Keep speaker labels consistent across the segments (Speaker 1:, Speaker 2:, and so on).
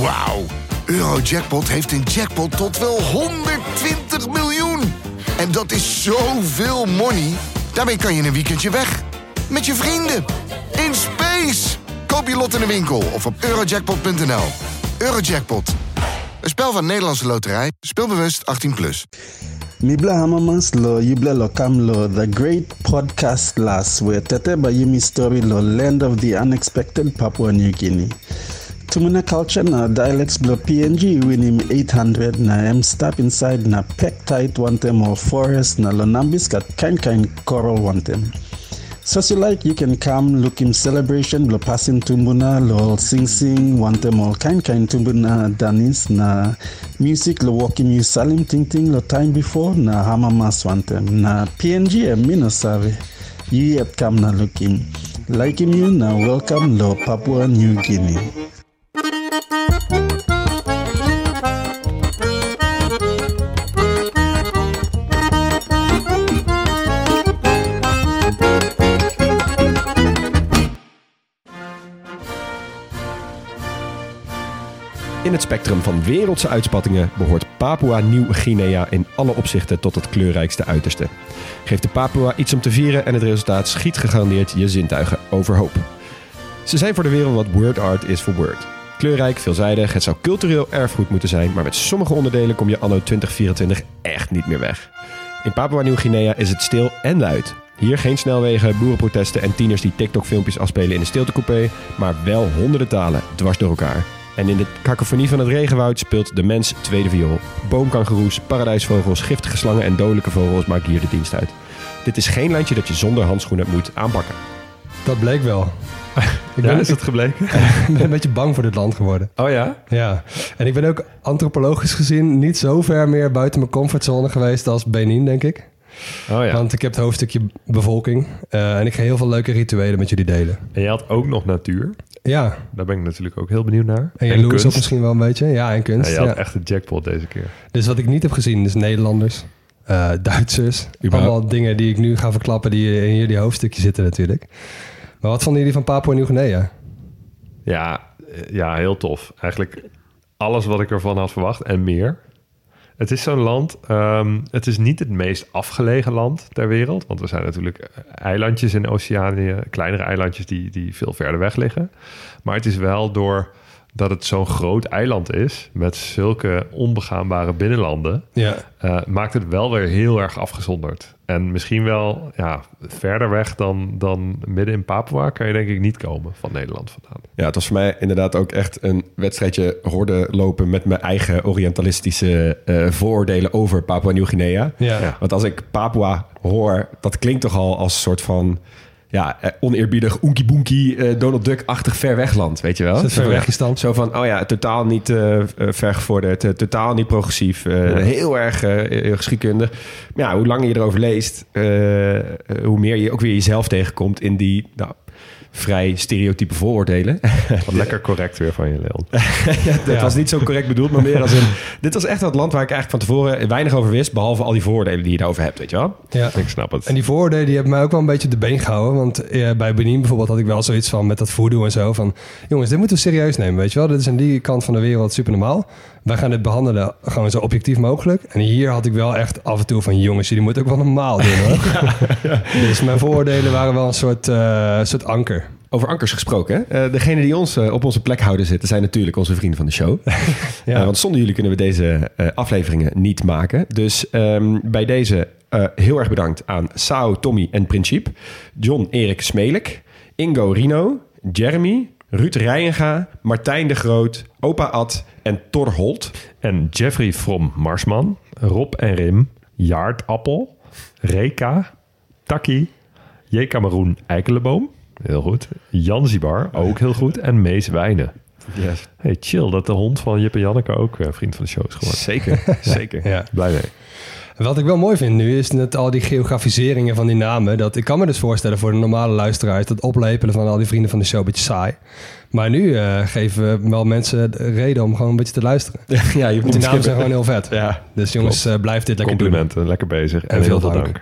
Speaker 1: Wauw. Eurojackpot heeft een jackpot tot wel 120 miljoen. En dat is zoveel money. Daarmee kan je een weekendje weg. Met je vrienden. In space. Koop je lot in de winkel of op eurojackpot.nl. Eurojackpot. Een spel van Nederlandse Loterij. Speelbewust 18+. Plus.
Speaker 2: Mibla Hamamas lo Yibla lo Kam lo the great podcast last where Tete Bayimi story lo land of the unexpected Papua New Guinea. Tumuna culture na dialects blo PNG win him 800 na em step inside na peck tight wantem or forest na lo nambis kat kind kind coral wantem. So as you like, you can come look him celebration blo passing tumbuna lo sing sing wantem all kind kind tumbuna danis na music lo walking you salim ting ting lo time before na hamamas wantem na PNG em eh, mino save. You yet come na look him. Like him you na welcome lo Papua New Guinea.
Speaker 3: In het spectrum van wereldse uitspattingen behoort Papua Nieuw-Guinea in alle opzichten tot het kleurrijkste uiterste. Geef de Papua iets om te vieren en het resultaat schiet gegarandeerd je zintuigen overhoop. Ze zijn voor de wereld wat word art is voor word. Kleurrijk, veelzijdig, het zou cultureel erfgoed moeten zijn, maar met sommige onderdelen kom je anno 2024 echt niet meer weg. In Papua Nieuw-Guinea is het stil en luid. Hier geen snelwegen, boerenprotesten en tieners die TikTok-filmpjes afspelen in de stiltecoupé, maar wel honderden talen dwars door elkaar. En in de kakofonie van het regenwoud speelt de mens tweede viool. Boomkangeroes, paradijsvogels, giftige slangen en dodelijke vogels maken hier de dienst uit. Dit is geen landje dat je zonder handschoenen moet aanpakken.
Speaker 4: Dat bleek wel. Ik
Speaker 3: Ja,
Speaker 4: ben,
Speaker 3: is dat gebleken?
Speaker 4: ik ben een beetje bang voor dit land geworden.
Speaker 3: Oh ja?
Speaker 4: Ja, en ik ben ook antropologisch gezien niet zo ver meer buiten mijn comfortzone geweest als Benin, denk ik.
Speaker 3: Oh ja.
Speaker 4: Want ik heb het hoofdstukje bevolking eh, en ik ga heel veel leuke rituelen met jullie delen.
Speaker 5: En je had ook nog natuur.
Speaker 4: Ja,
Speaker 5: Daar ben ik natuurlijk ook heel benieuwd naar.
Speaker 4: en jaloers
Speaker 5: kunst.
Speaker 4: ook misschien wel een beetje. Ja, en kunst.
Speaker 5: Ja, je
Speaker 4: Ja,
Speaker 5: had echt een jackpot deze keer.
Speaker 4: Dus wat ik niet heb gezien is Nederlanders, eh, Duitsers. Allemaal dingen die ik nu ga verklappen die in jullie hoofdstukje zitten natuurlijk. Maar wat vonden jullie van Papua Nieuw-Guinea?
Speaker 5: Ja, eh, ja, heel tof. Eigenlijk alles wat ik ervan had verwacht en meer. Het is zo'n land, ehm, het is niet het meest afgelegen land ter wereld. Want er zijn natuurlijk eh, eilandjes in Oceanië, kleinere eilandjes die, die veel verder weg liggen. Maar het is wel door dat het zo'n groot eiland is, met zulke onbegaanbare binnenlanden,
Speaker 4: Ja,
Speaker 5: eh, maakt het wel weer heel erg afgezonderd. En misschien wel ja, verder weg dan, dan midden in Papua kan je denk ik niet komen van Nederland vandaan.
Speaker 3: Ja, het was voor mij inderdaad ook echt een wedstrijdje horde lopen met mijn eigen orientalistische eh, vooroordelen over Papua Nieuw-Guinea.
Speaker 4: ja.
Speaker 5: Ja.
Speaker 3: Want als ik Papua hoor, dat klinkt toch al als een soort van ja, eh, oneerbiedig oenkie boenkie eh, Donald Duck-achtig ver weg land, weet je wel?
Speaker 4: Ver
Speaker 3: Zo? Zo van, oh ja, totaal niet eh, vergevorderd, totaal niet progressief, heel erg geschiedkundig. Maar ja, hoe langer je erover leest, hoe meer je ook weer jezelf tegenkomt in die nou, vrij stereotype vooroordelen.
Speaker 5: Wat lekker correct weer van je, Leon.
Speaker 3: ja, dat
Speaker 4: Ja.
Speaker 3: was niet zo correct bedoeld, maar meer als een... Dit was echt het land waar ik eigenlijk van tevoren weinig over wist, behalve al die vooroordelen die je daarover hebt, weet je wel?
Speaker 4: ja.
Speaker 5: Ik snap het.
Speaker 4: En die vooroordelen die hebben mij ook wel een beetje op de been gehouden. Want eh, bij Benin bijvoorbeeld had ik wel zoiets van met dat voodoo en zo. Van jongens, dit moeten we serieus nemen, weet je wel. Dit is aan die kant van de wereld super normaal. Wij gaan dit behandelen gewoon zo objectief mogelijk. En hier had ik wel echt af en toe van jongens, jullie moeten ook wel normaal doen hoor. Dus mijn vooroordelen waren wel een soort, eh, soort anker.
Speaker 3: Over ankers gesproken, hè? Eh, degene die ons eh, op onze plek houden zitten, zijn natuurlijk onze vrienden van de show.
Speaker 4: Ja.
Speaker 3: Want zonder jullie kunnen we deze eh, afleveringen niet maken. Dus ehm, bij deze eh, heel erg bedankt aan Sao, Tommy en Principe. John Erik Smelik, Ingo Rino, Jeremy, Ruud Rijenga, Martijn de Groot, Opa Ad en Thor Holt.
Speaker 5: En Jeffrey from Marsman, Rob en Rim, Jaart Appel, Reka, Taki, J. Cameroen Eikelenboom, heel goed. Jan Zibar, ook heel goed. En Mees Wijnen.
Speaker 3: Yes.
Speaker 5: Hey, chill dat de hond van Jip en Janneke ook eh, vriend van de show is geworden.
Speaker 3: Zeker, zeker.
Speaker 4: Ja.
Speaker 5: Blij mee.
Speaker 4: Wat ik wel mooi vind nu is net al die geografiseringen van die namen. Dat, ik kan me dus voorstellen voor de normale luisteraars dat oplepelen van al die vrienden van de show een beetje saai. Maar nu eh, geven we wel mensen de reden om gewoon een beetje te luisteren.
Speaker 3: Ja, je
Speaker 4: Want die namen zijn gewoon heel vet.
Speaker 3: Ja,
Speaker 4: Dus jongens, eh, blijf dit lekker doen.
Speaker 5: Complimenten, lekker bezig. En,
Speaker 4: En
Speaker 5: heel
Speaker 4: veel
Speaker 5: veel
Speaker 4: dank.
Speaker 5: dank.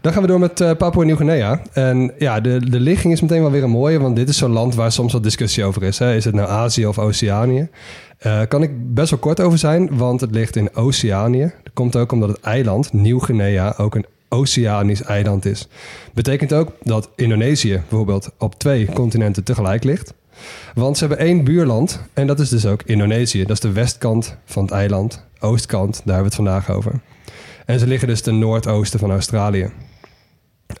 Speaker 4: Dan gaan we door met uh, Papua Nieuw-Guinea. En ja, de, de ligging is meteen wel weer een mooie, want dit is zo'n land waar soms wat discussie over is. Hè. Is het nou Azië of Oceanië? Uh, kan ik best wel kort over zijn, want het ligt in Oceanië. Dat komt ook omdat het eiland Nieuw-Guinea ook een oceanisch eiland is. Betekent ook dat Indonesië bijvoorbeeld op twee continenten tegelijk ligt. Want ze hebben één buurland en dat is dus ook Indonesië. Dat is de westkant van het eiland, oostkant, daar hebben we het vandaag over. En ze liggen dus ten noordoosten van Australië.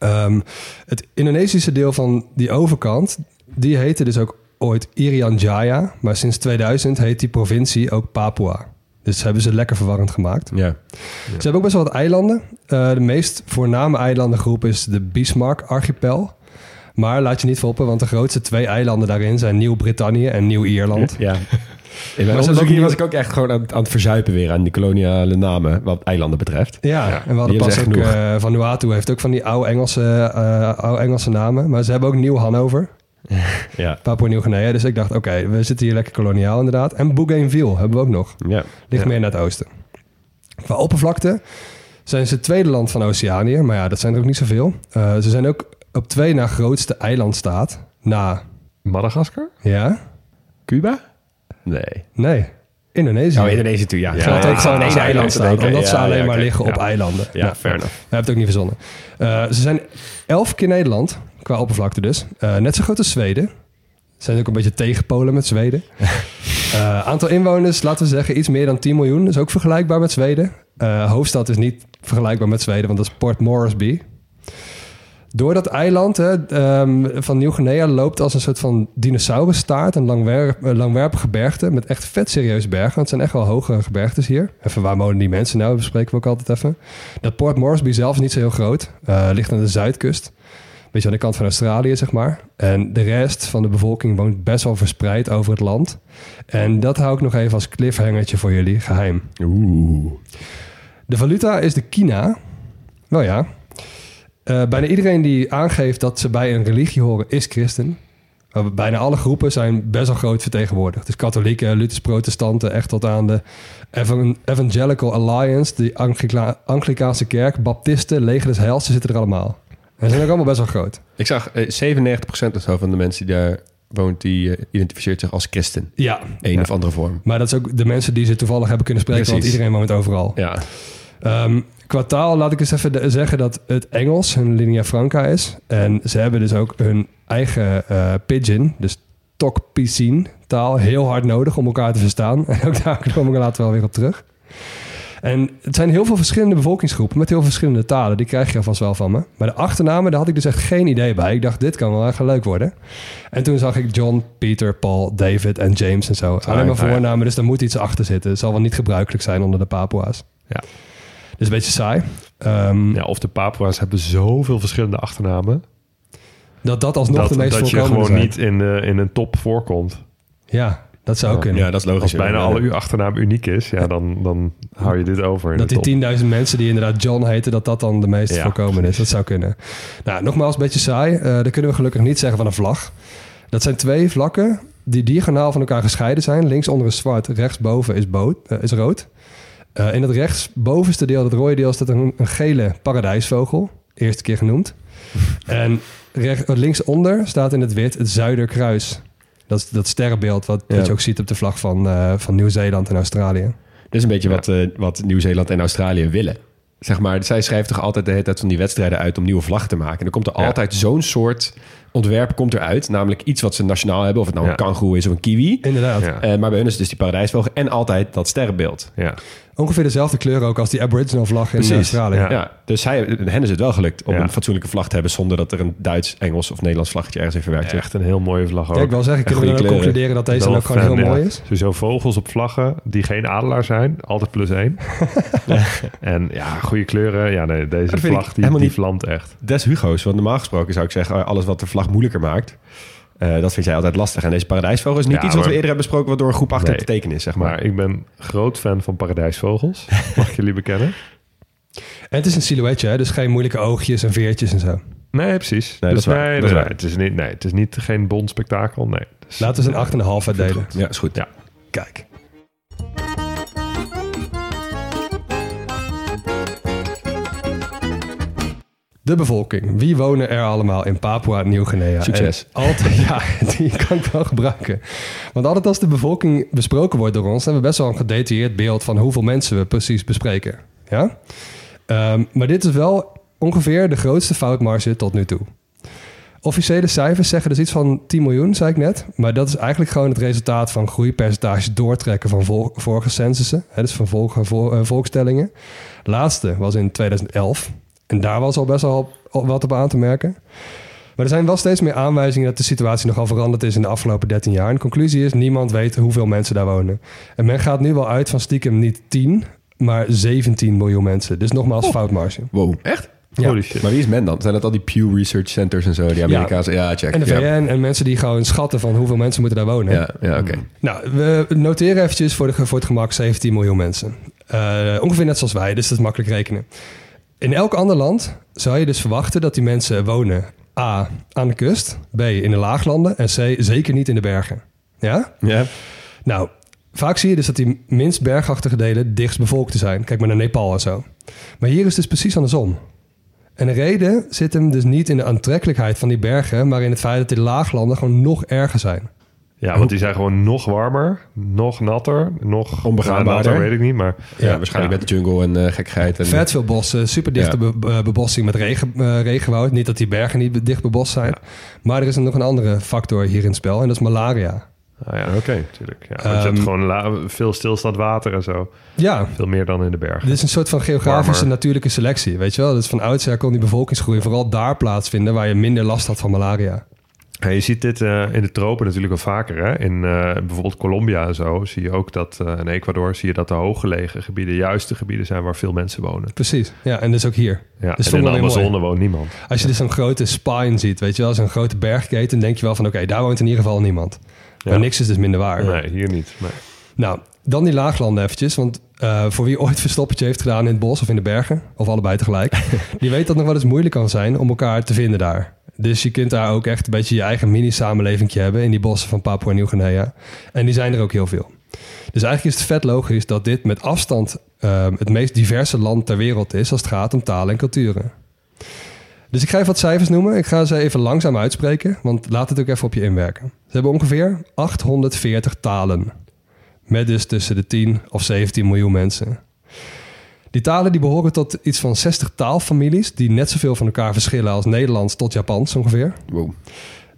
Speaker 4: Um, het Indonesische deel van die overkant, die heette dus ook ooit Irian Jaya. Maar sinds 2000 heet die provincie ook Papua. Dus hebben ze lekker verwarrend gemaakt.
Speaker 3: Ja.
Speaker 4: Ze hebben ook best wel wat eilanden. Uh, de meest voorname eilandengroep is de Bismarck-archipel. Maar laat je niet volpen, want de grootste twee eilanden daarin zijn Nieuw-Brittannië en Nieuw-Ierland.
Speaker 3: Ja. In mijn onderzoek hier was ik ook echt gewoon aan, aan, het verzuipen weer aan die koloniale namen, wat eilanden betreft.
Speaker 4: Ja, ja. en we hadden pas ook, uh, Vanuatu heeft ook van die oude Engelse, uh, oude Engelse namen. Maar ze hebben ook Nieuw-Hannover.
Speaker 3: ja.
Speaker 4: Papua Nieuw-Guinea. Dus ik dacht, oké, we zitten hier lekker koloniaal inderdaad. En Bougainville hebben we ook nog.
Speaker 3: Ja.
Speaker 4: Ligt meer naar het oosten. Qua oppervlakte zijn ze het tweede land van Oceanië. Maar ja, dat zijn er ook niet zoveel. Uh, ze zijn ook op twee na grootste eilandstaat. Na...
Speaker 5: Madagaskar?
Speaker 4: Ja.
Speaker 3: Cuba? Nee.
Speaker 4: Nee. Indonesië.
Speaker 3: Oh, Indonesië toe, ja.
Speaker 4: ja Geldt ook gewoon één eiland staan, omdat ja, ze alleen maar liggen op eilanden.
Speaker 3: Ja, nou, fair enough.
Speaker 4: We hebben het ook niet verzonnen. Uh, ze zijn elf keer Nederland, qua oppervlakte dus. Uh, net zo groot als Zweden. Zijn ook een beetje tegenpolen met Zweden. uh, aantal inwoners, laten we zeggen, iets meer dan 10 miljoen. Dat is ook vergelijkbaar met Zweden. hoofdstad is niet vergelijkbaar met Zweden, want dat is Port Moresby. Door dat eiland hè, um, van Nieuw-Guinea loopt als een soort van dinosaurusstaart... een langwerp, langwerpige gebergte met echt vet serieuze bergen. Het zijn echt wel hoge gebergtes hier. Even, waar wonen die mensen nou? Dat bespreken we ook altijd even. Dat Port Moresby zelf is niet zo heel groot. Uh, ligt aan de zuidkust. Beetje aan de kant van Australië, zeg maar. En de rest van de bevolking woont best wel verspreid over het land. En dat hou ik nog even als cliffhangertje voor jullie, geheim.
Speaker 3: Oeh.
Speaker 4: De valuta is de kina. Nou ja, uh, bijna iedereen die aangeeft dat ze bij een religie horen, is christen. Uh, bijna alle groepen zijn best wel groot vertegenwoordigd. Dus katholieken, Luthers, protestanten, echt tot aan de Evangelical Alliance, de Anglika Anglikaanse kerk, baptisten, leger des heils, ze zitten er allemaal. En ze zijn ook allemaal best wel groot.
Speaker 3: Ik zag uh, 97% of zo van de mensen die daar woont, die uh, identificeert zich als christen.
Speaker 4: Ja.
Speaker 3: Een
Speaker 4: ja.
Speaker 3: of andere vorm.
Speaker 4: Maar dat is ook de mensen die ze toevallig hebben kunnen spreken, Precies. want iedereen woont overal.
Speaker 3: Ja.
Speaker 4: Um, qua taal laat ik eens even zeggen dat het Engels hun linea franca is. En ze hebben dus ook hun eigen uh, pidgin, dus Tok-Pisin taal, heel hard nodig om elkaar te verstaan. En ook daar kom ik later wel weer op terug. En het zijn heel veel verschillende bevolkingsgroepen met heel verschillende talen. Die krijg je alvast wel van me. Maar de achternamen, daar had ik dus echt geen idee bij. Ik dacht, dit kan wel echt leuk worden. En toen zag ik John, Peter, Paul, David en James en zo. Alleen maar voornamen, dus daar moet iets achter zitten. Het zal wel niet gebruikelijk zijn onder de Papua's.
Speaker 5: Ja.
Speaker 4: Dus een beetje saai. Um,
Speaker 5: ja, of de Papua's hebben zoveel verschillende achternamen.
Speaker 4: Dat dat alsnog
Speaker 5: dat,
Speaker 4: de meest
Speaker 5: Dat je
Speaker 4: voorkomende
Speaker 5: gewoon
Speaker 4: zijn.
Speaker 5: niet in, uh, in een top voorkomt.
Speaker 4: Ja, dat zou kunnen.
Speaker 3: Ja, dat is logisch.
Speaker 5: Als bijna alle uw achternaam uniek is, ja, dan, dan hou je dit over. in
Speaker 4: Dat
Speaker 5: de
Speaker 4: die
Speaker 5: top.
Speaker 4: 10.000 mensen die inderdaad John heten, dat dat dan de meest
Speaker 5: Ja,
Speaker 4: voorkomende is. Dat zou kunnen. Nou, nogmaals, een beetje saai. Uh, dat kunnen we gelukkig niet zeggen van een vlag. Dat zijn twee vlakken die diagonaal van elkaar gescheiden zijn. Linksonder is zwart, rechtsboven is, boot, uh, is rood. Uh, in het rechtsbovenste deel, dat rode deel, staat een, een gele paradijsvogel. Eerste keer genoemd. en recht, linksonder staat in het wit het Zuiderkruis. Dat is dat sterrenbeeld wat,
Speaker 3: Ja.
Speaker 4: je ook ziet op de vlag van, uh, van Nieuw-Zeeland en Australië.
Speaker 3: Dat is een beetje wat, uh, wat Nieuw-Zeeland en Australië willen. Zeg maar, zij schrijft toch altijd de hele tijd van die wedstrijden uit om nieuwe vlaggen te maken. En er komt er
Speaker 5: Ja.
Speaker 3: altijd zo'n soort ontwerp komt eruit. Namelijk iets wat ze nationaal hebben. Of het nou
Speaker 5: Ja.
Speaker 3: een kangoeroe is of een kiwi.
Speaker 4: Inderdaad.
Speaker 5: Ja.
Speaker 3: Eh, maar bij hun is het dus die paradijsvogel en altijd dat sterrenbeeld.
Speaker 5: Ja.
Speaker 4: Ongeveer dezelfde kleur ook als die Aboriginal vlag in
Speaker 3: Precies.
Speaker 4: Australië.
Speaker 5: Ja.
Speaker 3: Ja. dus zij, hen is het wel gelukt om
Speaker 5: Ja.
Speaker 3: een fatsoenlijke vlag te hebben... zonder dat er een Duits, Engels of Nederlands vlaggetje ergens in verwerkt.
Speaker 5: Echt een heel mooie vlag ook.
Speaker 4: Kijk, wel zeggen, kunnen we dan concluderen dat deze dan ook gewoon heel
Speaker 5: ja.
Speaker 4: mooi is?
Speaker 5: Sowieso vogels op vlaggen die geen adelaar zijn. Altijd plus één. En ja, goede kleuren. Ja, nee, deze
Speaker 3: ik
Speaker 5: vlag die, die vlamt echt.
Speaker 3: Des Hugo's, want normaal gesproken zou ik zeggen... oh, alles wat de vlag moeilijker maakt... eh, dat vind jij altijd lastig. En deze paradijsvogel is niet
Speaker 5: Ja,
Speaker 3: iets wat we eerder hebben besproken... wat door een groep achter
Speaker 5: Nee.
Speaker 3: te tekenen is, zeg maar.
Speaker 5: Maar ik ben groot fan van paradijsvogels. Mag ik jullie bekennen?
Speaker 4: En het is een silhouetje, hè? dus geen moeilijke oogjes en veertjes en zo.
Speaker 5: Nee, precies.
Speaker 3: Nee, dat is waar.
Speaker 5: nee,
Speaker 3: Dat is
Speaker 5: nee,
Speaker 3: waar.
Speaker 5: Het is niet, nee, het is niet geen bond spektakel. Nee. Dus-
Speaker 4: Laten we eens een 8,5 uitdelen.
Speaker 3: Ja, is goed.
Speaker 5: Ja.
Speaker 4: Kijk. De bevolking. Wie wonen er allemaal in Papua Nieuw-Guinea?
Speaker 3: Succes.
Speaker 4: En Altijd, ja, die kan ik wel gebruiken. Want altijd als de bevolking besproken wordt door ons... hebben we best wel een gedetailleerd beeld... van hoeveel mensen we precies bespreken. Ja? Ehm, maar dit is wel ongeveer de grootste foutmarge tot nu toe. Officiële cijfers zeggen dus iets van 10 miljoen, zei ik net. Maar dat is eigenlijk gewoon het resultaat van groeipercentage doortrekken van vol- vorige censussen. Hè, dus van vorige vo- eh, volkstellingen. Laatste was in 2011. En daar was al best wel wat op aan te merken. Maar er zijn wel steeds meer aanwijzingen dat de situatie nogal veranderd is in de afgelopen 13 jaar. En de conclusie is, niemand weet hoeveel mensen daar wonen. En men gaat nu wel uit van stiekem niet 10, maar 17 miljoen mensen. Dus nogmaals foutmarge.
Speaker 3: Wow, echt?
Speaker 4: Ja.
Speaker 5: Holy shit.
Speaker 3: Maar wie is men dan? Zijn dat al die Pew Research Centers en zo? Die Amerikaanse... Ja, check.
Speaker 4: En de
Speaker 3: ja.
Speaker 4: VN en mensen die gewoon schatten van hoeveel mensen moeten daar wonen.
Speaker 3: Ja, ja oké.
Speaker 4: Nou, we noteren eventjes voor, de, voor het gemak 17 miljoen mensen. Eh, ongeveer net zoals wij, dus dat is makkelijk rekenen. In elk ander land zou je dus verwachten dat die mensen wonen... A, aan de kust, B, in de laaglanden en C, zeker niet in de bergen. Ja?
Speaker 3: Ja.
Speaker 4: Nou, vaak zie je dus dat die minst bergachtige delen dichtst bevolkt te zijn. Kijk maar naar Nepal en zo. Maar hier is het dus precies andersom. En de reden zit hem dus niet in de aantrekkelijkheid van die bergen... maar in het feit dat die laaglanden gewoon nog erger zijn.
Speaker 5: Ja, want die zijn gewoon nog warmer, nog natter, nog
Speaker 3: Onbegaanbaarder.
Speaker 5: Ja, natter weet ik niet, maar
Speaker 3: Ja, waarschijnlijk met de jungle en eh gekkigheid. En,
Speaker 4: Vet veel bossen, super dichte
Speaker 3: Ja.
Speaker 4: be- be- bebossing met regen, eh, regenwoud. Niet dat die bergen niet dicht bebost zijn. Maar er is nog een andere factor hier in het spel en dat is malaria.
Speaker 5: Ah ja, oké, natuurlijk. Ja, want je hebt
Speaker 4: Ehm,
Speaker 5: gewoon veel stilstaand water en zo.
Speaker 4: Ja,
Speaker 5: Veel meer dan in de bergen.
Speaker 4: dit is een soort van geografische
Speaker 5: Warmer.
Speaker 4: natuurlijke selectie. Weet je wel? Dus van oudsher kon die bevolkingsgroei vooral daar plaatsvinden waar je minder last had van malaria.
Speaker 5: Ja, je ziet dit eh, in de tropen natuurlijk wel vaker. Hè? In eh, bijvoorbeeld Colombia en zo zie je ook dat... eh in Ecuador zie je dat de hooggelegen gebieden... juist de gebieden zijn waar veel mensen wonen.
Speaker 4: Precies. Ja, en dus ook hier.
Speaker 5: Ja,
Speaker 4: Dus
Speaker 5: en in de Amazone woont niemand.
Speaker 4: Als je dus zo'n grote spine ziet, weet je wel, zo'n grote bergketen, denk je wel van oké, daar woont in ieder geval niemand.
Speaker 5: Ja.
Speaker 4: Maar niks is dus minder waar.
Speaker 5: Nee, hier niet. Nee.
Speaker 4: Nou, dan die laaglanden eventjes. Want voor wie ooit verstoppertje heeft gedaan in het bos of in de bergen, of allebei tegelijk, die weet dat het nog wel eens moeilijk kan zijn om elkaar te vinden daar. Dus je kunt daar ook echt een beetje je eigen mini-samenleving hebben in die bossen van Papua Nieuw-Guinea. En die zijn er ook heel veel. Dus eigenlijk is het vet logisch dat dit met afstand eh, het meest diverse land ter wereld is als het gaat om talen en culturen. Dus ik ga even wat cijfers noemen. Ik ga ze even langzaam uitspreken, want laat het ook even op je inwerken. Ze hebben ongeveer 840 talen. Met dus tussen de 10 of 17 miljoen mensen. Die talen die behoren tot iets van 60 taalfamilies... die net zoveel van elkaar verschillen als Nederlands tot Japans ongeveer.
Speaker 3: wow.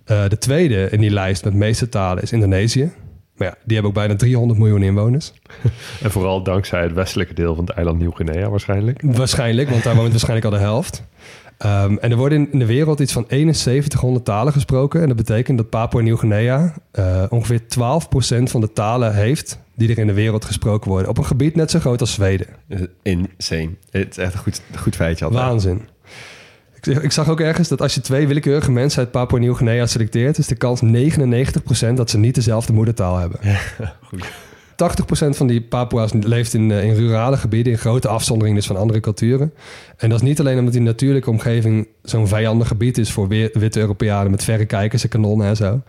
Speaker 4: Eh, de tweede in die lijst met de meeste talen is Indonesië. Maar ja, die hebben ook bijna 300 miljoen inwoners.
Speaker 5: En vooral dankzij het westelijke deel van het eiland Nieuw-Guinea waarschijnlijk.
Speaker 4: Waarschijnlijk, want daar woont waarschijnlijk al de helft. Ehm, en er worden in, de wereld iets van 7100 talen gesproken. En dat betekent dat Papua Nieuw-Guinea eh, ongeveer 12% van de talen heeft die er in de wereld gesproken worden. Op een gebied net zo groot als Zweden.
Speaker 3: Insane. Het is echt een goed, goed feitje altijd.
Speaker 4: Waanzin. Ik, ik zag ook ergens dat als je twee willekeurige mensen uit Papua Nieuw-Guinea selecteert, is de kans 99% dat ze niet dezelfde moedertaal hebben.
Speaker 3: goed.
Speaker 4: 80% van die Papua's leeft in, eh, in rurale gebieden, in grote afzondering dus van andere culturen. En dat is niet alleen omdat die natuurlijke omgeving zo'n vijandig gebied is voor witte Europeanen met verrekijkers en kanonnen en zo.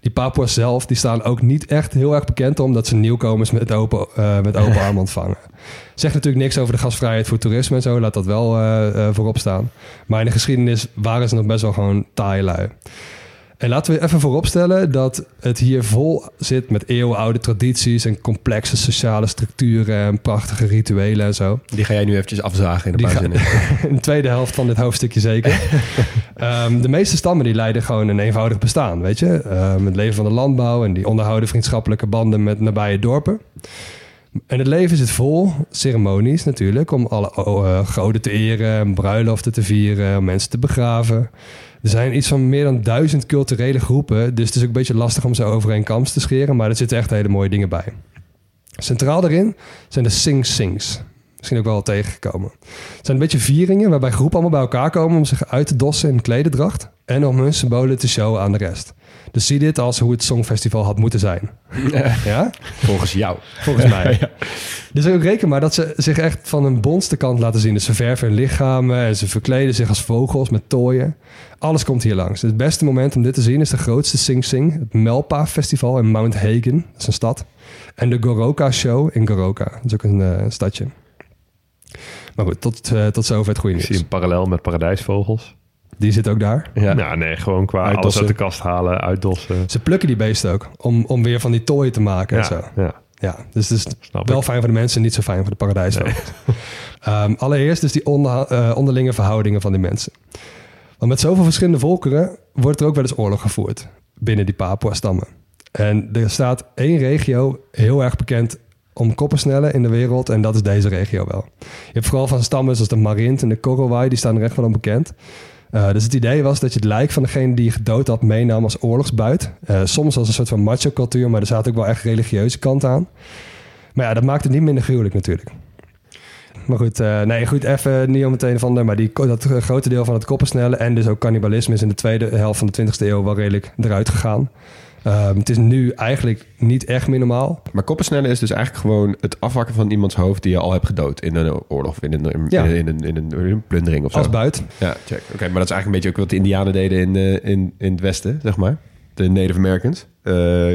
Speaker 4: Die Papua's zelf, die staan ook niet echt heel erg bekend om dat ze nieuwkomers met open, eh, met open armen ontvangen. Zegt natuurlijk niks over de gastvrijheid voor toerisme en zo, laat dat wel eh, voorop staan. Maar in de geschiedenis waren ze nog best wel gewoon taaie lui. En laten we even vooropstellen dat het hier vol zit met eeuwenoude tradities en complexe sociale structuren en prachtige rituelen en zo.
Speaker 3: Die ga jij nu eventjes afzagen in
Speaker 4: Die
Speaker 3: paar.
Speaker 4: In de tweede helft van dit hoofdstukje zeker. Ehm, de meeste stammen die leiden gewoon een eenvoudig bestaan, weet je. Ehm, het leven van de landbouw en die onderhouden vriendschappelijke banden met nabije dorpen. En het leven zit vol ceremonies natuurlijk, om alle eh, goden te eren, en bruiloften te vieren, om mensen te begraven. Er zijn iets van meer dan duizend culturele groepen, dus het is ook een beetje lastig om ze over één kam te scheren, maar er zitten echt hele mooie dingen bij. Centraal daarin zijn de sing-sings. Misschien ook wel tegengekomen. Het zijn een beetje vieringen waarbij groepen allemaal bij elkaar komen om zich uit te dossen in klededracht en om hun symbolen te showen aan de rest. Dus zie dit als hoe het Songfestival had moeten zijn. ja?
Speaker 3: Volgens jou.
Speaker 4: Volgens mij. Dus ook reken maar dat ze zich echt van hun bonste kant laten zien. Dus ze verven hun lichamen en ze verkleden zich als vogels met tooien. Alles komt hier langs. Het beste moment om dit te zien is de grootste Sing Sing. Het Melpa Festival in Mount Hagen. Dat is een stad. En de Goroka Show in Goroka. Dat is ook een eh, stadje. Maar goed, tot, eh, tot zover het goede
Speaker 5: Ik zie
Speaker 4: nieuws.
Speaker 5: een parallel met paradijsvogels.
Speaker 4: Die zit ook daar.
Speaker 3: Ja.
Speaker 5: Ja, nee, gewoon qua alles
Speaker 3: Uitdossen.
Speaker 5: uit de kast halen, uitdossen.
Speaker 4: Ze plukken die beesten ook, om, om weer van die tooien te maken en zo.
Speaker 5: Ja, ja.
Speaker 4: Ja, dus het is
Speaker 5: Snap
Speaker 4: wel
Speaker 5: ik.
Speaker 4: fijn voor de mensen, niet zo fijn voor de paradijsvogels. Ehm, allereerst dus die onder, eh, onderlinge verhoudingen van die mensen. Want met zoveel verschillende volkeren wordt er ook wel eens oorlog gevoerd binnen die Papua-stammen. En er staat één regio heel erg bekend om koppersnellen in de wereld en dat is deze regio wel. Je hebt vooral van stammen zoals de Marint en de Korowai, die staan er echt wel onbekend. Eh, dus het idee was dat je het lijk van degene die je gedood had meenam als oorlogsbuit. Eh, soms als een soort van macho-cultuur, maar er zaten ook wel echt religieuze kant aan. Maar ja, dat maakt het niet minder gruwelijk natuurlijk. Maar goed, eh, nee, goed, even niet om het een of ander, maar die, dat grote deel van het koppersnellen en dus ook cannibalisme is in de tweede helft van de 20e eeuw wel redelijk eruit gegaan. Ehm, het is nu eigenlijk niet echt meer normaal.
Speaker 3: Maar koppersnellen is dus eigenlijk gewoon het afwakken van iemands hoofd die je al hebt gedood in een oorlog of in een, in,
Speaker 4: Ja.
Speaker 3: een, in een, in een plundering of zo.
Speaker 4: Als buit.
Speaker 3: Ja, check. Oké, maar dat is eigenlijk een beetje ook wat de Indianen deden in, eh, in, in het Westen, zeg maar. De Native Americans. eh,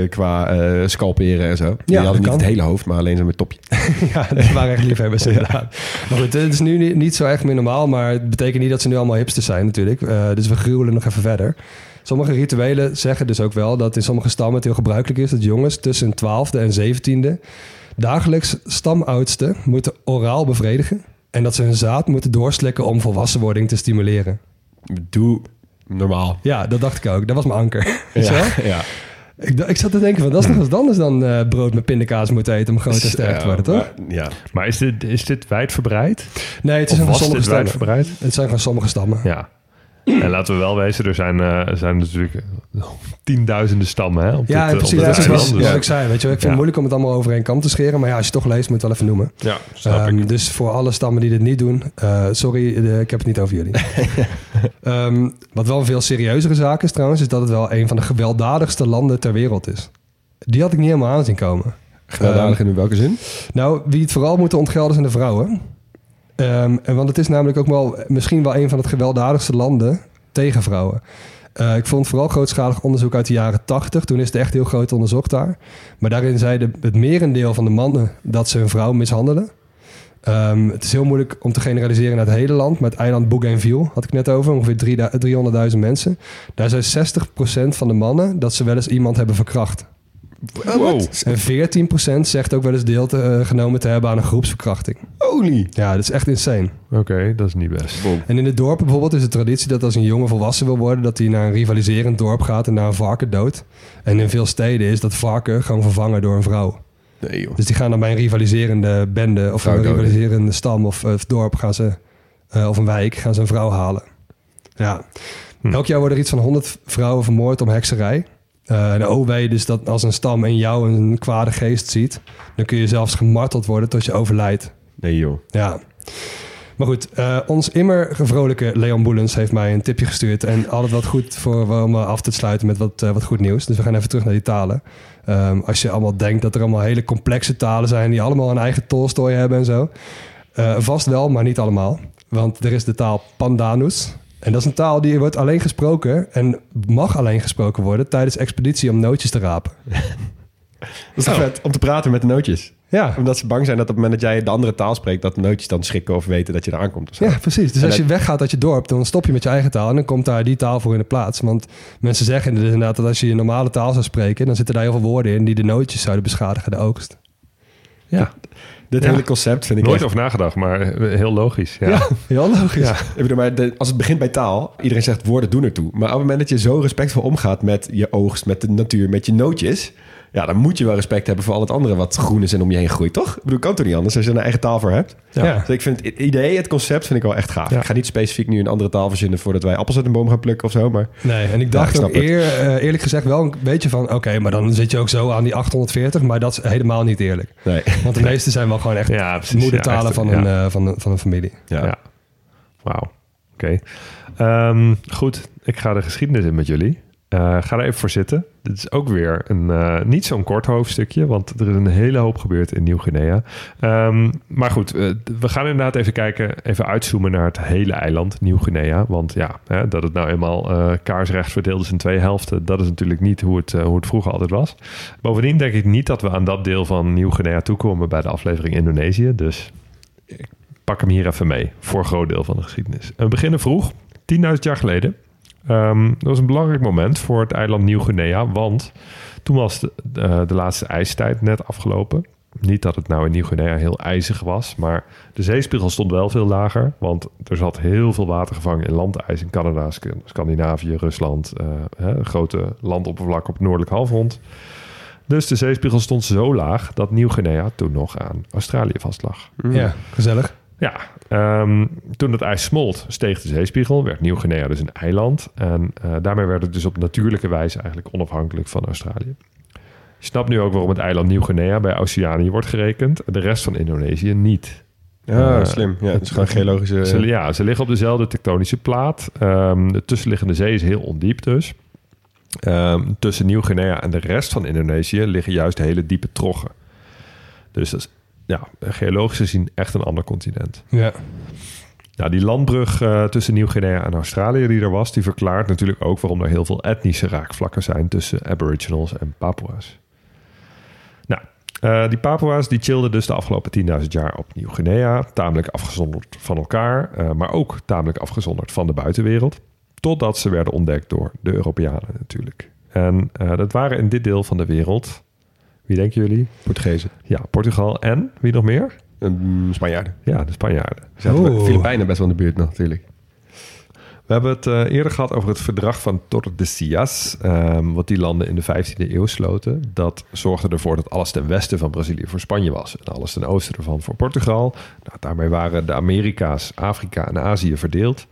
Speaker 3: qua eh scalperen en zo. Die
Speaker 4: dat
Speaker 3: hadden niet
Speaker 4: kan.
Speaker 3: het hele hoofd, maar alleen zo'n met topje.
Speaker 4: ja, dat waren echt liefhebbers inderdaad. Maar goed, het is nu niet, niet zo echt meer normaal, maar het betekent niet dat ze nu allemaal hipsters zijn natuurlijk. Dus we gruwelen nog even verder. Sommige rituelen zeggen dus ook wel dat in sommige stammen het heel gebruikelijk is dat jongens tussen hun twaalfde en zeventiende dagelijks stamoudsten moeten oraal bevredigen en dat ze hun zaad moeten doorslikken om volwassenwording te stimuleren.
Speaker 3: Doe normaal.
Speaker 4: Ja, dat dacht ik ook. Dat was mijn anker.
Speaker 3: Ja, ja.
Speaker 4: Ik, ik zat te denken van, dat is nog eens anders dan eh, brood met pindakaas moeten eten om groot en sterk te worden, toch?
Speaker 3: maar- ja.
Speaker 5: Maar is dit, is dit wijdverbreid?
Speaker 4: Nee, het gewoon
Speaker 5: was
Speaker 4: sommige
Speaker 5: dit
Speaker 4: stammen.
Speaker 5: wijdverbreid?
Speaker 4: Het zijn gewoon sommige stammen.
Speaker 5: Ja. En laten we wel wezen, er zijn, eh, er zijn natuurlijk tienduizenden stammen. Hè, op
Speaker 4: Ja,
Speaker 5: dit,
Speaker 4: precies.
Speaker 5: op
Speaker 4: Dat
Speaker 5: dit eiland.
Speaker 4: wat
Speaker 5: Dus-
Speaker 4: ik zei. Weet je, ik vind
Speaker 5: Ja.
Speaker 4: het moeilijk om het allemaal over één kam te scheren. Maar ja, als je het toch leest, moet je het wel even noemen.
Speaker 5: Ja, snap
Speaker 4: Ehm,
Speaker 5: ik.
Speaker 4: dus voor alle stammen die dit niet doen, eh, sorry, ik heb het niet over jullie. Ehm, wat wel een veel serieuzere zaak is trouwens, is dat het wel een van de gewelddadigste landen ter wereld is. Die had ik niet helemaal aanzien komen.
Speaker 3: Gewelddadig in welke zin?
Speaker 4: Nou, wie het vooral moeten ontgelden zijn de vrouwen. En want het is namelijk ook wel misschien wel een van het gewelddadigste landen tegen vrouwen. Eh, ik vond vooral grootschalig onderzoek uit de jaren 80. Toen is het echt heel groot onderzocht daar. Maar daarin zeiden het merendeel van de mannen dat ze hun vrouw mishandelen. Ehm, het is heel moeilijk om te generaliseren naar het hele land. Maar het eiland Bougainville had ik net over. Ongeveer drie da- 300.000 mensen. Daar zijn 60% van de mannen dat ze wel eens iemand hebben verkracht.
Speaker 5: Wow.
Speaker 4: En 14% zegt ook wel eens deel te, eh, genomen te hebben aan een groepsverkrachting.
Speaker 3: Holy.
Speaker 4: Ja, dat is echt insane.
Speaker 5: Oké, dat is niet best.
Speaker 4: En in de dorpen bijvoorbeeld is de traditie dat als een jongen volwassen wil worden, dat hij naar een rivaliserend dorp gaat en naar een varken doodt. En in veel steden is dat varken gewoon vervangen door een vrouw.
Speaker 3: Nee joh.
Speaker 4: Dus die gaan dan bij een rivaliserende bende of
Speaker 3: Vrouw
Speaker 4: een
Speaker 3: doden.
Speaker 4: rivaliserende stam of, of dorp gaan ze, eh, of een wijk gaan ze een vrouw halen. Ja.
Speaker 5: Hm.
Speaker 4: Elk jaar worden er iets van 100 vrouwen vermoord om hekserij. Eh en wee dus dat als een stam in jou een kwade geest ziet, dan kun je zelfs gemarteld worden tot je overlijdt.
Speaker 3: Nee joh.
Speaker 4: Ja. Maar goed, eh, ons immer vrolijke Leon Boelens heeft mij een tipje gestuurd. En altijd wat goed voor om af te sluiten met wat, eh, wat goed nieuws. Dus we gaan even terug naar die talen. Ehm, als je allemaal denkt dat er allemaal hele complexe talen zijn... die allemaal een eigen Tolstoy hebben en zo. Eh, vast wel, maar niet allemaal. Want er is de taal Pandanus. En dat is een taal die wordt alleen gesproken... en mag alleen gesproken worden tijdens expeditie om nootjes te rapen.
Speaker 3: Dat is toch vet om te praten met de nootjes.
Speaker 4: Ja,
Speaker 3: Omdat ze bang zijn dat op het moment dat jij de andere taal spreekt... dat de nootjes dan schrikken of weten dat je eraan komt.
Speaker 4: Ja, precies. Dus
Speaker 3: En
Speaker 4: als je weggaat uit je dorp, dan stop je met je eigen taal en dan komt daar die taal voor in de plaats. Want mensen zeggen dus inderdaad dat als je je normale taal zou spreken, dan zitten daar heel veel woorden in die de nootjes zouden beschadigen, de oogst.
Speaker 3: Ja. Dit
Speaker 5: Ja.
Speaker 3: hele concept vind ik
Speaker 5: Nooit
Speaker 3: echt...
Speaker 5: over nagedacht, maar eh, heel logisch. Ja.
Speaker 4: Ja, heel logisch.
Speaker 3: Ik bedoel, maar de- als het begint bij taal, iedereen zegt woorden doen ertoe. Maar op het moment dat je zo respectvol omgaat met je oogst, met de natuur, met je nootjes, ja, dan moet je wel respect hebben voor al het andere wat groen is en om je heen groeit, toch? Ik bedoel, kan toch niet anders als je een eigen taal voor hebt?
Speaker 4: Ja.
Speaker 3: Dus ik vind het idee, het concept vind ik wel echt gaaf.
Speaker 5: Ja.
Speaker 3: Ik ga niet specifiek nu een andere taal verzinnen voordat wij appels uit een boom gaan plukken of zo, maar
Speaker 4: Nee, en ik
Speaker 3: Ja,
Speaker 4: dacht
Speaker 3: ik
Speaker 4: ook eer, eh, eerlijk gezegd wel een beetje van, oké, maar dan zit je ook zo aan die 840, maar dat is helemaal niet eerlijk.
Speaker 3: nee.
Speaker 4: Want de meeste zijn wel gewoon echt
Speaker 5: Ja, precies.
Speaker 4: moedertalen
Speaker 5: Ja, echt,
Speaker 4: van,
Speaker 5: ja.
Speaker 4: een, eh, van, een, van een familie.
Speaker 3: Ja.
Speaker 5: Ja. Wauw. Oké. Ehm, goed, ik ga de geschiedenis in met jullie. Eh, ga er even voor zitten. Dit is ook weer een eh, niet zo'n kort hoofdstukje, want er is een hele hoop gebeurd in Nieuw-Guinea. Ehm, maar goed, eh, we gaan inderdaad even kijken, even uitzoomen naar het hele eiland Nieuw-Guinea. Want ja, hè, dat het nou eenmaal kaarsrecht verdeeld is in twee helften, dat is natuurlijk niet hoe het, hoe het vroeger altijd was. Bovendien denk ik niet dat we aan dat deel van Nieuw-Guinea toekomen bij de aflevering Indonesië. Dus ik pak hem hier even mee voor een groot deel van de geschiedenis. We beginnen vroeg, 10.000 jaar geleden. Ehm, dat was een belangrijk moment voor het eiland Nieuw-Guinea, want toen was de, laatste ijstijd net afgelopen. Niet dat het nou in Nieuw-Guinea heel ijzig was, maar de zeespiegel stond wel veel lager. Want er zat heel veel water gevangen in landijs in Canada, Scandinavië, Rusland. eh, hè, grote landoppervlak op het noordelijk halfrond. Dus de zeespiegel stond zo laag dat Nieuw-Guinea toen nog aan Australië vastlag.
Speaker 4: Ja, gezellig.
Speaker 5: Ja, ehm, toen het ijs smolt, steeg de zeespiegel, werd Nieuw-Guinea dus een eiland. En eh, daarmee werd het dus op natuurlijke wijze eigenlijk onafhankelijk van Australië. Je snapt nu ook waarom het eiland Nieuw-Guinea bij Oceanië wordt gerekend en de rest van Indonesië niet.
Speaker 3: Ja,
Speaker 5: Eh,
Speaker 3: slim. Ja, het is gewoon geologische...
Speaker 5: Ze, ja, ze liggen op dezelfde tektonische plaat. Ehm, de tussenliggende zee is heel ondiep dus. Ehm, tussen Nieuw-Guinea en de rest van Indonesië liggen juist hele diepe troggen. Dus dat is ja, geologisch gezien echt een ander continent.
Speaker 4: Ja.
Speaker 5: Nou, die landbrug eh, tussen Nieuw-Guinea en Australië die er was, die verklaart natuurlijk ook waarom er heel veel etnische raakvlakken zijn tussen Aboriginals en Papua's. Nou, eh, die Papua's die chillden dus de afgelopen 10.000 jaar op Nieuw-Guinea, tamelijk afgezonderd van elkaar, eh, maar ook tamelijk afgezonderd van de buitenwereld, totdat ze werden ontdekt door de Europeanen natuurlijk. En dat waren in dit deel van de wereld, wie denken jullie?
Speaker 3: Portugezen.
Speaker 5: Ja, Portugal en wie nog meer?
Speaker 3: Um, Spanjaarden.
Speaker 5: Ja, de Spanjaarden.
Speaker 3: Ze zaten de Filipijnen best wel in de buurt nog, natuurlijk.
Speaker 5: We hebben het eh, eerder gehad over het verdrag van Tordesillas, ehm, wat die landen in de 15e eeuw sloten. Dat zorgde ervoor dat alles ten westen van Brazilië voor Spanje was en alles ten oosten ervan voor Portugal. Nou, daarmee waren de Amerika's, Afrika en Azië verdeeld.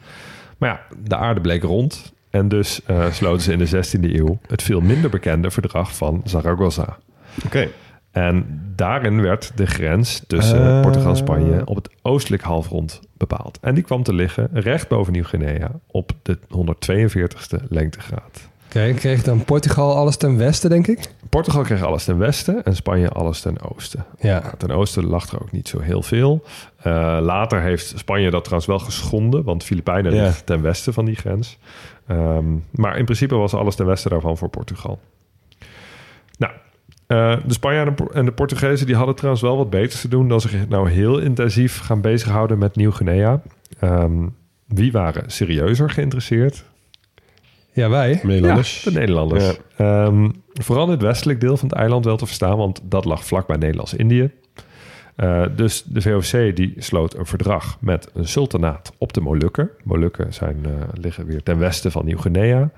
Speaker 5: Maar ja, de aarde bleek rond en dus eh, sloten ze in de 16e eeuw het veel minder bekende verdrag van Zaragoza.
Speaker 3: Oké.
Speaker 5: En daarin werd de grens tussen
Speaker 3: Ah.
Speaker 5: Portugal en Spanje op het oostelijk halfrond bepaald. En die kwam te liggen recht boven Nieuw-Guinea op de 142ste lengtegraad.
Speaker 4: Oké, kreeg dan Portugal alles ten westen, denk ik?
Speaker 5: Portugal kreeg alles ten westen en Spanje alles ten oosten.
Speaker 4: Ja.
Speaker 5: Ten oosten lag er ook niet zo heel veel. Eh, later heeft Spanje dat trouwens wel geschonden, want Filipijnen
Speaker 3: Ja.
Speaker 5: ligt ten westen van die grens. Ehm, maar in principe was alles ten westen daarvan voor Portugal. Eh, de Spanjaarden en de Portugezen die hadden trouwens wel wat beters te doen dan zich nou heel intensief gaan bezighouden met Nieuw-Guinea. Ehm, wie waren serieuzer geïnteresseerd?
Speaker 4: Ja, wij.
Speaker 3: Nederlanders.
Speaker 5: Ja, de Nederlanders.
Speaker 3: Ja.
Speaker 5: Ehm, vooral het westelijk deel van het eiland wel te verstaan, want dat lag vlakbij Nederlands-Indië. Eh, dus de VOC die sloot een verdrag met een sultanaat op de Molukken. Molukken zijn, eh, liggen weer ten westen van Nieuw-Guinea.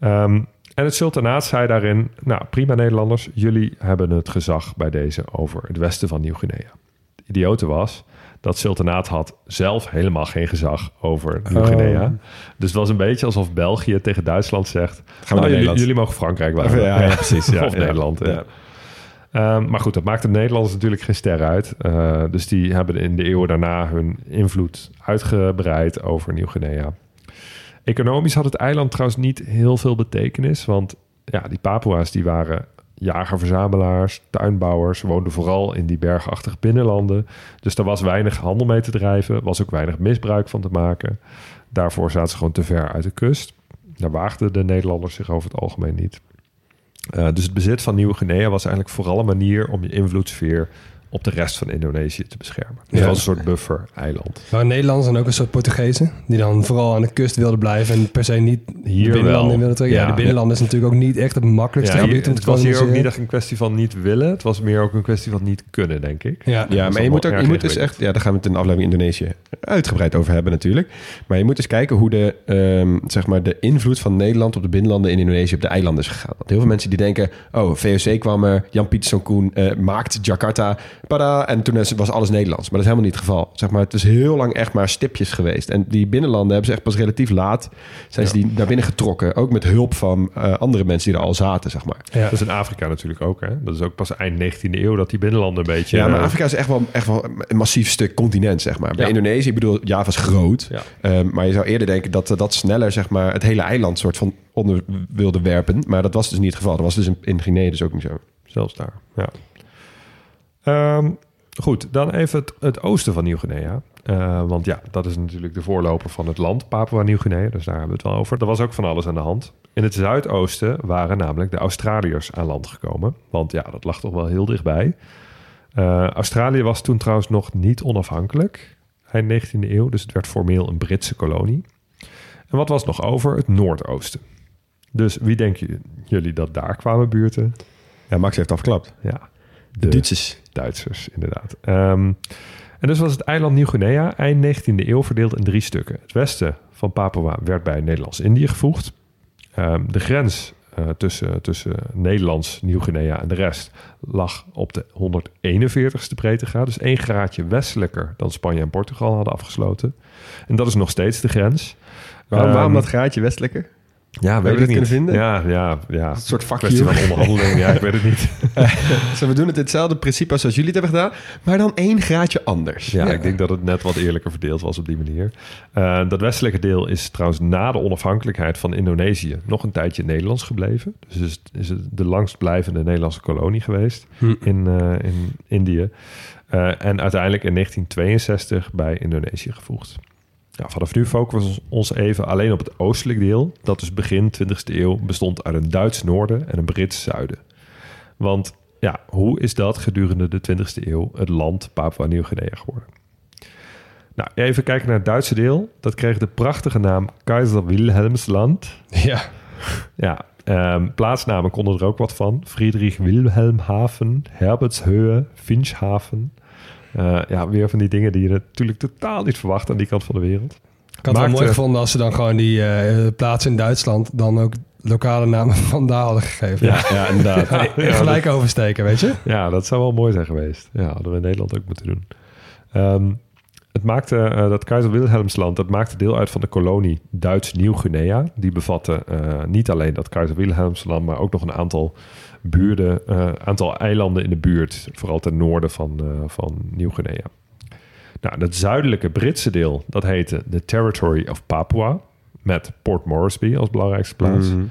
Speaker 5: Ehm, en het sultanaat zei daarin, nou prima Nederlanders, jullie hebben het gezag bij deze over het westen van Nieuw-Guinea. Het idiote was, dat sultanaat had zelf helemaal geen gezag over Nieuw-Guinea. Dus het was een beetje alsof België tegen Duitsland zegt,
Speaker 3: naar
Speaker 5: nou, jullie,
Speaker 3: Nederland."
Speaker 5: jullie mogen Frankrijk wel.
Speaker 3: Ja, ja, precies. Ja,
Speaker 5: of. Nederland. Ehm, maar goed, dat maakt de Nederlanders natuurlijk geen ster uit. Eh, dus die hebben in de eeuwen daarna hun invloed uitgebreid over Nieuw-Guinea. Economisch had het eiland trouwens niet heel veel betekenis. Want ja, die Papua's die waren jager-verzamelaars, tuinbouwers. Woonden vooral in die bergachtige binnenlanden. Dus daar was weinig handel mee te drijven. Was ook weinig misbruik van te maken. Daarvoor zaten ze gewoon te ver uit de kust. Daar waagden de Nederlanders zich over het algemeen niet. Uh, dus het bezit van Nieuw-Guinea was eigenlijk vooral een manier om je invloedssfeer op de rest van Indonesië te beschermen. Dus
Speaker 4: Ja.
Speaker 5: als een soort buffer-eiland.
Speaker 4: Maar Nederlanders zijn ook een soort Portugezen. Die dan vooral aan de kust wilden blijven. En per se niet
Speaker 5: Hier
Speaker 4: de binnenlanden
Speaker 5: wel.
Speaker 4: in willen trekken. Ja,
Speaker 5: Ja.
Speaker 4: de binnenlanden is natuurlijk ook niet echt het makkelijkste
Speaker 5: Ja, hier-
Speaker 4: gebied om te
Speaker 5: het was hier ook niet echt een kwestie van niet willen. Het was meer ook een kwestie van niet kunnen, denk ik.
Speaker 4: Ja.
Speaker 3: Ja, maar je moet, ook, je moet dus echt... Ja, daar gaan we het in de aflevering Indonesië uitgebreid over hebben natuurlijk. Maar je moet dus kijken hoe de, ehm, zeg maar de invloed van Nederland op de binnenlanden in Indonesië op de eilanden is gegaan. Want heel veel mensen die denken... Oh, VOC kwam er, Jan Pieterszoon Koen eh, maakt Jakarta. Pada, en toen was alles Nederlands. Maar dat is helemaal niet het geval. Zeg maar, het is heel lang echt maar stipjes geweest. En die binnenlanden hebben ze echt pas relatief laat... zijn ze die naar binnen getrokken. Ook met hulp van eh, andere mensen die er al zaten, zeg maar.
Speaker 4: Ja.
Speaker 5: Dat is in Afrika natuurlijk ook. Hè? Dat is ook pas eind 19e eeuw dat die binnenlanden een beetje...
Speaker 3: Ja, maar
Speaker 5: eh,
Speaker 3: Afrika is echt wel, echt wel een massief stuk continent, zeg maar. Bij
Speaker 5: Ja.
Speaker 3: Indonesië, ik bedoel, Java is groot.
Speaker 5: Ja.
Speaker 3: Ehm, maar je zou eerder denken dat eh, dat sneller, zeg maar, het hele eiland soort van onder wilde werpen. Maar dat was dus niet het geval. Dat was dus in, in Guinea dus ook niet zo.
Speaker 5: Zelfs daar, ja. Ehm, goed, dan even het, het oosten van Nieuw-Guinea. Eh, want ja, dat is natuurlijk de voorloper van het land, Papua-Nieuw-Guinea. Dus daar hebben we het wel over. Er was ook van alles aan de hand. In het zuidoosten waren namelijk de Australiërs aan land gekomen. Want ja, dat lag toch wel heel dichtbij. Eh, Australië was toen trouwens nog niet onafhankelijk. eind 19e eeuw. Dus het werd formeel een Britse kolonie. En wat was nog over? Het Noordoosten. Dus wie denken jullie dat daar kwamen buurten?
Speaker 3: Ja, Max heeft afgeklapt.
Speaker 5: Ja,
Speaker 3: De Duitsers.
Speaker 5: Duitsers, inderdaad. Ehm, en dus was het eiland Nieuw-Guinea eind 19e eeuw verdeeld in drie stukken. Het westen van Papua werd bij Nederlands-Indië gevoegd. Ehm, de grens eh, tussen, tussen Nederlands, Nieuw-Guinea en de rest lag op de 141ste breedtegraad. Dus één graadje westelijker dan Spanje en Portugal hadden afgesloten. En dat is nog steeds de grens.
Speaker 3: Waarom,
Speaker 5: Ehm,
Speaker 3: waarom dat graadje westelijker?
Speaker 5: Ja,
Speaker 3: weet
Speaker 5: weet ik
Speaker 3: dat
Speaker 5: niet.
Speaker 3: kunnen vinden?
Speaker 5: Ja, ja, ja.
Speaker 3: Een soort
Speaker 5: Kwestie
Speaker 3: you.
Speaker 5: van onderhandeling. Ja, ik weet het niet.
Speaker 3: Zo, we doen het hetzelfde principe als jullie het hebben gedaan, maar dan één graadje anders.
Speaker 5: Ja, ik denk dat het net wat eerlijker verdeeld was op die manier. Eh, dat westelijke deel is trouwens na de onafhankelijkheid van Indonesië nog een tijdje Nederlands gebleven. Dus is het, is het de langstblijvende Nederlandse kolonie geweest in, eh, in Indië. Eh, en uiteindelijk in 1962 bij Indonesië gevoegd. Ja, vanaf nu focussen we ons even alleen op het oostelijk deel. Dat dus begin 20e eeuw bestond uit een Duits noorden en een Brits zuiden. Want ja, hoe is dat gedurende de 20e eeuw het land Papua Nieuw-Guinea geworden? Nou, even kijken naar het Duitse deel. Dat kreeg de prachtige naam Kaiser Wilhelmsland.
Speaker 4: Ja.
Speaker 5: Ja, ehm, plaatsnamen konden er ook wat van. Friedrich Wilhelmhaven, Herbertshöhe, Finchhaven. Eh, ja, weer van die dingen die je natuurlijk totaal niet verwacht aan die kant van de wereld.
Speaker 4: Ik had het wel
Speaker 5: Maakte-
Speaker 4: mooi gevonden als ze dan gewoon die eh plaats in Duitsland dan ook lokale namen vandaar hadden gegeven.
Speaker 5: Ja, ja inderdaad.
Speaker 4: Ja,
Speaker 5: Ja,
Speaker 4: gelijk oversteken, weet je?
Speaker 5: Ja, dat zou wel mooi zijn geweest. Ja, hadden we in Nederland ook moeten doen. Ehm, het maakte, eh, dat Keizer Wilhelmsland, dat maakte deel uit van de kolonie Duits Nieuw-Guinea. Die bevatte eh, niet alleen dat Keizer Wilhelmsland, maar ook nog een aantal buurden, eh, aantal eilanden in de buurt, vooral ten noorden van, eh, van Nieuw-Guinea. Nou, het zuidelijke Britse deel, dat heette de Territory of Papua, met Port Moresby als belangrijkste plaats.
Speaker 3: Mhm.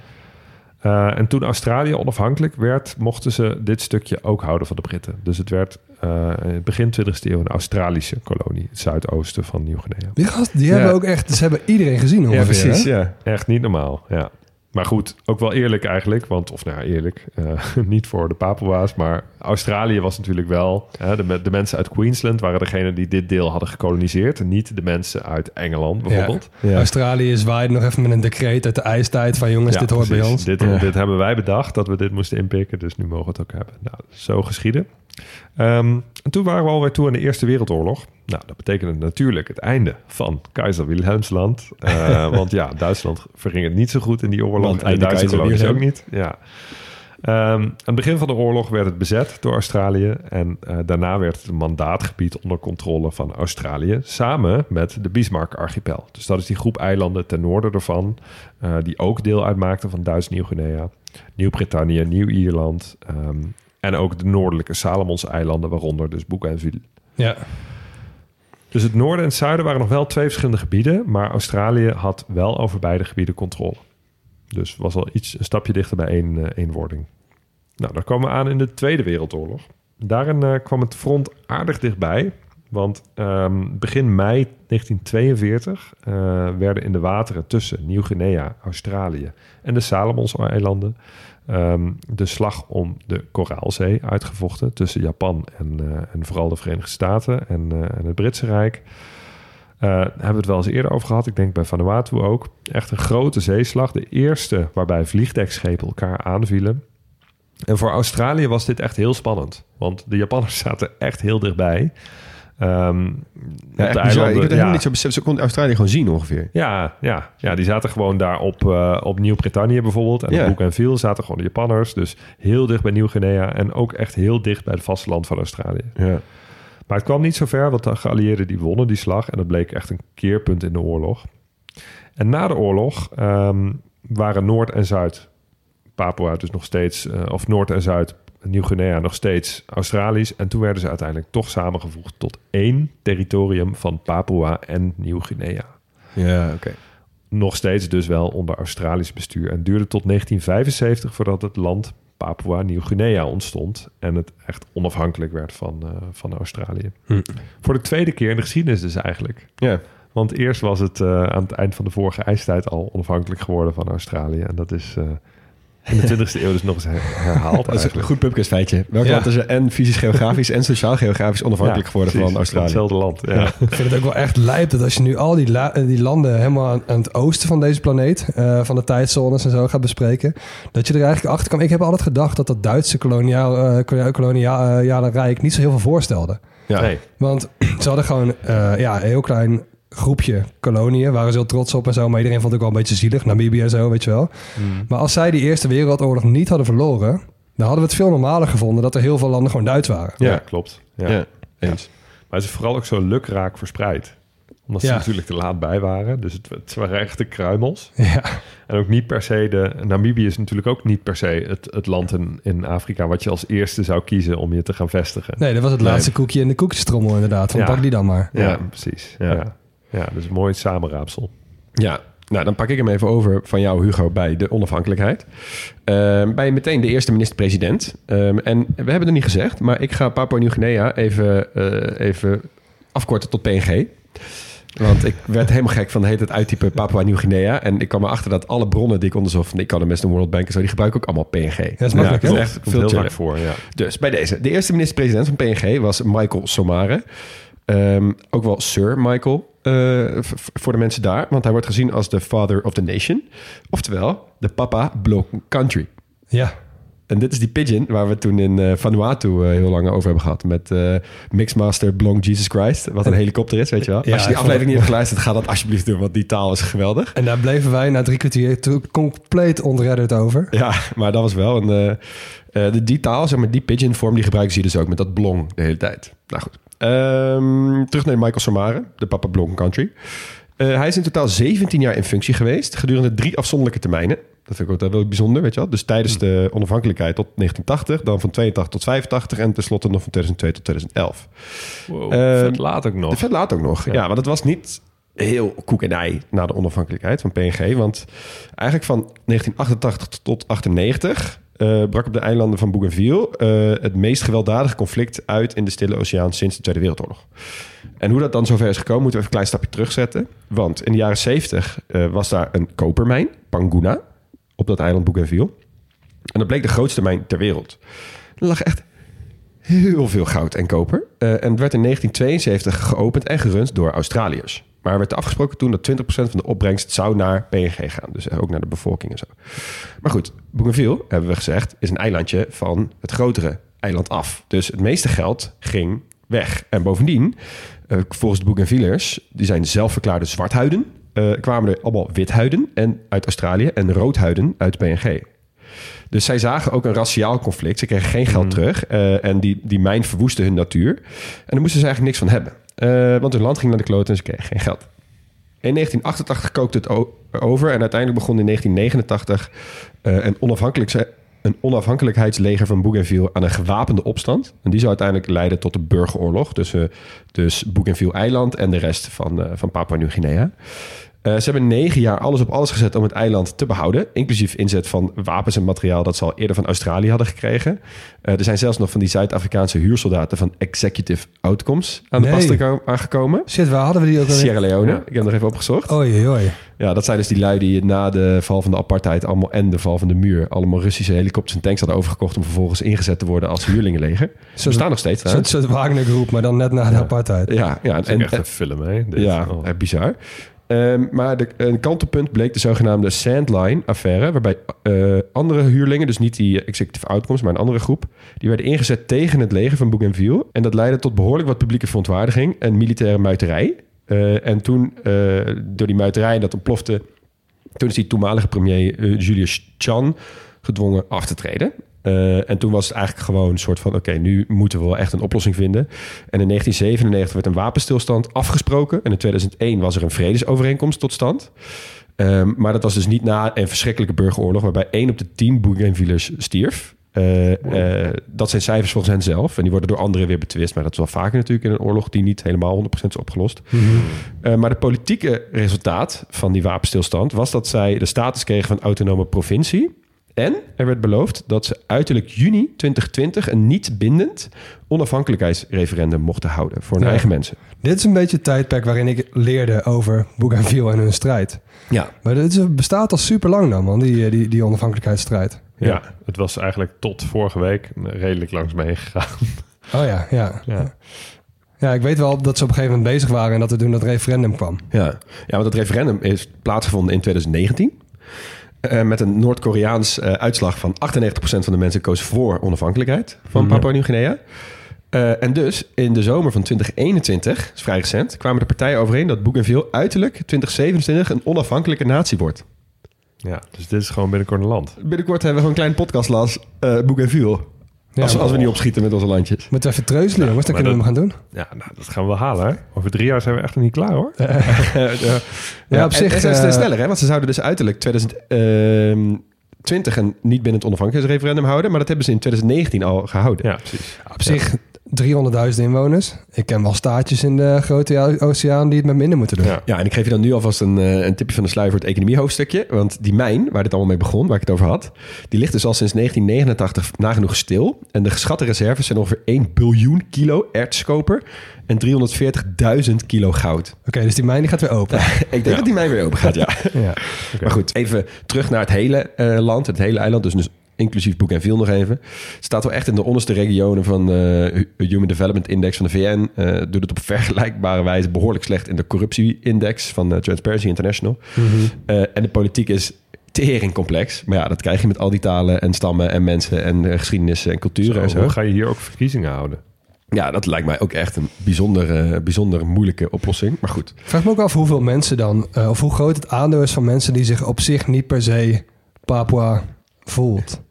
Speaker 5: Uh, en toen Australië onafhankelijk werd, mochten ze dit stukje ook houden van de Britten. Dus het werd uh, in het begin 20e eeuw een Australische kolonie, het zuidoosten van Nieuw-Guinea.
Speaker 4: Die gasten, die
Speaker 3: Ja.
Speaker 4: hebben ook echt, ze hebben iedereen gezien ongeveer.
Speaker 3: Ja, precies.
Speaker 4: hè?
Speaker 3: Ja.
Speaker 5: Echt niet normaal, ja. Maar goed, ook wel eerlijk eigenlijk, want, of nou eerlijk, uh, niet voor de Papua's, maar Australië was natuurlijk wel, de, de, mensen uit Queensland waren degene die dit deel hadden gekoloniseerd, en niet de mensen uit Engeland bijvoorbeeld.
Speaker 4: Ja. Ja. Australië zwaaide nog even met een decreet uit de ijstijd van jongens,
Speaker 5: Ja,
Speaker 4: dit hoort
Speaker 5: precies.
Speaker 4: bij ons.
Speaker 5: Dit, dit hebben wij bedacht, dat we dit moesten inpikken, dus nu mogen we het ook hebben. Nou, zo geschieden. Um, en toen waren we alweer toe aan de Eerste Wereldoorlog. Nou, dat betekende natuurlijk het einde van Keizer Wilhelmsland. Uh, want ja, Duitsland verging het niet zo goed in die oorlog.
Speaker 3: Want
Speaker 5: en
Speaker 3: Keizer
Speaker 5: kolonies ook niet. Ja. Um, aan het begin van de oorlog werd het bezet door Australië. En uh, daarna werd het mandaatgebied onder controle van Australië. Samen met de Bismarck-archipel. Dus dat is die groep eilanden ten noorden ervan. Uh, die ook deel uitmaakten van Duits-Nieuw-Guinea. Nieuw-Brittannië, Nieuw-Ierland. Um, en ook de noordelijke Salomons-eilanden, waaronder dus Bougainville.
Speaker 4: Ja.
Speaker 5: Dus het noorden en het zuiden waren nog wel twee verschillende gebieden. Maar Australië had wel over beide gebieden controle. Dus was al iets een stapje dichter bij één uh, eenwording. Nou, daar komen we aan in de Tweede Wereldoorlog. Daarin uh, kwam het front aardig dichtbij. Want um, begin mei 1942 uh, werden in de wateren tussen Nieuw-Guinea, Australië en de Salomons-eilanden um, de slag om de Koraalzee uitgevochten tussen Japan en, uh, en vooral de Verenigde Staten en, uh, en het Britse Rijk. Uh, daar hebben we het wel eens eerder over gehad. Ik denk bij Vanuatu ook. Echt een grote zeeslag. De eerste waarbij vliegdekschepen elkaar aanvielen. En voor Australië was dit echt heel spannend. Want de Japanners zaten echt heel dichtbij. Um,
Speaker 3: ja,
Speaker 5: op de
Speaker 3: eilanden, ik heb het helemaal
Speaker 5: ja.
Speaker 3: niet zo beseft. Ze konden Australië gewoon zien ongeveer.
Speaker 5: Ja, ja, ja, die zaten gewoon daar op, uh, op Nieuw-Brittannië bijvoorbeeld. En op Bougainville zaten gewoon de Japanners. Dus heel dicht bij Nieuw-Guinea. En ook echt heel dicht bij het vasteland van Australië.
Speaker 3: Ja.
Speaker 5: Maar het kwam niet zo ver, want de geallieerden die wonnen die slag. En dat bleek echt een keerpunt in de oorlog. En na de oorlog um, waren Noord en Zuid Papua dus nog steeds... Uh, of Noord en Zuid Nieuw-Guinea nog steeds Australisch. En toen werden ze uiteindelijk toch samengevoegd tot één territorium van Papua en Nieuw-Guinea.
Speaker 3: Ja, oké. Okay.
Speaker 5: Nog steeds dus wel onder Australisch bestuur. En duurde tot 1975 voordat het land Papua Nieuw-Guinea ontstond. En het echt onafhankelijk werd van, uh, van Australië.
Speaker 3: Hm.
Speaker 5: Voor de tweede keer in de geschiedenis dus eigenlijk.
Speaker 3: Ja.
Speaker 5: Want eerst was het uh, aan het eind van de vorige ijstijd al onafhankelijk geworden van Australië. En dat is uh, in de 20e eeuw dus nog eens her- herhaald
Speaker 3: Dat is een goed pubquiz feitje. Welk
Speaker 4: Ja.
Speaker 3: land is er en fysisch geografisch en sociaal geografisch onafhankelijk geworden
Speaker 5: precies.
Speaker 3: van Australië?
Speaker 5: Hetzelfde land, ja.
Speaker 4: Ik vind het ook wel echt lijp dat als je nu al die, la- die landen helemaal aan, aan het oosten van deze planeet, eh, van de tijdzones en zo gaat bespreken, dat je er eigenlijk achter kwam. Ik heb altijd gedacht dat dat Duitse koloniaal, eh, koloniale rijk niet zo heel veel voorstelde.
Speaker 3: Ja.
Speaker 5: Nee,
Speaker 4: Want ze hadden gewoon eh, ja, een heel klein groepje koloniën. Waren ze heel trots op en zo. Maar iedereen vond het ook wel een beetje zielig. Namibië en zo, weet je wel. Maar als zij die Eerste Wereldoorlog niet hadden verloren... dan hadden we het veel normaler gevonden... dat er heel veel landen gewoon Duits waren.
Speaker 5: ja,
Speaker 3: Ja.
Speaker 5: klopt. Ja.
Speaker 3: Ja, eens.
Speaker 5: Maar het is vooral ook zo lukraak verspreid. Omdat ze
Speaker 4: Ja.
Speaker 5: natuurlijk te laat bij waren. Dus het, het waren echte kruimels.
Speaker 4: Ja,
Speaker 5: En ook niet per se de... Namibië is natuurlijk ook niet per se het, het land in, in Afrika... wat je als eerste zou kiezen om je te gaan vestigen.
Speaker 4: nee, dat was het
Speaker 5: Nee.
Speaker 4: laatste koekje in de koekjestrommel inderdaad. Van
Speaker 5: Ja.
Speaker 4: pak die dan maar.
Speaker 5: Ja,
Speaker 3: Ja.
Speaker 5: precies.
Speaker 3: Ja.
Speaker 5: Ja. Ja. dus een mooi samenraapsel.
Speaker 3: Ja, nou dan pak ik hem even over van jou, Hugo, bij de onafhankelijkheid. Ehm, bij meteen de eerste minister-president. Ehm, en we hebben het niet gezegd, maar ik ga Papua Nieuw-Guinea even, eh, even afkorten tot PNG. Want ik werd helemaal gek van de hele tijd uittypen Papua Nieuw-Guinea. En ik kwam erachter dat alle bronnen die ik onderzocht van de Economist en World Bank en zo, die gebruiken ook allemaal PNG.
Speaker 4: dat is makkelijk,
Speaker 3: dat
Speaker 4: hè?
Speaker 3: is echt veel
Speaker 5: vaak voor, ja.
Speaker 3: Dus bij deze. De eerste minister-president van PNG was Michael Somare. Ehm, ook wel Sir Michael eh, voor de mensen daar. Want hij wordt gezien als de father of the nation. Oftewel, de papa block country.
Speaker 4: Ja,
Speaker 3: En dit is die pigeon waar we toen in eh, Vanuatu eh, heel lang over hebben gehad. Met Mixmaster Blong Jesus Christ. Wat een helikopter is, weet je wel.
Speaker 4: Ja,
Speaker 3: Als je die aflevering niet hebt geluisterd, ga dat alsjeblieft doen. Want die taal is geweldig.
Speaker 4: en daar bleven wij na drie kwartier compleet ontredderd over.
Speaker 3: Ja, maar dat was wel een... de, die taal, zeg maar, die pigeon vorm, die gebruiken ze hier dus ook met dat blong de hele tijd. Nou goed. Ehm, terug naar Michael Somare, de papa blong country. Eh, hij is in totaal 17 jaar in functie geweest, gedurende drie afzonderlijke termijnen. Dat vind ik ook wel bijzonder, weet je wel. Dus tijdens de onafhankelijkheid tot 1980, dan van 82 tot 85 en tenslotte nog van 2002 tot 2011.
Speaker 5: Wow, vet laat ook nog.
Speaker 3: Vet laat ook nog. Ja.
Speaker 5: Ja.
Speaker 3: want het was niet heel koek en ei na de onafhankelijkheid van PNG. Want eigenlijk van 1988 tot 98 eh, brak op de eilanden van Bougainville eh, het meest gewelddadige conflict uit in de Stille Oceaan sinds de Tweede Wereldoorlog. En hoe dat dan zover is gekomen, moeten we even een klein stapje terugzetten. Want in de jaren 70 eh, was daar een kopermijn, Panguna, op dat eiland Bougainville. En dat bleek de grootste mijn ter wereld. Er lag echt heel veel goud en koper. En het werd in 1972 geopend en gerund door Australiërs. Maar er werd afgesproken toen dat 20% van de opbrengst zou naar PNG gaan. Dus ook naar de bevolking en zo. Maar goed, Bougainville, hebben we gezegd, is een eilandje van het grotere eiland af. Dus het meeste geld ging weg. En bovendien, eh, volgens de Bougainvillers, die zijn zelfverklaarde zwarthuiden, eh, kwamen er allemaal withuiden en uit Australië en roodhuiden uit PNG. Dus zij zagen ook een raciaal conflict. Ze kregen geen geld terug. eh, en die, die mijn verwoestte hun natuur. En daar moesten ze eigenlijk niks van hebben. Eh, want hun land ging naar de kloten en ze kregen geen geld. In 1988 kookte het over. En uiteindelijk begon in 1989 eh, een, onafhankelijks, een onafhankelijkheidsleger van Bougainville aan een gewapende opstand. En die zou uiteindelijk leiden tot de burgeroorlog tussen dus Bougainville-eiland en de rest van, eh, van Papua Eh, ze hebben negen jaar alles op alles gezet om het eiland te behouden. Inclusief inzet van wapens en materiaal dat ze al eerder van Australië hadden gekregen. Eh, er zijn zelfs nog van die Zuid-Afrikaanse huursoldaten van Executive Outcomes aan de
Speaker 4: Nee.
Speaker 3: pas aangekomen.
Speaker 4: Shit, waar hadden we die ook alweer?
Speaker 3: Sierra Leone.
Speaker 5: Ja.
Speaker 3: Ik heb nog even opgezocht.
Speaker 4: Oei, oei.
Speaker 3: Ja, dat zijn dus die lui die na de val van de apartheid allemaal en de val van de muur allemaal Russische helikopters en tanks hadden overgekocht om vervolgens ingezet te worden als huurlingenleger. Ze bestaan nog steeds. Trouwens.
Speaker 4: soort Wagner-groep, maar dan net na de apartheid.
Speaker 3: Ja, ja,
Speaker 5: Dat is ook echt een film, hè? Dit.
Speaker 3: ja,
Speaker 5: Oh.
Speaker 3: bizar. Ehm, maar een kantelpunt bleek de zogenaamde Sandline-affaire... waarbij eh, andere huurlingen, dus niet die executive outcomes... maar een andere groep, die werden ingezet tegen het leger van Bougainville. En dat leidde tot behoorlijk wat publieke verontwaardiging... en militaire muiterij. Eh, en toen, eh, door die muiterij, dat ontplofte... toen is die toenmalige premier eh, Julius Chan gedwongen af te treden. Eh, en toen was het eigenlijk gewoon een soort van... oké, nu moeten we wel echt een oplossing vinden. En in 1997 werd een wapenstilstand afgesproken. En in 2001 was er een vredesovereenkomst tot stand. Ehm, maar dat was dus niet na een verschrikkelijke burgeroorlog... waarbij één op de tien Bougainvillers stierf. Eh, eh, dat zijn cijfers volgens hen zelf. En die worden door anderen weer betwist. Maar dat is wel vaker natuurlijk in een oorlog... die niet helemaal 100% is opgelost. Eh, maar de politieke resultaat van die wapenstilstand... was dat zij de status kregen van autonome provincie... En er werd beloofd dat ze uiterlijk juni 2020 een niet bindend onafhankelijkheidsreferendum mochten houden voor hun
Speaker 4: Ja.
Speaker 3: eigen mensen.
Speaker 4: Dit is een beetje het tijdperk waarin ik leerde over Bougainville en hun strijd.
Speaker 3: Ja.
Speaker 4: Maar dit bestaat al super lang dan, man, die, die, die onafhankelijkheidsstrijd.
Speaker 5: Ja, het was eigenlijk tot vorige week redelijk langs me heen gegaan.
Speaker 4: Oh ja, ja.
Speaker 5: Ja.
Speaker 4: Ja, ik weet wel dat ze op een gegeven moment bezig waren... en dat er toen dat referendum kwam.
Speaker 3: Ja. ja, want het referendum is plaatsgevonden in 2019. Eh, met een Noord-Koreaans eh, uitslag van 98% van de mensen koos voor onafhankelijkheid van Papua Nieuw-Guinea. Eh, en dus in de zomer van 2021, is vrij recent, kwamen de partijen overeen dat Bougainville uiterlijk 2027 een onafhankelijke natie wordt.
Speaker 5: Ja, dus dit is gewoon binnenkort een land.
Speaker 3: Binnenkort hebben we gewoon een klein podcastlas uh, Bougainville.
Speaker 4: Ja,
Speaker 3: als, als we niet opschieten met onze landjes.
Speaker 4: Moeten we even treuzelen, jongens. Dan kunnen we hem gaan doen.
Speaker 5: Ja, nou, dat gaan we wel halen. Hè? Over drie jaar zijn we echt nog niet klaar hoor.
Speaker 3: Ja,
Speaker 4: op zich,
Speaker 3: en
Speaker 4: eh,
Speaker 3: sneller, hè? Want ze zouden dus uiterlijk 2020 en niet binnen het onafhankelijkheidsreferendum houden. Maar dat hebben ze in 2019 al gehouden.
Speaker 5: Ja, precies.
Speaker 4: Op zich 300.000 inwoners. Ik ken wel staatjes in de grote oceaan die het met minder moeten doen.
Speaker 5: Ja.
Speaker 3: Ja, en ik geef je dan nu alvast een, eh, een tipje van de sluier voor het economiehoofdstukje. Want die mijn, waar dit allemaal mee begon, waar ik het over had... die ligt dus al sinds 1989 nagenoeg stil. En de geschatte reserves zijn ongeveer 1 biljoen kilo ertskoper... en 340.000 kilo goud.
Speaker 4: Oké, dus die mijn die gaat weer open.
Speaker 3: Ik denk dat die mijn weer open gaat, ja.
Speaker 4: ja.
Speaker 3: Maar goed, even terug naar het hele eh, land, het hele eiland. Dus, dus inclusief Bougainville nog even. Staat wel echt in de onderste regionen van de Human Development Index van de VN. Eh doet het op vergelijkbare wijze behoorlijk slecht in de corruptie-index van eh, Transparency International. Eh, en de politiek is tering complex. Maar ja, dat krijg je met al die talen en stammen en mensen en eh, geschiedenissen en culturen en
Speaker 5: Zo, hoe ga je hier ook verkiezingen houden?
Speaker 3: Ja, dat lijkt mij ook echt een bijzonder, eh, bijzonder moeilijke oplossing. Maar goed,
Speaker 4: vraag me ook af hoeveel mensen dan, eh, of hoe groot het aandeel is van mensen die zich op zich niet per se Papua voelt.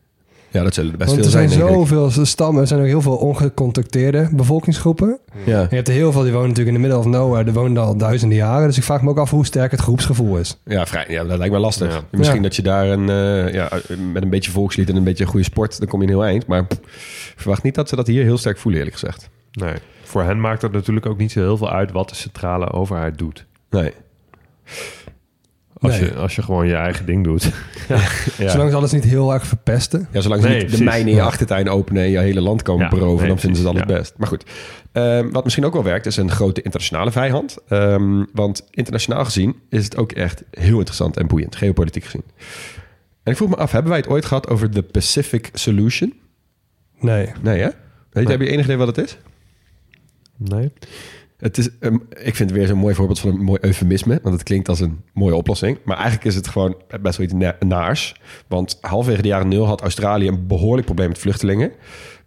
Speaker 3: Ja, dat zullen er best
Speaker 4: Want
Speaker 3: veel
Speaker 4: er zijn
Speaker 3: zijn, denk ik.
Speaker 4: zoveel stammen, er zijn ook heel veel ongecontacteerde bevolkingsgroepen.
Speaker 3: Ja.
Speaker 4: En je hebt er heel veel die wonen natuurlijk in de middle of nowhere, die wonen al duizenden jaren. Dus ik vraag me ook af hoe sterk het groepsgevoel is.
Speaker 3: Ja, vrij, ja, dat lijkt me lastig.
Speaker 5: Ja.
Speaker 3: Misschien
Speaker 4: Ja.
Speaker 3: dat je daar een, eh, ja, met een beetje volkslied en een beetje goede sport, dan kom je een heel eind. Maar pff, verwacht niet dat ze dat hier heel sterk voelen, eerlijk gezegd.
Speaker 5: Nee. Voor hen maakt het natuurlijk ook niet zo heel veel uit wat de centrale overheid doet.
Speaker 3: Nee.
Speaker 5: Als,
Speaker 4: Nee.
Speaker 5: je, als je gewoon je eigen ding doet. ja.
Speaker 4: Zolang ze alles niet heel erg verpesten.
Speaker 3: Ja, zolang ze
Speaker 5: Nee,
Speaker 3: niet de mijnen in je achtertuin openen en je hele land komen
Speaker 5: Ja,
Speaker 3: beroven,
Speaker 5: nee,
Speaker 3: dan vinden ze het alles best. Maar goed, Ehm, wat misschien ook wel werkt, is een grote internationale vijand. Ehm, want internationaal gezien is het ook echt heel interessant en boeiend, geopolitiek gezien. En ik vroeg me af, hebben wij het ooit gehad over de Pacific Solution?
Speaker 4: Nee.
Speaker 3: Nee, hè? Weet, Heb je enig idee wat het is?
Speaker 5: Nee.
Speaker 3: Het is, ehm, ik vind het weer zo'n mooi voorbeeld van een mooi eufemisme. Want het klinkt als een mooie oplossing. Maar eigenlijk is het gewoon best wel iets na- naars. Want halverwege de jaren nul had Australië een behoorlijk probleem met vluchtelingen.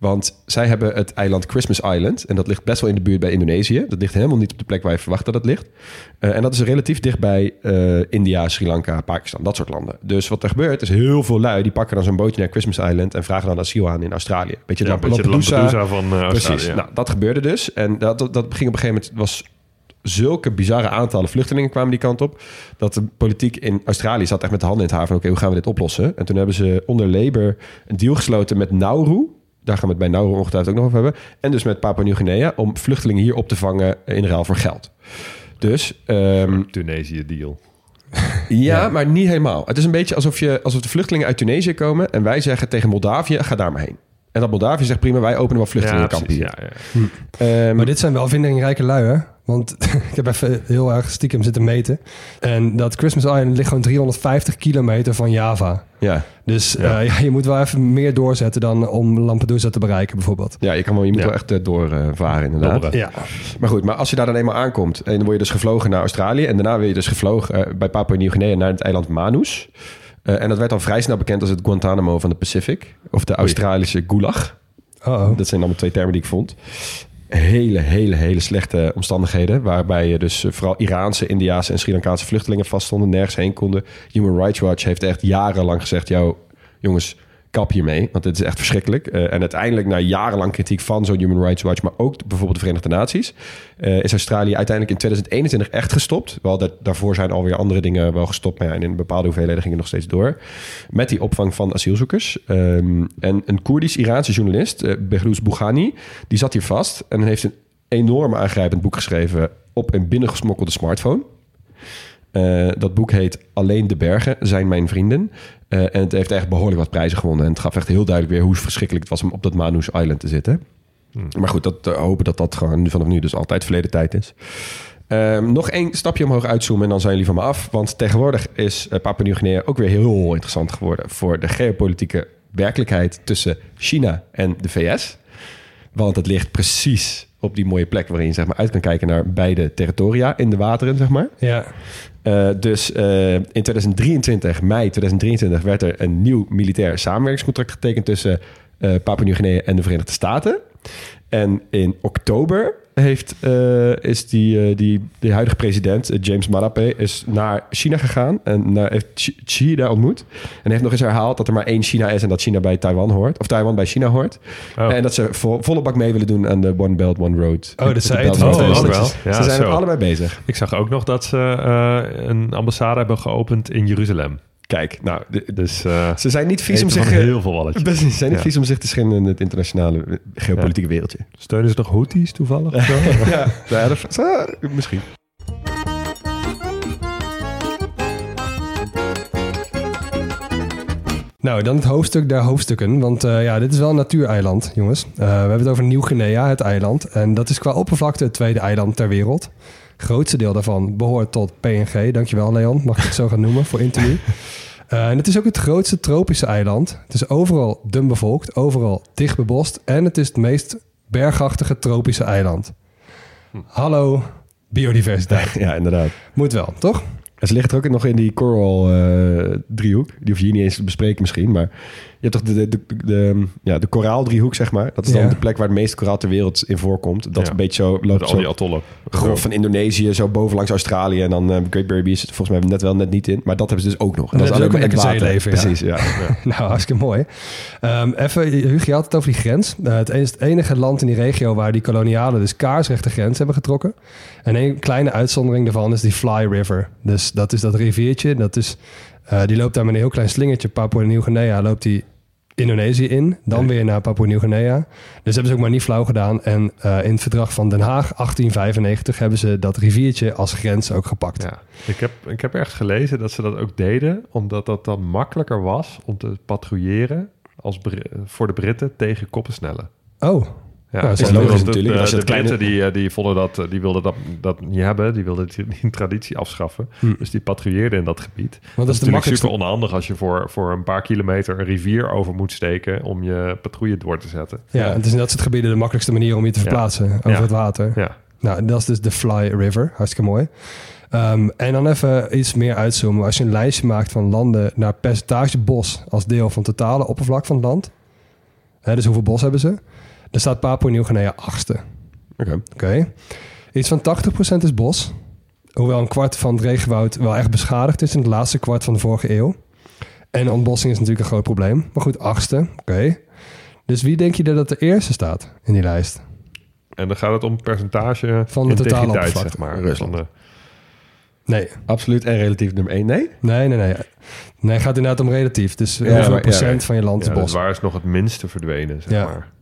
Speaker 3: Want zij hebben het eiland Christmas Island. En dat ligt best wel in de buurt bij Indonesië. Dat ligt helemaal niet op de plek waar je verwacht dat het ligt. Eh, en dat is relatief dicht bij eh, India, Sri Lanka, Pakistan, dat soort landen. Dus wat er gebeurt is heel veel lui die pakken dan zo'n bootje naar Christmas Island... en vragen dan asiel aan in Australië. Beetje
Speaker 5: Ja, de
Speaker 3: Lampedusa.
Speaker 5: Lampedusa van eh, Australië.
Speaker 3: Precies. Nou, dat gebeurde dus. En dat, dat, dat ging op een gegeven moment... was zulke bizarre aantallen vluchtelingen kwamen die kant op... dat de politiek in Australië zat echt met de handen in het haar van... oké, hoe gaan we dit oplossen? En toen hebben ze onder Labour een deal gesloten met Nauru... Daar gaan we het bij Nauru ongetwijfeld ook nog over hebben. En dus met Papua Nieuw-Guinea... om vluchtelingen hier op te vangen in ruil voor geld. Dus ehm,
Speaker 5: Tunesië deal.
Speaker 3: ja, maar niet helemaal. Het is een beetje alsof, je, alsof de vluchtelingen uit Tunesië komen... en wij zeggen tegen Moldavië, ga daar maar heen. En dat Moldavië zegt prima, wij openen wel vluchtelingenkampen hier.
Speaker 5: ja, ja.
Speaker 3: Ehm,
Speaker 4: Maar dit zijn wel vindingrijke lui, hè? Want ik heb even heel erg stiekem zitten meten. En dat Christmas Island ligt gewoon 350 kilometer van Java.
Speaker 3: ja.
Speaker 4: Dus
Speaker 5: Ja.
Speaker 4: ja. ja, je moet wel even meer doorzetten dan om Lampedusa te bereiken, bijvoorbeeld.
Speaker 3: Ja, je, kan wel, je moet
Speaker 5: Ja.
Speaker 3: wel echt eh, doorvaren inderdaad.
Speaker 5: Dobberen.
Speaker 4: Ja.
Speaker 3: Maar goed, maar als je daar dan eenmaal aankomt... en dan word je dus gevlogen naar Australië... en daarna word je dus gevlogen eh, bij Papua Nieuw-Guinea naar het eiland Manus. Eh, en dat werd al vrij snel bekend als het Guantanamo van de Pacific. Of de Australische Gulag.
Speaker 4: Oh,
Speaker 3: Dat zijn allemaal twee termen die ik vond. Hele, hele, hele slechte omstandigheden. Waarbij je dus eh, vooral Iraanse, Indiaanse en Sri Lankaanse vluchtelingen vaststonden. Nergens heen konden. Human Rights Watch heeft echt jarenlang gezegd... Yo, jongens, kap hiermee. Want het is echt verschrikkelijk. Eh, en uiteindelijk, na jarenlang kritiek van zo'n Human Rights Watch... maar ook bijvoorbeeld de Verenigde Naties... eh, is Australië uiteindelijk in 2021 echt gestopt. Wel, dat, daarvoor zijn alweer andere dingen wel gestopt. Maar ja, en in bepaalde hoeveelheden gingen nog steeds door. Met die opvang van asielzoekers. Ehm, en een Koerdisch-Iraanse journalist, eh Behrouz die zat hier vast en heeft een enorm aangrijpend boek geschreven... op een binnengesmokkelde smartphone. Eh, dat boek heet Alleen de bergen zijn mijn vrienden. Eh, en het heeft echt behoorlijk wat prijzen gewonnen. En het gaf echt heel duidelijk weer hoe verschrikkelijk het was om op dat Manus Island te zitten. Maar goed, dat, eh, hopen dat dat gewoon nu vanaf nu dus altijd verleden tijd is. Ehm, nog één stapje omhoog uitzoomen en dan zijn jullie van me af. Want tegenwoordig is Papua Nieuw-Guinea ook weer heel interessant geworden voor de geopolitieke werkelijkheid tussen China en de VS. Want het ligt precies op die mooie plek waarin je zeg maar, uit kan kijken naar beide territoria in de wateren, zeg maar.
Speaker 4: Ja.
Speaker 3: Uh, dus uh, in 2023, mei 2023, werd er een nieuw militair samenwerkingscontract getekend tussen uh, Papua-Nieuw-Guinea en de Verenigde Staten. En in oktober heeft, uh, is die, uh, die, de huidige president, uh, James Marape, is naar China gegaan en heeft Xi daar ontmoet. En heeft nog eens herhaald dat er maar één China is en dat China bij Taiwan hoort. Of Taiwan bij China hoort. Oh. En dat ze vo, volle bak mee willen doen aan de One Belt, One Road.
Speaker 4: Oh, dat zei
Speaker 5: het oh, wel.
Speaker 3: Ja, ze zijn er allebei bezig.
Speaker 5: Ik zag ook nog dat ze een ambassade hebben geopend in Jeruzalem.
Speaker 3: Kijk, nou, dus, uh, ze zijn niet vies om zich...
Speaker 5: heel veel walletjes.
Speaker 3: Ze zijn niet ja. vies om zich te schinden in het internationale geopolitieke ja. wereldje.
Speaker 5: Steunen ze nog Houthis toevallig?
Speaker 3: ja, ja dat, misschien.
Speaker 4: Nou, dan het hoofdstuk der hoofdstukken. Want uh, ja, dit is wel een natuureiland, jongens. Uh, we hebben het over Nieuw-Guinea, het eiland. En dat is qua oppervlakte het tweede eiland ter wereld grootste deel daarvan behoort tot PNG. Dankjewel, Leon. Mag ik het zo gaan noemen voor interview? Uh, en het is ook het grootste tropische eiland. Het is overal dun bevolkt, overal dicht bebost. En het is het meest bergachtige tropische eiland. Hallo, biodiversiteit.
Speaker 3: Ja, inderdaad.
Speaker 4: Moet wel, toch?
Speaker 3: En ze liggen er ook nog in die coral uh, driehoek. Die hoef je hier niet eens te bespreken misschien. Maar hebt toch de, de, de, de ja, de koraaldriehoek, zeg maar. Dat is dan
Speaker 4: Ja.
Speaker 3: de plek waar het meeste koraal ter wereld in voorkomt. Dat
Speaker 5: Ja.
Speaker 3: een beetje zo loopt
Speaker 5: al die atollen.
Speaker 3: grof van Indonesië, zo bovenlangs Australië. En dan eh, Great Barrier Reef zit er volgens mij net wel net niet in. Maar dat hebben ze dus ook nog. En
Speaker 4: Dat
Speaker 3: dat
Speaker 4: is ook een lekker zeeleven, ja.
Speaker 3: Precies, ja.
Speaker 4: Nou, hartstikke mooi. Ehm, even, Hugo, je had het over die grens. Eh, het is het enige land in die regio waar die kolonialen dus kaarsrechte grens hebben getrokken. En een kleine uitzondering daarvan is die Fly River. Dus dat is dat riviertje. Dat is, eh, die loopt daar met een heel klein slingertje. Papua-Nieuw-Guinea loopt die Indonesië in. Dan weer naar Papua-Nieuw-Guinea. Dus hebben ze ook maar niet flauw gedaan. En eh, in het verdrag van Den Haag 1895 hebben ze dat riviertje als grens ook gepakt.
Speaker 5: Ja, ik heb, ik heb ergens gelezen dat ze dat ook deden, omdat dat dan makkelijker was om te patrouilleren als voor de Britten tegen koppensnellen.
Speaker 4: Oh,
Speaker 5: Ja,
Speaker 4: Nou, dat is
Speaker 3: logisch
Speaker 5: de-
Speaker 3: natuurlijk,
Speaker 5: De,
Speaker 3: als je
Speaker 5: de
Speaker 3: het kleine-
Speaker 5: Britten die, eh, die vonden dat, die wilden dat, dat niet hebben, die wilden die, die traditie afschaffen.
Speaker 4: Hm.
Speaker 5: Dus die patrouilleerden in dat gebied.
Speaker 4: want dat is de
Speaker 5: Dat is natuurlijk
Speaker 4: makkelijkste...
Speaker 5: super onhandig als je voor, voor een paar kilometer een rivier over moet steken om je patrouille door te zetten.
Speaker 4: Ja, het is in dat soort gebieden de makkelijkste manier om je te verplaatsen over
Speaker 5: Ja.
Speaker 4: het water.
Speaker 5: Ja,
Speaker 4: Nou, dat is dus de Fly River. Hartstikke mooi. Ehm, en dan even iets meer uitzoomen. Als je een lijstje maakt van landen naar percentage bos als deel van het totale oppervlak van het land. Hè, dus hoeveel bos hebben ze? Dan staat Papua Nieuw-Guinea achtste.
Speaker 3: Oké.
Speaker 4: Oké. Iets van 80% is bos. Hoewel een kwart van het regenwoud wel echt beschadigd is in het laatste kwart van de vorige eeuw. En ontbossing is natuurlijk een groot probleem. Maar goed, achtste. Oké. Dus wie denk je dat de eerste staat in die lijst?
Speaker 5: en dan gaat het om percentage
Speaker 4: Van de totale oppervlakte.
Speaker 5: zeg maar.
Speaker 3: Rusland.
Speaker 4: Nee,
Speaker 3: Absoluut en relatief nummer één. Nee?
Speaker 4: nee, nee. Nee, nee het gaat inderdaad om relatief. Dus
Speaker 3: Ja,
Speaker 4: hoeveel
Speaker 3: maar-
Speaker 4: procent
Speaker 3: ja,
Speaker 4: van je land is
Speaker 5: ja, dus
Speaker 4: bos?
Speaker 5: waar is nog het minste verdwenen, zeg
Speaker 4: Ja.
Speaker 5: maar.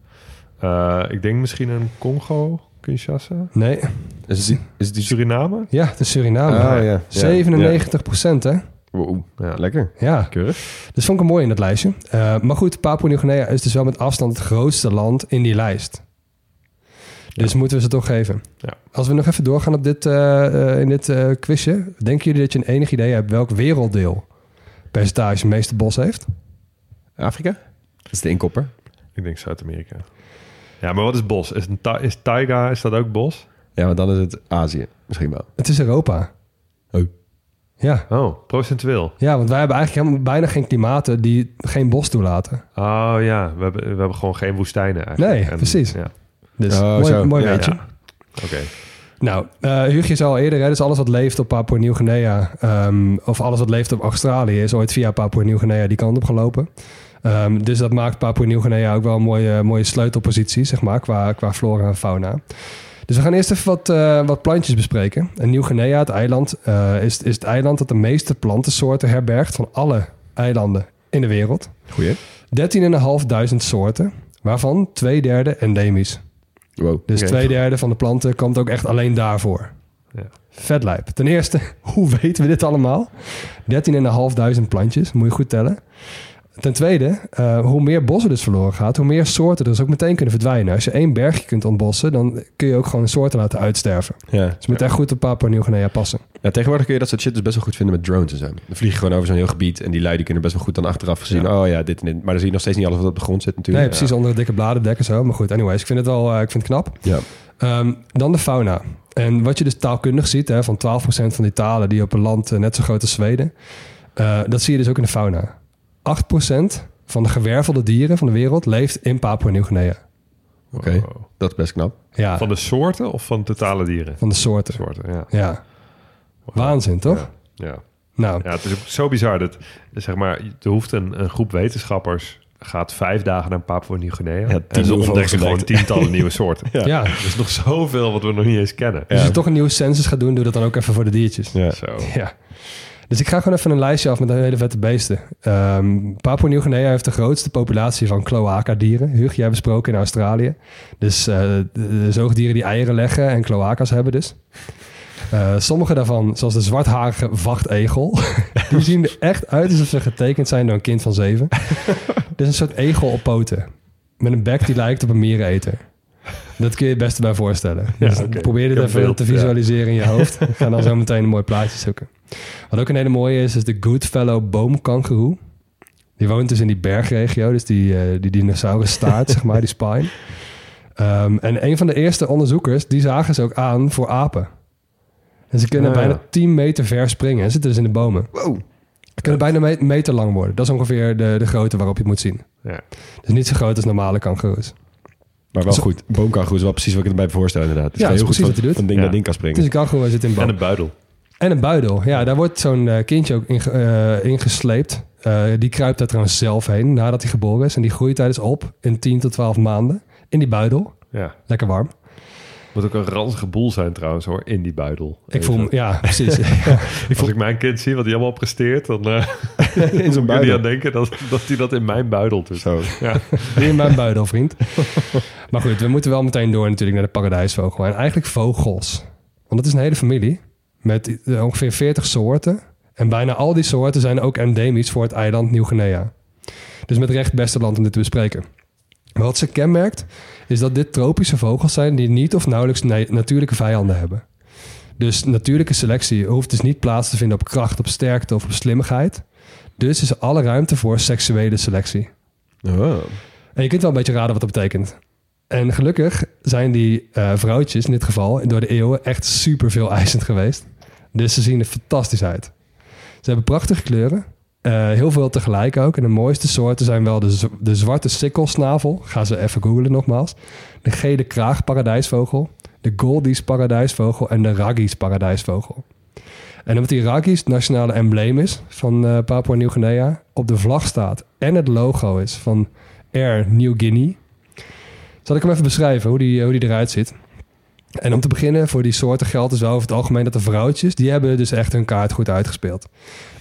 Speaker 5: Eh, ik denk misschien een Congo, Kinshasa,
Speaker 4: Nee.
Speaker 3: Is het die, is het die
Speaker 5: Suriname.
Speaker 4: Ja, is Suriname.
Speaker 3: Ah, ja.
Speaker 4: 97 procent, hè?
Speaker 3: Wow,
Speaker 5: Ja.
Speaker 3: lekker.
Speaker 4: Ja,
Speaker 3: Keurig.
Speaker 4: dus vond ik hem mooi in dat lijstje. Eh, maar goed, Papua-Nieuw-Guinea is dus wel met afstand het grootste land in die lijst. Dus moeten we ze toch geven.
Speaker 5: Ja.
Speaker 4: Als we nog even doorgaan op dit, eh, eh, in dit eh, quizje. Denken jullie dat je een enig idee hebt welk werelddeel percentage het meeste bos heeft?
Speaker 3: Afrika? Dat is de inkopper.
Speaker 5: Ik denk Zuid-Amerika. Ja, maar wat is bos? Is, een ta- is taiga, is dat ook bos?
Speaker 3: Ja, maar dan is het Azië. Misschien wel.
Speaker 4: Het is Europa.
Speaker 3: Oh.
Speaker 4: Ja.
Speaker 5: Oh, procentueel.
Speaker 4: ja, want wij hebben eigenlijk helemaal bijna geen klimaten die geen bos toelaten.
Speaker 5: Oh ja, we hebben, we hebben gewoon geen woestijnen eigenlijk.
Speaker 4: Nee, precies.
Speaker 5: Ja,
Speaker 4: Dus
Speaker 3: Oh,
Speaker 4: mooi,
Speaker 3: zo.
Speaker 4: mooi
Speaker 3: Ja,
Speaker 4: weetje.
Speaker 5: ja. oké.
Speaker 4: Nou, uh, Hugo zei al eerder, hè, dus alles wat leeft op Papua Nieuw-Guinea... ehm, of alles wat leeft op Australië... is ooit via Papua Nieuw-Guinea die kant op gelopen. Ehm, dus dat maakt Papua Nieuw-Guinea ook wel een mooie, mooie sleutelpositie... zeg maar, qua, qua flora en fauna. Dus we gaan eerst even wat, eh, wat plantjes bespreken. En Nieuw-Guinea, het eiland, eh, is, is het eiland... dat de meeste plantensoorten herbergt van alle eilanden in de wereld.
Speaker 3: Goeie.
Speaker 4: 13.500 soorten, waarvan twee derde endemisch.
Speaker 3: Wow.
Speaker 4: Dus
Speaker 5: Oké.
Speaker 4: twee derde van de planten komt ook echt alleen daarvoor.
Speaker 5: Ja.
Speaker 4: Vet lijp. Ten eerste, hoe weten we dit allemaal? 13.500 plantjes, moet je goed tellen. Ten tweede, eh, hoe meer bossen dus verloren gaat, hoe meer soorten dus ook meteen kunnen verdwijnen. Als je één bergje kunt ontbossen, dan kun je ook gewoon soorten laten uitsterven.
Speaker 3: Ja.
Speaker 4: Dus je moet echt goed op Papua Nieuw-Guinea passen.
Speaker 3: ja, tegenwoordig kun je dat soort shit dus best wel goed vinden met drones en zo. Dan vlieg je gewoon over zo'n heel gebied en die lui die kunnen best wel goed dan achteraf zien. Oh ja, dit en dit. Maar dan zie je nog steeds niet alles wat op de grond zit
Speaker 4: Nee,
Speaker 3: natuurlijk.
Speaker 4: precies onder de dikke bladerdek en zo. Maar goed, anyways, ik vind het wel eh, ik vind het knap.
Speaker 3: Ja.
Speaker 4: Ehm, dan de fauna. En wat je dus taalkundig ziet, hè, van 12% van die talen die op een land eh, net zo groot als Zweden, dat zie je dus ook in de fauna. 8% van de gewervelde dieren van de wereld leeft in Papua Nieuw-Guinea.
Speaker 3: Oké,
Speaker 5: Wow.
Speaker 3: dat is best knap.
Speaker 4: Ja,
Speaker 5: Van de soorten of van totale dieren?
Speaker 4: van de soorten.
Speaker 5: soorten, ja.
Speaker 4: Ja. Waanzin, toch?
Speaker 5: Ja. ja.
Speaker 4: Nou,
Speaker 5: Ja, het is ook zo bizar dat zeg maar, er hoeft een, een groep wetenschappers gaat vijf dagen naar Papua Nieuw-Guinea
Speaker 3: Ja,
Speaker 5: en ze ontdekken gewoon tientallen nieuwe soorten.
Speaker 4: ja.
Speaker 5: Er is nog zoveel wat we nog niet eens kennen.
Speaker 4: Dus als je toch een nieuwe census gaat doen, doe dat dan ook even voor de diertjes.
Speaker 3: Ja.
Speaker 5: Zo.
Speaker 4: Ja. Dus ik ga gewoon even een lijstje af met een hele vette beesten. Ehm Papua Nieuw-Guinea heeft de grootste populatie van cloaca-dieren. Hug, jij besproken in Australië. Dus eh, de, de zoogdieren die eieren leggen en cloacas hebben dus. Eh, sommige daarvan, zoals de zwartharige vachtegel... die zien er echt uit alsof ze getekend zijn door een kind van zeven. Dit is een soort egel op poten. Met een bek die lijkt op een miereneter. Dat kun je het beste bij voorstellen.
Speaker 5: Ja,
Speaker 4: Dus. Probeer dit even te
Speaker 5: ja.
Speaker 4: visualiseren in je hoofd. Ga dan zo meteen een mooi plaatje zoeken. Wat ook een hele mooie is, is de Goodfellow boomkangeroe. Die woont dus in die bergregio, dus die, eh die dinosaurus staart, zeg maar, die spine. Ehm, en een van de eerste onderzoekers, die zagen ze ook aan voor apen. En ze kunnen
Speaker 5: Ah, ja.
Speaker 4: bijna 10 meter ver springen en zitten dus in de bomen.
Speaker 3: Wow.
Speaker 4: Ze kunnen bijna me- een meter lang worden. Dat is ongeveer de, de grootte waarop je het moet zien.
Speaker 5: Ja.
Speaker 4: Dus niet zo groot als normale kangoeroes.
Speaker 3: Maar wel
Speaker 4: Zo-
Speaker 3: goed. Boomkangoeroe is wel precies wat ik erbij voorstel inderdaad. Het
Speaker 4: Ja,
Speaker 3: heel
Speaker 4: dat is
Speaker 3: goed
Speaker 4: precies
Speaker 3: van,
Speaker 4: wat hij doet.
Speaker 3: van ding
Speaker 5: Ja.
Speaker 3: naar ding kan springen.
Speaker 4: Dus een kangoeroe zit in boom.
Speaker 5: En een buidel.
Speaker 4: En een buidel. Ja, daar wordt zo'n eh, kindje ook in, eh, ingesleept. Eh, die kruipt daar trouwens zelf heen nadat hij geboren is. En die groeit dus op in 10 tot 12 maanden. In die buidel.
Speaker 5: Ja.
Speaker 4: Lekker warm.
Speaker 5: Moet ook een ranzige boel zijn trouwens hoor, in die buidel.
Speaker 4: Ik voel ja, precies.
Speaker 5: Als ik mijn kind zie wat hij allemaal presteert, dan eh
Speaker 3: in zo'n
Speaker 5: ik
Speaker 3: buidel.
Speaker 5: aan denken dat, dat hij dat in mijn buidel doet.
Speaker 3: Zo.
Speaker 5: Ja.
Speaker 4: In mijn buidel, vriend. Maar goed, we moeten wel meteen door natuurlijk naar de paradijsvogel. En eigenlijk vogels. Want het is een hele familie met ongeveer 40 soorten. En bijna al die soorten zijn ook endemisch voor het eiland Nieuw-Guinea. Dus met recht beste land om dit te bespreken. Wat ze kenmerkt, is dat dit tropische vogels zijn die niet of nauwelijks na- natuurlijke vijanden hebben. Dus natuurlijke selectie hoeft dus niet plaats te vinden op kracht, op sterkte of op slimmigheid. Dus is er alle ruimte voor seksuele selectie.
Speaker 3: Oh.
Speaker 4: En je kunt wel een beetje raden wat dat betekent. En gelukkig zijn die eh, vrouwtjes in dit geval door de eeuwen echt super veel eisend geweest. Dus ze zien er fantastisch uit. Ze hebben prachtige kleuren. eh, heel veel tegelijk ook. En de mooiste soorten zijn wel de, de zwarte sikkelsnavel. Ga ze even googlen nogmaals. De gele kraagparadijsvogel. De Goldies paradijsvogel. En de Raggies paradijsvogel. En omdat die Raggies het nationale embleem is van eh, Papua Nieuw-Guinea, op de vlag staat en het logo is van Air New Guinea. Zal ik hem even beschrijven hoe die, hoe die eruit ziet. En om te beginnen, voor die soorten geldt dus wel over het algemeen dat de vrouwtjes, die hebben dus echt hun kaart goed uitgespeeld.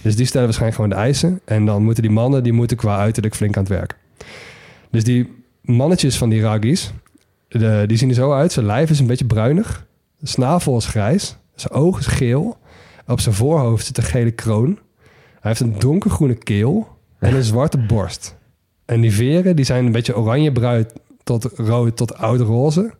Speaker 4: Dus die stellen waarschijnlijk gewoon de eisen. En dan moeten die mannen, die moeten qua uiterlijk flink aan het werk. Dus die mannetjes van die raggies, de, die zien er zo uit. Zijn lijf is een beetje bruinig. De snavel is grijs. Zijn oog is geel. Op zijn voorhoofd zit een gele kroon. Hij heeft een donkergroene keel en een zwarte borst. En die veren die zijn een beetje oranjebruin tot rood tot oud-roze.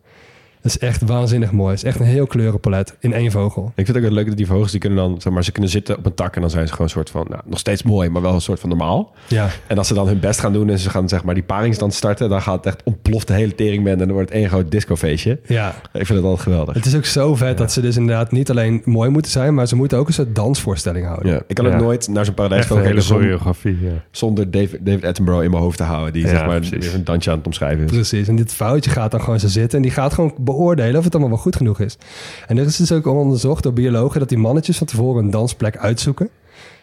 Speaker 4: Dat is echt waanzinnig mooi. Het is echt een heel kleurenpalet in één vogel.
Speaker 3: Ik vind het ook wel leuk dat die vogels, die kunnen dan, zeg maar, ze kunnen zitten op een tak en dan zijn ze gewoon een soort van, nou, nog steeds mooi, maar wel een soort van normaal.
Speaker 4: Ja,
Speaker 3: En als ze dan hun best gaan doen en ze gaan, zeg maar, die paringsstand starten, dan gaat het echt ontploft de hele teringband en dan wordt het één groot discofeestje.
Speaker 4: ja.
Speaker 3: Ik vind het altijd geweldig.
Speaker 4: Het is ook zo vet dat ze dus inderdaad niet alleen mooi moeten zijn, maar ze moeten ook een soort dansvoorstelling houden.
Speaker 3: Ja, ik kan ook nooit naar zo'n
Speaker 5: een
Speaker 3: paradijsvogel
Speaker 5: hele choreografie. Ja.
Speaker 3: zonder David, David Attenborough in mijn hoofd te houden. Die
Speaker 5: Ja,
Speaker 3: zeg maar
Speaker 5: precies.
Speaker 3: weer een dansje aan het omschrijven is.
Speaker 4: Precies. En dit vrouwtje gaat dan gewoon zo zitten en die gaat gewoon beoordelen of het allemaal wel goed genoeg is. En er is dus ook onderzocht door biologen dat die mannetjes van tevoren een dansplek uitzoeken.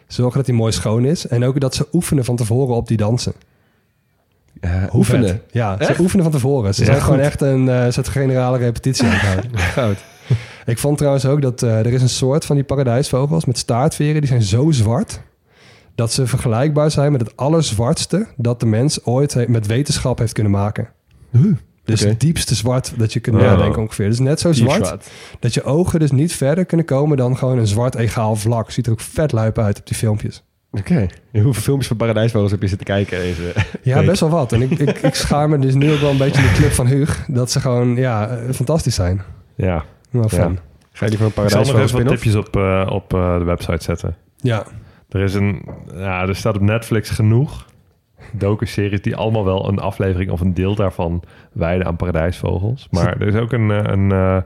Speaker 4: Zorgen dat die mooi schoon is. En ook dat ze oefenen van tevoren op die dansen.
Speaker 3: Oefenen.
Speaker 4: vet. Ja,
Speaker 3: Echt?
Speaker 4: ze oefenen van tevoren. Ze
Speaker 5: Ja,
Speaker 4: zijn gewoon echt een eh, soort generale repetitie aan het houden. Ik vond trouwens ook dat eh, er is een soort van die paradijsvogels met staartveren. Die zijn zo zwart dat ze vergelijkbaar zijn met het allerzwartste dat de mens ooit met wetenschap heeft kunnen maken. Dus het diepste zwart dat je kunt nadenken ongeveer. Dus net zo zwart
Speaker 3: zwart.
Speaker 4: dat je ogen dus niet verder kunnen komen dan gewoon een zwart egaal vlak. Ziet er ook vet luip uit op die filmpjes.
Speaker 3: Oké. Hoeveel filmpjes van Paradijsvogels heb je zitten kijken deze
Speaker 4: Ja,
Speaker 3: week?
Speaker 4: best wel wat. En ik, ik, ik schaar me dus nu ook wel een beetje in de club van Huug. Dat ze gewoon, ja, eh, fantastisch zijn.
Speaker 5: Ja.
Speaker 4: Wel fan.
Speaker 3: Ga je die van een
Speaker 5: Ik zal nog
Speaker 3: Paradijsvogels
Speaker 5: even wat tipjes op, eh, op eh, de website zetten.
Speaker 4: Ja.
Speaker 5: Er is een, ja, er staat op Netflix genoeg docu-series die allemaal wel een aflevering of een deel daarvan wijden aan paradijsvogels. Maar er is ook een, eh, een, eh,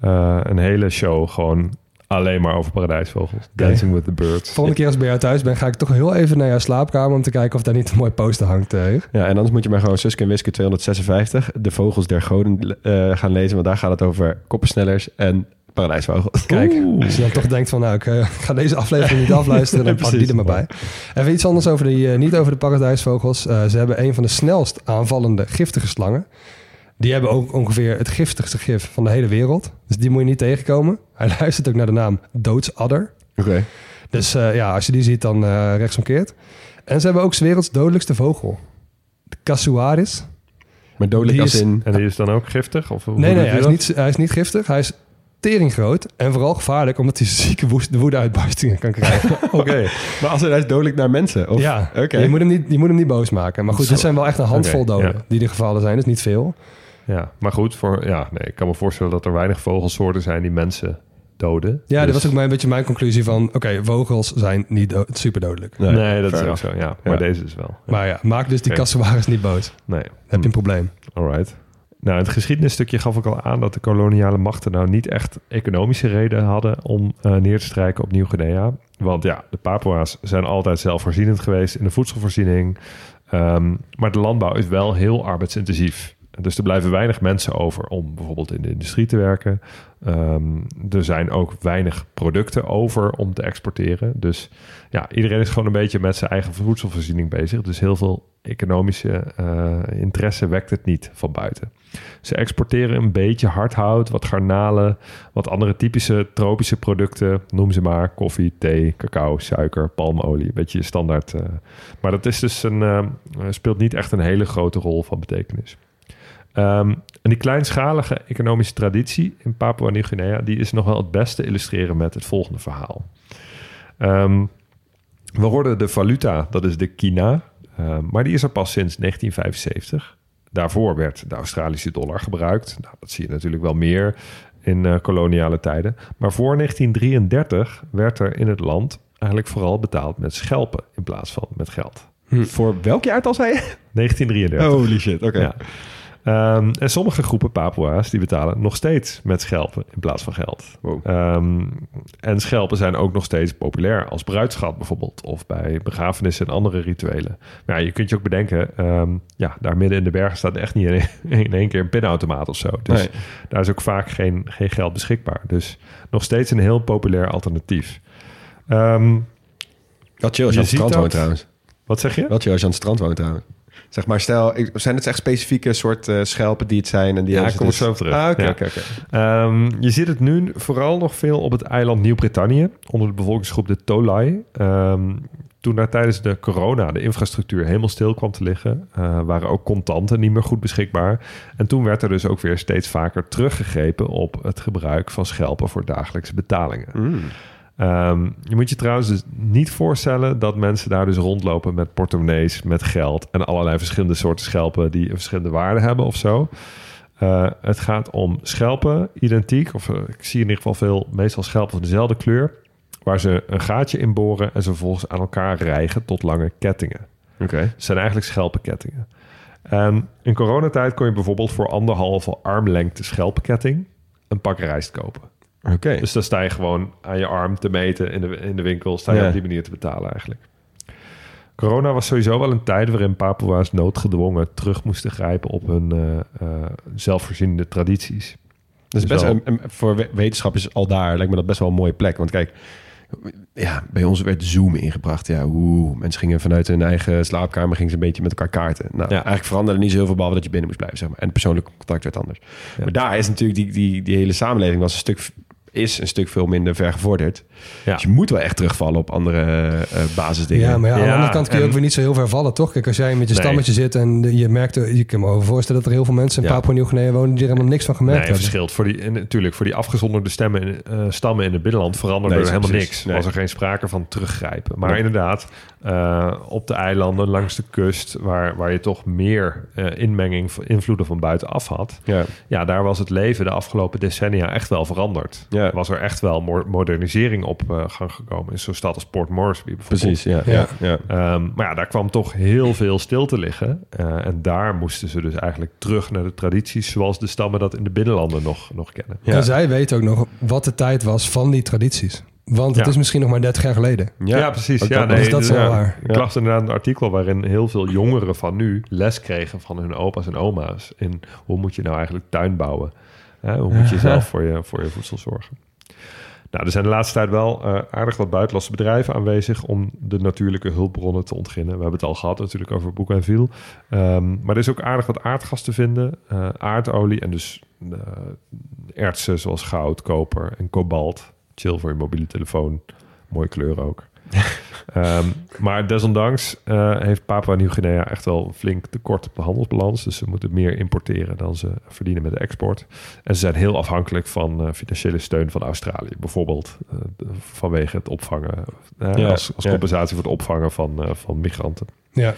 Speaker 5: eh, een hele show gewoon alleen maar over paradijsvogels. Dancing with the Birds.
Speaker 4: Volgende keer als ik bij jou thuis ben, ga ik toch heel even naar jouw slaapkamer om te kijken of daar niet een mooi poster hangt. Huug.
Speaker 3: Ja, en anders moet je maar gewoon Suske en Wiske 256, De Vogels der Goden, gaan lezen. Want daar gaat het over koppensnellers en paradijsvogels.
Speaker 4: Kijk,
Speaker 5: Oeh.
Speaker 4: als je dan toch denkt van, nou, ik eh, ga deze aflevering niet afluisteren, dan pak die er maar bij. Even iets anders over die, eh, niet over de paradijsvogels. Eh, ze hebben een van de snelst aanvallende giftige slangen. Die hebben ook ongeveer het giftigste gif van de hele wereld. Dus die moet je niet tegenkomen. Hij luistert ook naar de naam doodsadder.
Speaker 3: Oké.
Speaker 4: Dus eh, ja, als je die ziet, dan eh rechtsomkeerd. En ze hebben ook 's werelds dodelijkste vogel. De Casuaris.
Speaker 3: Maar dodelijk
Speaker 4: Die
Speaker 3: als
Speaker 4: is-
Speaker 3: in...
Speaker 5: En die is dan ook giftig? Of
Speaker 4: Nee, nee, hij is, niet, hij is niet giftig. Hij is teringgroot en vooral gevaarlijk omdat hij zieke woedeuitbarstingen kan krijgen.
Speaker 3: Oké. Maar als hij is dodelijk naar mensen? Of...
Speaker 4: ja,
Speaker 3: Oké.
Speaker 4: je, moet hem niet, je moet hem niet boos maken. Maar goed, dit zijn wel echt een handvol doden
Speaker 5: ja.
Speaker 4: die er gevallen zijn. Dus niet veel.
Speaker 5: Ja, maar goed, voor, ja, nee, ik kan me voorstellen dat er weinig vogelsoorten zijn die mensen doden.
Speaker 4: Ja,
Speaker 5: Dus-
Speaker 4: dat was ook mijn, een beetje mijn conclusie van... oké, vogels zijn niet do- super dodelijk.
Speaker 5: Nee, dat is ook zo, ja. Maar
Speaker 3: Ja.
Speaker 5: deze is wel.
Speaker 4: Maar ja, maak dus die. Casuaris niet boos. Dan
Speaker 5: Nee.
Speaker 4: heb je een probleem.
Speaker 5: Alright. Nou, het geschiedenisstukje gaf ik al aan dat de koloniale machten nou niet echt economische reden hadden om eh, neer te strijken op Nieuw-Guinea. Want ja, de Papua's zijn altijd zelfvoorzienend geweest in de voedselvoorziening. Ehm, maar de landbouw is wel heel arbeidsintensief. Dus er blijven weinig mensen over om bijvoorbeeld in de industrie te werken. Ehm, er zijn ook weinig producten over om te exporteren. Dus ja, iedereen is gewoon een beetje met zijn eigen voedselvoorziening bezig. Dus heel veel economische eh, interesse wekt het niet van buiten. Ze exporteren een beetje hardhout, wat garnalen, wat andere typische tropische producten. Noem ze maar koffie, thee, cacao, suiker, palmolie. Een beetje je standaard. eh. maar dat is dus een, eh, speelt niet echt een hele grote rol van betekenis. Ehm, en die kleinschalige economische traditie in Papua Nieuw-Guinea... die is nog wel het beste te illustreren met het volgende verhaal. Ehm, we hoorden de valuta, dat is de kina, ehm, maar die is er pas sinds 1975. Daarvoor werd de Australische dollar gebruikt. Nou, dat zie je natuurlijk wel meer in eh, koloniale tijden. Maar voor 1933 werd er in het land eigenlijk vooral betaald met schelpen in plaats van met geld.
Speaker 3: Voor welk jaar al zei je?
Speaker 5: 1933.
Speaker 3: Holy shit, oké.
Speaker 5: Ja. Ehm, en sommige groepen Papua's die betalen nog steeds met schelpen in plaats van geld.
Speaker 3: Wow.
Speaker 5: Ehm, en schelpen zijn ook nog steeds populair als bruidschat bijvoorbeeld. Of bij begrafenissen en andere rituelen. Maar ja, je kunt je ook bedenken, ehm, ja, daar midden in de bergen staat echt niet in, in één keer een pinautomaat of zo. Dus
Speaker 3: Nee.
Speaker 5: daar is ook vaak geen, geen geld beschikbaar. Dus nog steeds een heel populair alternatief.
Speaker 3: Wel chill als je,
Speaker 5: Je
Speaker 3: aan het strand woont trouwens.
Speaker 5: wat zeg je?
Speaker 3: Wel chill als je aan het strand woont trouwens. Zeg maar, stel, zijn het echt specifieke soort eh, schelpen die het zijn? En die
Speaker 5: Ja, ik kom
Speaker 3: dus-
Speaker 5: zo terug.
Speaker 3: Ah,
Speaker 5: Ja. Ehm, je ziet het nu vooral nog veel op het eiland Nieuw-Brittannië, onder de bevolkingsgroep de Tolai. Ehm, toen daar tijdens de corona de infrastructuur helemaal stil kwam te liggen, eh, waren ook contanten niet meer goed beschikbaar. En toen werd er dus ook weer steeds vaker teruggegrepen op het gebruik van schelpen voor dagelijkse betalingen.
Speaker 3: Mm.
Speaker 5: Ehm, je moet je trouwens dus niet voorstellen dat mensen daar dus rondlopen met portemonnees, met geld en allerlei verschillende soorten schelpen die verschillende waarde hebben of zo. Eh, het gaat om schelpen, identiek, of eh, ik zie in ieder geval veel, meestal schelpen van dezelfde kleur, waar ze een gaatje in boren en ze vervolgens aan elkaar rijgen tot lange kettingen.
Speaker 3: Oké.
Speaker 5: Het zijn eigenlijk schelpenkettingen. En in coronatijd kon je bijvoorbeeld voor anderhalve armlengte schelpenketting een pak rijst kopen.
Speaker 3: Oké.
Speaker 5: Dus dan sta je gewoon aan je arm te meten in de, in de winkel. Sta je
Speaker 3: Ja.
Speaker 5: op die manier te betalen eigenlijk. Corona was sowieso wel een tijd waarin Papua's noodgedwongen terug moesten grijpen op hun eh, eh, zelfvoorzienende tradities.
Speaker 3: Dus
Speaker 5: is
Speaker 3: best
Speaker 5: wel-
Speaker 3: voor we- wetenschap is al daar, lijkt me dat best wel een mooie plek. Want kijk, ja, bij ons werd Zoom ingebracht. Ja, oeh, mensen gingen vanuit hun eigen slaapkamer gingen ze een beetje met elkaar kaarten. Nou,
Speaker 5: Ja.
Speaker 3: eigenlijk veranderde niet zo heel veel, behalve dat je binnen moest blijven, zeg maar. En persoonlijk contact werd anders.
Speaker 5: Ja.
Speaker 3: Maar daar is natuurlijk die, die, die hele samenleving was een stuk is een stuk veel minder vergevorderd.
Speaker 5: Ja.
Speaker 3: Dus je moet wel echt terugvallen op andere eh, basisdingen.
Speaker 4: Ja, maar ja, aan de andere kant kun je
Speaker 5: en-
Speaker 4: ook weer niet zo heel ver vallen, toch? Kijk, als jij met je
Speaker 5: Nee.
Speaker 4: stammetje zit en je merkt... Je kan me over voorstellen dat er heel veel mensen in
Speaker 3: Ja.
Speaker 4: Papua Nieuw-Guinea wonen... die er helemaal niks van gemerkt
Speaker 5: Nee,
Speaker 4: hebben.
Speaker 5: verschilt. Voor die, en natuurlijk, voor die afgezonderde stemmen, in- eh, stammen in het binnenland veranderde
Speaker 3: Nee,
Speaker 5: er helemaal
Speaker 3: precies.
Speaker 5: niks.
Speaker 3: Nee.
Speaker 5: Was er geen sprake van teruggrijpen. Maar
Speaker 3: Nee.
Speaker 5: inderdaad, eh, op de eilanden, langs de kust, waar, waar je toch meer eh, inmenging, invloeden van buitenaf had.
Speaker 3: Ja.
Speaker 5: Ja, daar was het leven de afgelopen decennia echt wel veranderd.
Speaker 3: Ja.
Speaker 5: Was er echt wel mo- modernisering op eh, gang gekomen in zo'n stad als Port Moresby bijvoorbeeld.
Speaker 3: Precies, ja.
Speaker 4: Ja.
Speaker 3: ja.
Speaker 5: Ehm, maar ja, daar kwam toch heel veel stil te liggen. Eh, en daar moesten ze dus eigenlijk terug naar de tradities... zoals de stammen dat in de binnenlanden nog, nog kennen.
Speaker 3: Ja.
Speaker 4: En zij weten ook nog wat de tijd was van die tradities. Want het
Speaker 5: Ja.
Speaker 4: is misschien nog maar 30 jaar geleden.
Speaker 5: Ja, precies. Ja,
Speaker 3: dat-
Speaker 5: nee,
Speaker 4: dus dat is wel
Speaker 5: ja.
Speaker 4: waar.
Speaker 5: Ik las inderdaad een artikel waarin heel veel jongeren van nu les kregen van hun opa's en oma's. In hoe moet je nou eigenlijk tuin bouwen? Hè, hoe moet je zelf voor je, voor je voedsel zorgen? Nou, er zijn de laatste tijd wel eh, aardig wat buitenlandse bedrijven aanwezig om de natuurlijke hulpbronnen te ontginnen. We hebben het al gehad natuurlijk over Boek en Viel. Ehm, maar er is ook aardig wat aardgas te vinden. eh, aardolie en dus eh, ertsen zoals goud, koper en kobalt. Chill voor je mobiele telefoon. Mooie kleur ook. Ehm, maar desondanks eh, heeft Papua Nieuw-Guinea echt wel een flink tekort op de handelsbalans. Dus ze moeten meer importeren dan ze verdienen met de export. En ze zijn heel afhankelijk van eh, financiële steun van Australië. Bijvoorbeeld eh, vanwege het opvangen,
Speaker 3: Ja,
Speaker 5: als, als
Speaker 3: ja.
Speaker 5: compensatie voor het opvangen van, van migranten.
Speaker 4: Ja.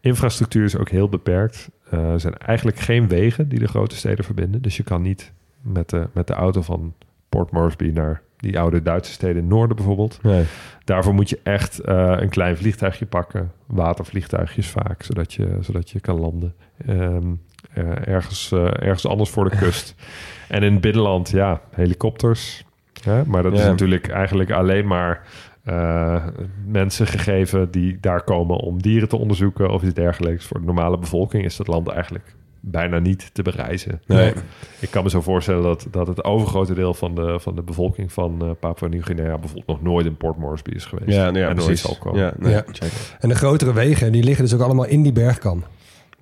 Speaker 5: Infrastructuur is ook heel beperkt. Er zijn eigenlijk geen wegen die de grote steden verbinden. Dus je kan niet met de, met de auto van Port Moresby naar die oude Duitse steden in noorden bijvoorbeeld.
Speaker 3: Nee.
Speaker 5: Daarvoor moet je echt eh, een klein vliegtuigje pakken. Watervliegtuigjes vaak, zodat je, zodat je kan landen. Ehm, eh, ergens, eh, ergens anders voor de kust. en in het binnenland, ja, helikopters. Hè? Maar dat is natuurlijk eigenlijk alleen maar mensen gegeven die daar komen om dieren te onderzoeken of iets dergelijks. Voor de normale bevolking is dat land eigenlijk bijna niet te bereizen.
Speaker 3: Nee.
Speaker 5: Ik kan me zo voorstellen dat, dat het overgrote deel van de, van de bevolking van eh Papua Nieuw-Guinea bijvoorbeeld nog nooit in Port Moresby is geweest.
Speaker 3: Ja, ja,
Speaker 5: en nooit
Speaker 3: precies.
Speaker 5: zal komen.
Speaker 3: Ja, nee,
Speaker 4: Ja.
Speaker 3: check.
Speaker 4: En de grotere wegen, die liggen dus ook allemaal in die bergkam.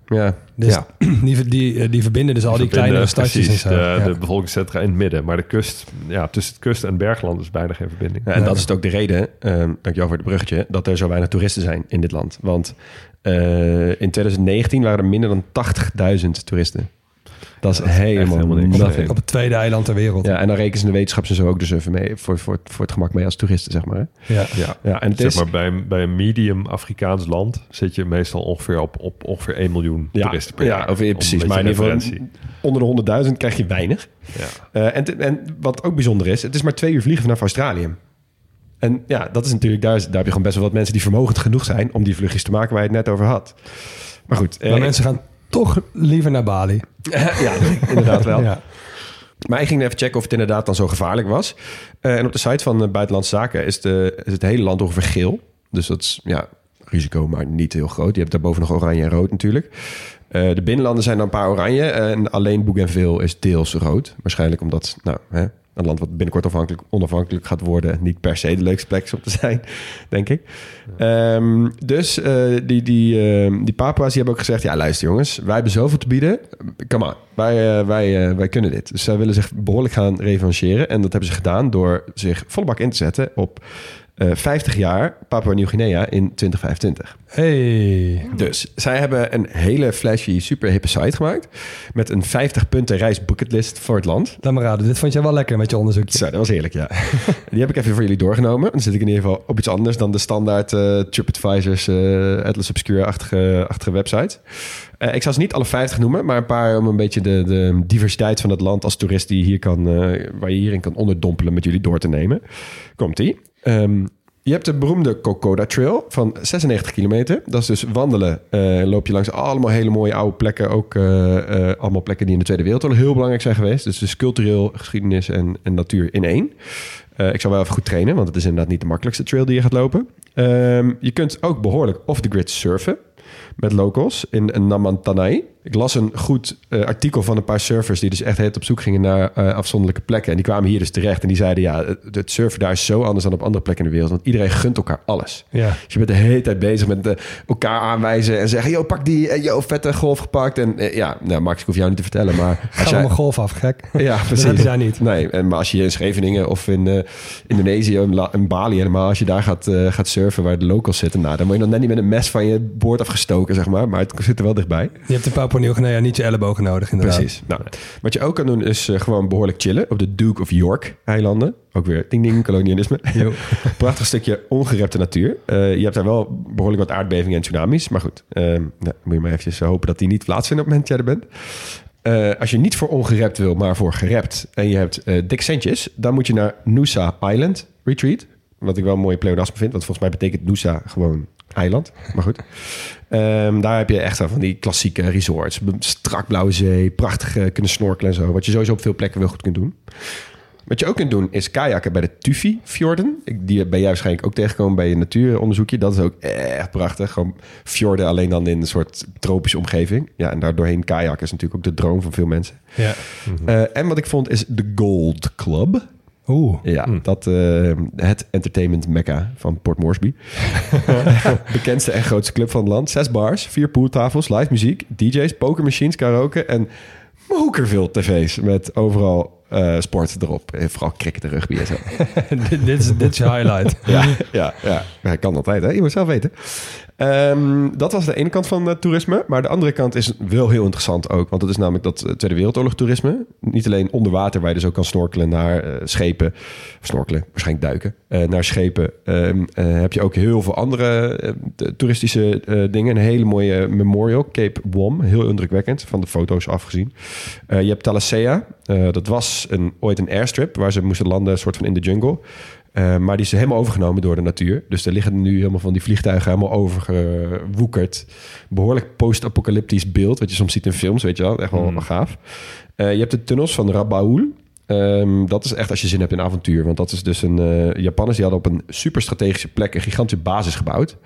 Speaker 3: Ja.
Speaker 4: Dus
Speaker 5: Ja.
Speaker 4: die, die, eh, die verbinden dus al die, kleinere stadjes
Speaker 5: precies
Speaker 4: en zo.
Speaker 5: de,
Speaker 4: Ja.
Speaker 5: de bevolkingscentra in het midden. Maar de kust, ja, tussen het kust en bergland is bijna geen verbinding.
Speaker 3: Ja, en dat is ook de reden, ehm dankjewel voor het bruggetje, dat er zo weinig toeristen zijn in dit land. Want eh, in 2019 waren er minder dan 80.000 toeristen. Dat is
Speaker 5: Ja, dat is echt
Speaker 3: helemaal,
Speaker 5: helemaal niks.
Speaker 4: Op het tweede eiland ter wereld.
Speaker 3: Ja, en dan rekenen ze de wetenschappers en zo ook dus even mee voor, voor, voor het gemak mee als toeristen, zeg maar.
Speaker 4: Ja.
Speaker 5: Ja.
Speaker 3: Ja, en het
Speaker 5: Zeg
Speaker 3: is,
Speaker 5: maar, bij, een- bij een medium Afrikaans land zit je meestal ongeveer op, op ongeveer 1 miljoen
Speaker 3: ja,
Speaker 5: toeristen per
Speaker 3: ja,
Speaker 5: jaar.
Speaker 3: of,
Speaker 5: Om een
Speaker 3: precies. Maar in ieder geval
Speaker 5: referentie.
Speaker 3: onder de 100.000 krijg je weinig.
Speaker 5: Ja.
Speaker 3: Eh, en, te- en wat ook bijzonder is, het is maar twee uur vliegen vanaf Australië. En ja, dat is natuurlijk, daar, is, daar heb je gewoon best wel wat mensen die vermogend genoeg zijn om die vluchtjes te maken waar je het net over had. Maar goed, eh,
Speaker 4: Maar mensen gaan toch liever naar Bali.
Speaker 3: ja, inderdaad wel.
Speaker 4: Ja.
Speaker 3: Maar ik ging even checken of het inderdaad dan zo gevaarlijk was. Eh, en op de site van eh, Buitenlandse Zaken is, de, is het hele land ongeveer geel. Dus dat is ja, risico, maar niet heel groot. Je hebt daarboven nog oranje en rood natuurlijk. Eh, de binnenlanden zijn dan een paar oranje. En alleen Bougainville is deels rood. Waarschijnlijk omdat nou, hè, een land wat binnenkort afhankelijk, onafhankelijk gaat worden... niet per se de leukste plek om te zijn, denk ik. Ehm, dus eh, die, die, ehm, die Papua's die hebben ook gezegd... ja, luister jongens, wij hebben zoveel te bieden. Come on, wij, eh, wij, eh, wij kunnen dit. Dus zij willen zich behoorlijk gaan revancheren. En dat hebben ze gedaan door zich volle bak in te zetten... op eh 50 jaar Papua Nieuw-Guinea in 2025.
Speaker 4: Hey.
Speaker 3: Dus zij hebben een hele flashy, super hippe site gemaakt... met een 50 punten reis bucketlist voor het land.
Speaker 4: Laat maar raden, dit vond jij wel lekker met je onderzoekje.
Speaker 3: Zo, dat was heerlijk, ja. Die heb ik even voor jullie doorgenomen. Dan zit ik in ieder geval op iets anders dan de standaard eh TripAdvisors, eh Atlas Obscure-achtige achtige website. Eh, ik zal ze niet alle 50 noemen, maar een paar om een beetje de, de diversiteit van het land als toerist die hier kan, eh, waar je hierin kan onderdompelen met jullie door te nemen. Komt-ie. Ehm, je hebt de beroemde Kokoda Trail van 96 kilometer. Dat is dus wandelen. eh, loop je langs allemaal hele mooie oude plekken. Ook eh, eh, allemaal plekken die in de Tweede Wereldoorlog heel belangrijk zijn geweest. Dus, dus cultureel, geschiedenis en, en natuur in één. Ik zal wel even goed trainen, want het is inderdaad niet de makkelijkste trail die je gaat lopen. Ehm, je kunt ook behoorlijk off the grid surfen met locals in Namantanai. Ik las een goed eh, artikel van een paar surfers die dus echt heet op zoek gingen naar eh, afzonderlijke plekken. En die kwamen hier dus terecht en die zeiden ja, het, het surfen daar is zo anders dan op andere plekken in de wereld. Want iedereen gunt elkaar alles.
Speaker 4: Ja.
Speaker 3: Dus je bent de hele tijd bezig met eh, elkaar aanwijzen en zeggen, yo, pak die, en yo, vette golf gepakt. En ja, nou Max, ik hoef jou niet te vertellen, maar
Speaker 4: Ga jij... mijn golf af, gek.
Speaker 3: Ja, precies.
Speaker 4: je daar niet.
Speaker 3: Nee, en, maar als je in Scheveningen of in Indonesië, in, La- in Bali helemaal, als je daar gaat, gaat surfen waar de locals zitten, nou, dan word je dan net niet met een mes van je boord afgestoken, zeg maar. Maar het zit er wel dichtbij.
Speaker 4: Je hebt in Papua Nieuw-Guinea niet je ellebogen nodig, inderdaad.
Speaker 3: Precies. Nou, wat je ook kan doen is eh, gewoon behoorlijk chillen op de Duke of York eilanden. Ook weer ding ding, kolonialisme. Prachtig stukje ongerepte natuur. Eh, je hebt daar wel behoorlijk wat aardbevingen en tsunamis. Maar goed, eh, nou, moet je maar eventjes hopen dat die niet plaatsvinden op het moment dat jij er bent. Als je niet voor ongerept wil, maar voor gerept en je hebt dik centjes, dan moet je naar Noosa Island Retreat. Wat ik wel een mooie pleonasme vind, want volgens mij betekent Noosa gewoon eiland. Maar goed. Ehm, daar heb je echt van die klassieke resorts. Strak blauwe zee, prachtig eh, kunnen snorkelen en zo. Wat je sowieso op veel plekken wel goed kunt doen. Wat je ook kunt doen is kajakken bij de Tufi-fjorden. Ik- Die ben jij waarschijnlijk ook tegengekomen bij je natuuronderzoekje. Dat is ook echt prachtig. Gewoon fjorden alleen dan in een soort tropische omgeving. Ja, en daar doorheen kajakken is natuurlijk ook de droom van veel mensen.
Speaker 4: Ja.
Speaker 3: Eh, en wat ik vond is de Gold Club.
Speaker 4: Oeh.
Speaker 3: Ja, dat, eh, het entertainment mecca van Port Moresby. Bekendste en grootste club van het land. Zes bars, vier pooltafels, live muziek, DJ's, pokermachines, karaoke en mokerveel tv's met overal eh, sport erop. Eh, Vooral cricket en rugby en zo.
Speaker 4: dit, dit is, dit is je highlight.
Speaker 3: ja, ja, ja. Ik kan altijd, hè? Je moet zelf weten. Ehm, dat was de ene kant van het toerisme. Maar de andere kant is wel heel interessant ook. Want dat is namelijk dat eh, Tweede Wereldoorlog toerisme. Niet alleen onder water, waar je dus ook kan snorkelen naar eh, schepen. Snorkelen, waarschijnlijk duiken. naar schepen. Ehm, eh, heb je ook heel veel andere de- toeristische dingen. Een hele mooie memorial, Cape Wom. Heel indrukwekkend, van de foto's afgezien. Je hebt Talasea. Eh, dat was een, ooit een airstrip waar ze moesten landen, soort van in de jungle. Eh, maar die is helemaal overgenomen door de natuur. Dus er liggen nu helemaal van die vliegtuigen helemaal overgewoekerd. Behoorlijk post-apocalyptisch beeld, wat je soms ziet in films, weet je wel. Echt wel gaaf. Eh, je hebt de tunnels van Rabaul. Ehm, dat is echt als je zin hebt in avontuur. Want dat is dus een... eh Japanners die hadden op een super strategische plek een gigantische basis gebouwd.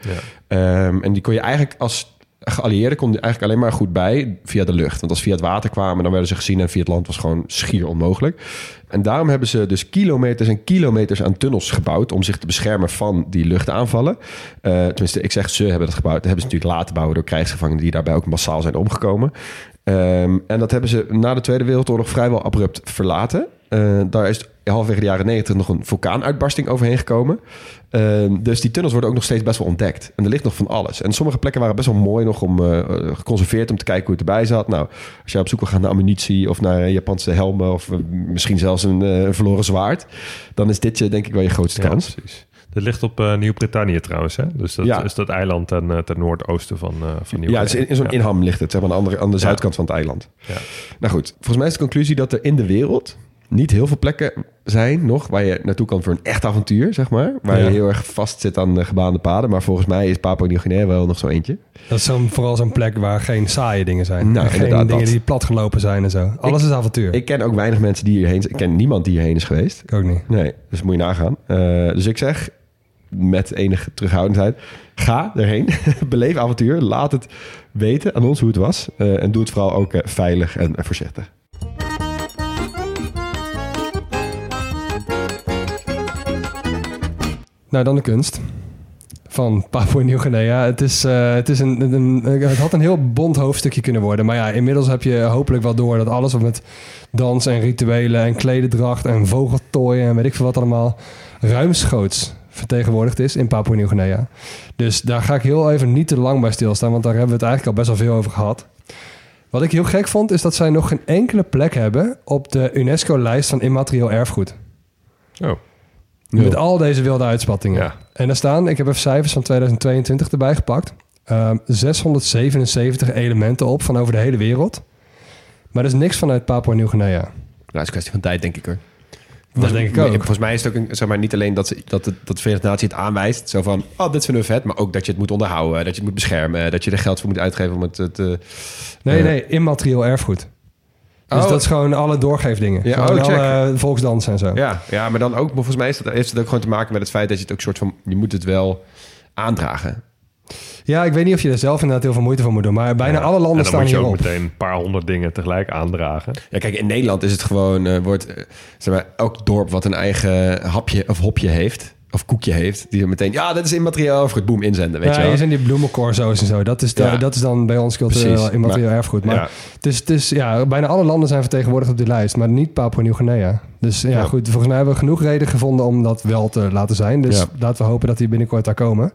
Speaker 3: Ehm, en die kon je eigenlijk als geallieerde kon je eigenlijk alleen maar goed bij via de lucht. Want als via het water kwamen, dan werden ze gezien en via het land was gewoon schier onmogelijk. En daarom hebben ze dus kilometers en kilometers aan tunnels gebouwd om zich te beschermen van die luchtaanvallen. Eh, tenminste, ik zeg ze hebben dat gebouwd. Dat hebben ze natuurlijk laten bouwen door krijgsgevangenen die daarbij ook massaal zijn omgekomen. Ehm, en dat hebben ze na de Tweede Wereldoorlog vrijwel abrupt verlaten. Eh, daar is halverwege de jaren 90 nog een vulkaanuitbarsting overheen gekomen. Ehm, dus die tunnels worden ook nog steeds best wel ontdekt. En er ligt nog van alles. En sommige plekken waren best wel mooi nog om eh, geconserveerd om te kijken hoe het erbij zat. Nou, als je op zoek wil gaan naar ammunitie of naar Japanse helmen of eh, misschien zelfs een, eh, een verloren zwaard, dan is dit je denk ik wel je grootste
Speaker 5: Ja,
Speaker 3: kans.
Speaker 5: precies. Dit ligt op eh, Nieuw-Brittannië trouwens. Hè? Dus dat
Speaker 3: Ja.
Speaker 5: is dat eiland ten, eh, ten noordoosten van, eh van nieuw
Speaker 3: Ja, het is in, in zo'n inham ligt het, zeg maar, aan de, andere, aan de zuidkant van het eiland.
Speaker 5: Ja.
Speaker 3: Nou goed, volgens mij is de conclusie dat er in de wereld niet heel veel plekken zijn nog waar je naartoe kan voor een echt avontuur, zeg maar. Waar
Speaker 4: Ja.
Speaker 3: je heel erg vast zit aan de gebaande paden. Maar volgens mij is Papua Nieuw-Guinea wel nog zo eentje.
Speaker 4: Dat is zo'n, vooral zo'n plek waar geen saaie dingen zijn.
Speaker 3: Nou,
Speaker 4: geen dingen
Speaker 3: dat.
Speaker 4: die platgelopen zijn en zo. Alles is avontuur.
Speaker 3: Ik ken ook weinig mensen die hierheen zijn. Ik ken niemand die hierheen is geweest.
Speaker 4: Ik ook niet.
Speaker 3: Nee, dus moet je nagaan. Eh, dus ik zeg, met enige terughoudendheid, ga erheen. Beleef avontuur. Laat het weten aan ons hoe het was. Eh, en doe het vooral ook eh, veilig en eh, voorzichtig.
Speaker 4: Nou, dan de kunst van Papua Nieuw-Guinea. Het, is, het, is een, een, het had een heel bond hoofdstukje kunnen worden. Maar ja, inmiddels heb je hopelijk wel door dat alles wat met dans en rituelen en klededracht en vogeltooien en weet ik veel wat allemaal ruimschoots vertegenwoordigd is in Papua Nieuw-Guinea. Dus daar ga ik heel even niet te lang bij stilstaan, want daar hebben we het eigenlijk al best wel veel over gehad. Wat ik heel gek vond, is dat zij nog geen enkele plek hebben op de UNESCO-lijst van immaterieel erfgoed.
Speaker 5: Oh,
Speaker 4: Met al deze wilde uitspattingen.
Speaker 5: Ja.
Speaker 4: En daar staan, ik heb even cijfers van 2022 erbij gepakt. Ehm, 677 elementen op van over de hele wereld. Maar er is niks vanuit Papua Nieuw-Guinea.
Speaker 3: Nou, dat is een kwestie van tijd, denk ik hoor.
Speaker 4: Dat denk ik ook.
Speaker 3: Volgens mij is het ook een, zeg maar, niet alleen dat, ze, dat, het, dat de Verenigde Natie het aanwijst. Zo van, oh, dit vinden we vet. Maar ook dat je het moet onderhouden. Dat je het moet beschermen. Dat je er geld voor moet uitgeven om het eh, te...
Speaker 4: Nee,
Speaker 3: Eh.
Speaker 4: nee, immaterieel erfgoed. Dus
Speaker 3: Oh.
Speaker 4: dat is gewoon alle doorgeefdingen.
Speaker 3: Ja,
Speaker 4: Gewoon
Speaker 3: oh,
Speaker 4: alle volksdansen en zo.
Speaker 3: Ja, ja, maar dan ook, volgens mij is dat, heeft het ook gewoon te maken met het feit dat je het ook soort van, je moet het wel aandragen.
Speaker 4: Ja, ik weet niet of je er zelf inderdaad heel veel moeite voor moet doen. Maar bijna
Speaker 5: Ja.
Speaker 4: alle landen
Speaker 5: en dan
Speaker 4: staan
Speaker 5: moet je ook
Speaker 4: hierop.
Speaker 5: meteen een paar honderd dingen tegelijk aandragen.
Speaker 3: Ja, kijk, in Nederland is het gewoon, eh, wordt, eh, zeg maar, elk dorp wat een eigen hapje of hopje heeft, of koekje heeft, die er meteen, ja, dat is immaterieel erfgoed, boem, inzenden, weet
Speaker 4: ja,
Speaker 3: je wel.
Speaker 4: hier zijn die bloemencorso's en zo. Dat is, da-
Speaker 3: Ja.
Speaker 4: dat is dan bij ons cultureel immaterieel erfgoed. Maar
Speaker 5: Ja.
Speaker 4: het is, het is, ja, bijna alle landen zijn vertegenwoordigd op die lijst, maar niet Papua Nieuw-Guinea. Dus ja,
Speaker 5: Ja.
Speaker 4: goed, volgens mij hebben we genoeg reden gevonden om dat wel te laten zijn. Dus
Speaker 3: Ja.
Speaker 4: laten we hopen dat die binnenkort daar komen.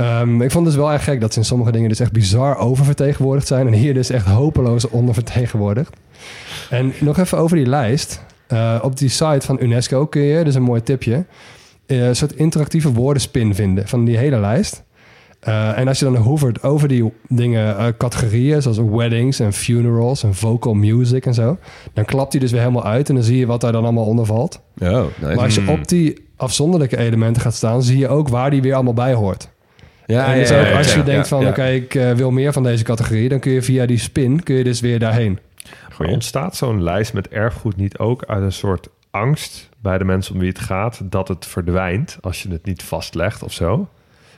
Speaker 4: Ehm, ik vond het dus wel erg gek dat ze in sommige dingen dus echt bizar oververtegenwoordigd zijn. En hier dus echt hopeloos ondervertegenwoordigd. En nog even over die lijst. Eh, op die site van UNESCO kun je, dus een mooi tipje, eh, een soort interactieve woordenspin vinden van die hele lijst. Eh, en als je dan hovert over die dingen, eh, categorieën zoals weddings en funerals en vocal music en zo, dan klapt die dus weer helemaal uit en dan zie je wat daar dan allemaal onder valt.
Speaker 3: Oh, nice.
Speaker 4: Maar als je
Speaker 5: Mm.
Speaker 4: op die afzonderlijke elementen gaat staan, zie je ook waar die weer allemaal bij hoort.
Speaker 3: Ja,
Speaker 4: en dus
Speaker 3: ja,
Speaker 4: ook
Speaker 3: ja,
Speaker 4: als je
Speaker 3: ja,
Speaker 4: denkt
Speaker 3: ja,
Speaker 4: van,
Speaker 3: ja.
Speaker 4: oké, ik eh, wil meer van deze categorie, dan kun je via die spin, kun je dus weer daarheen.
Speaker 5: Maar ontstaat zo'n lijst met erfgoed niet ook uit een soort angst bij de mensen om wie het gaat dat het verdwijnt als je het niet vastlegt of zo?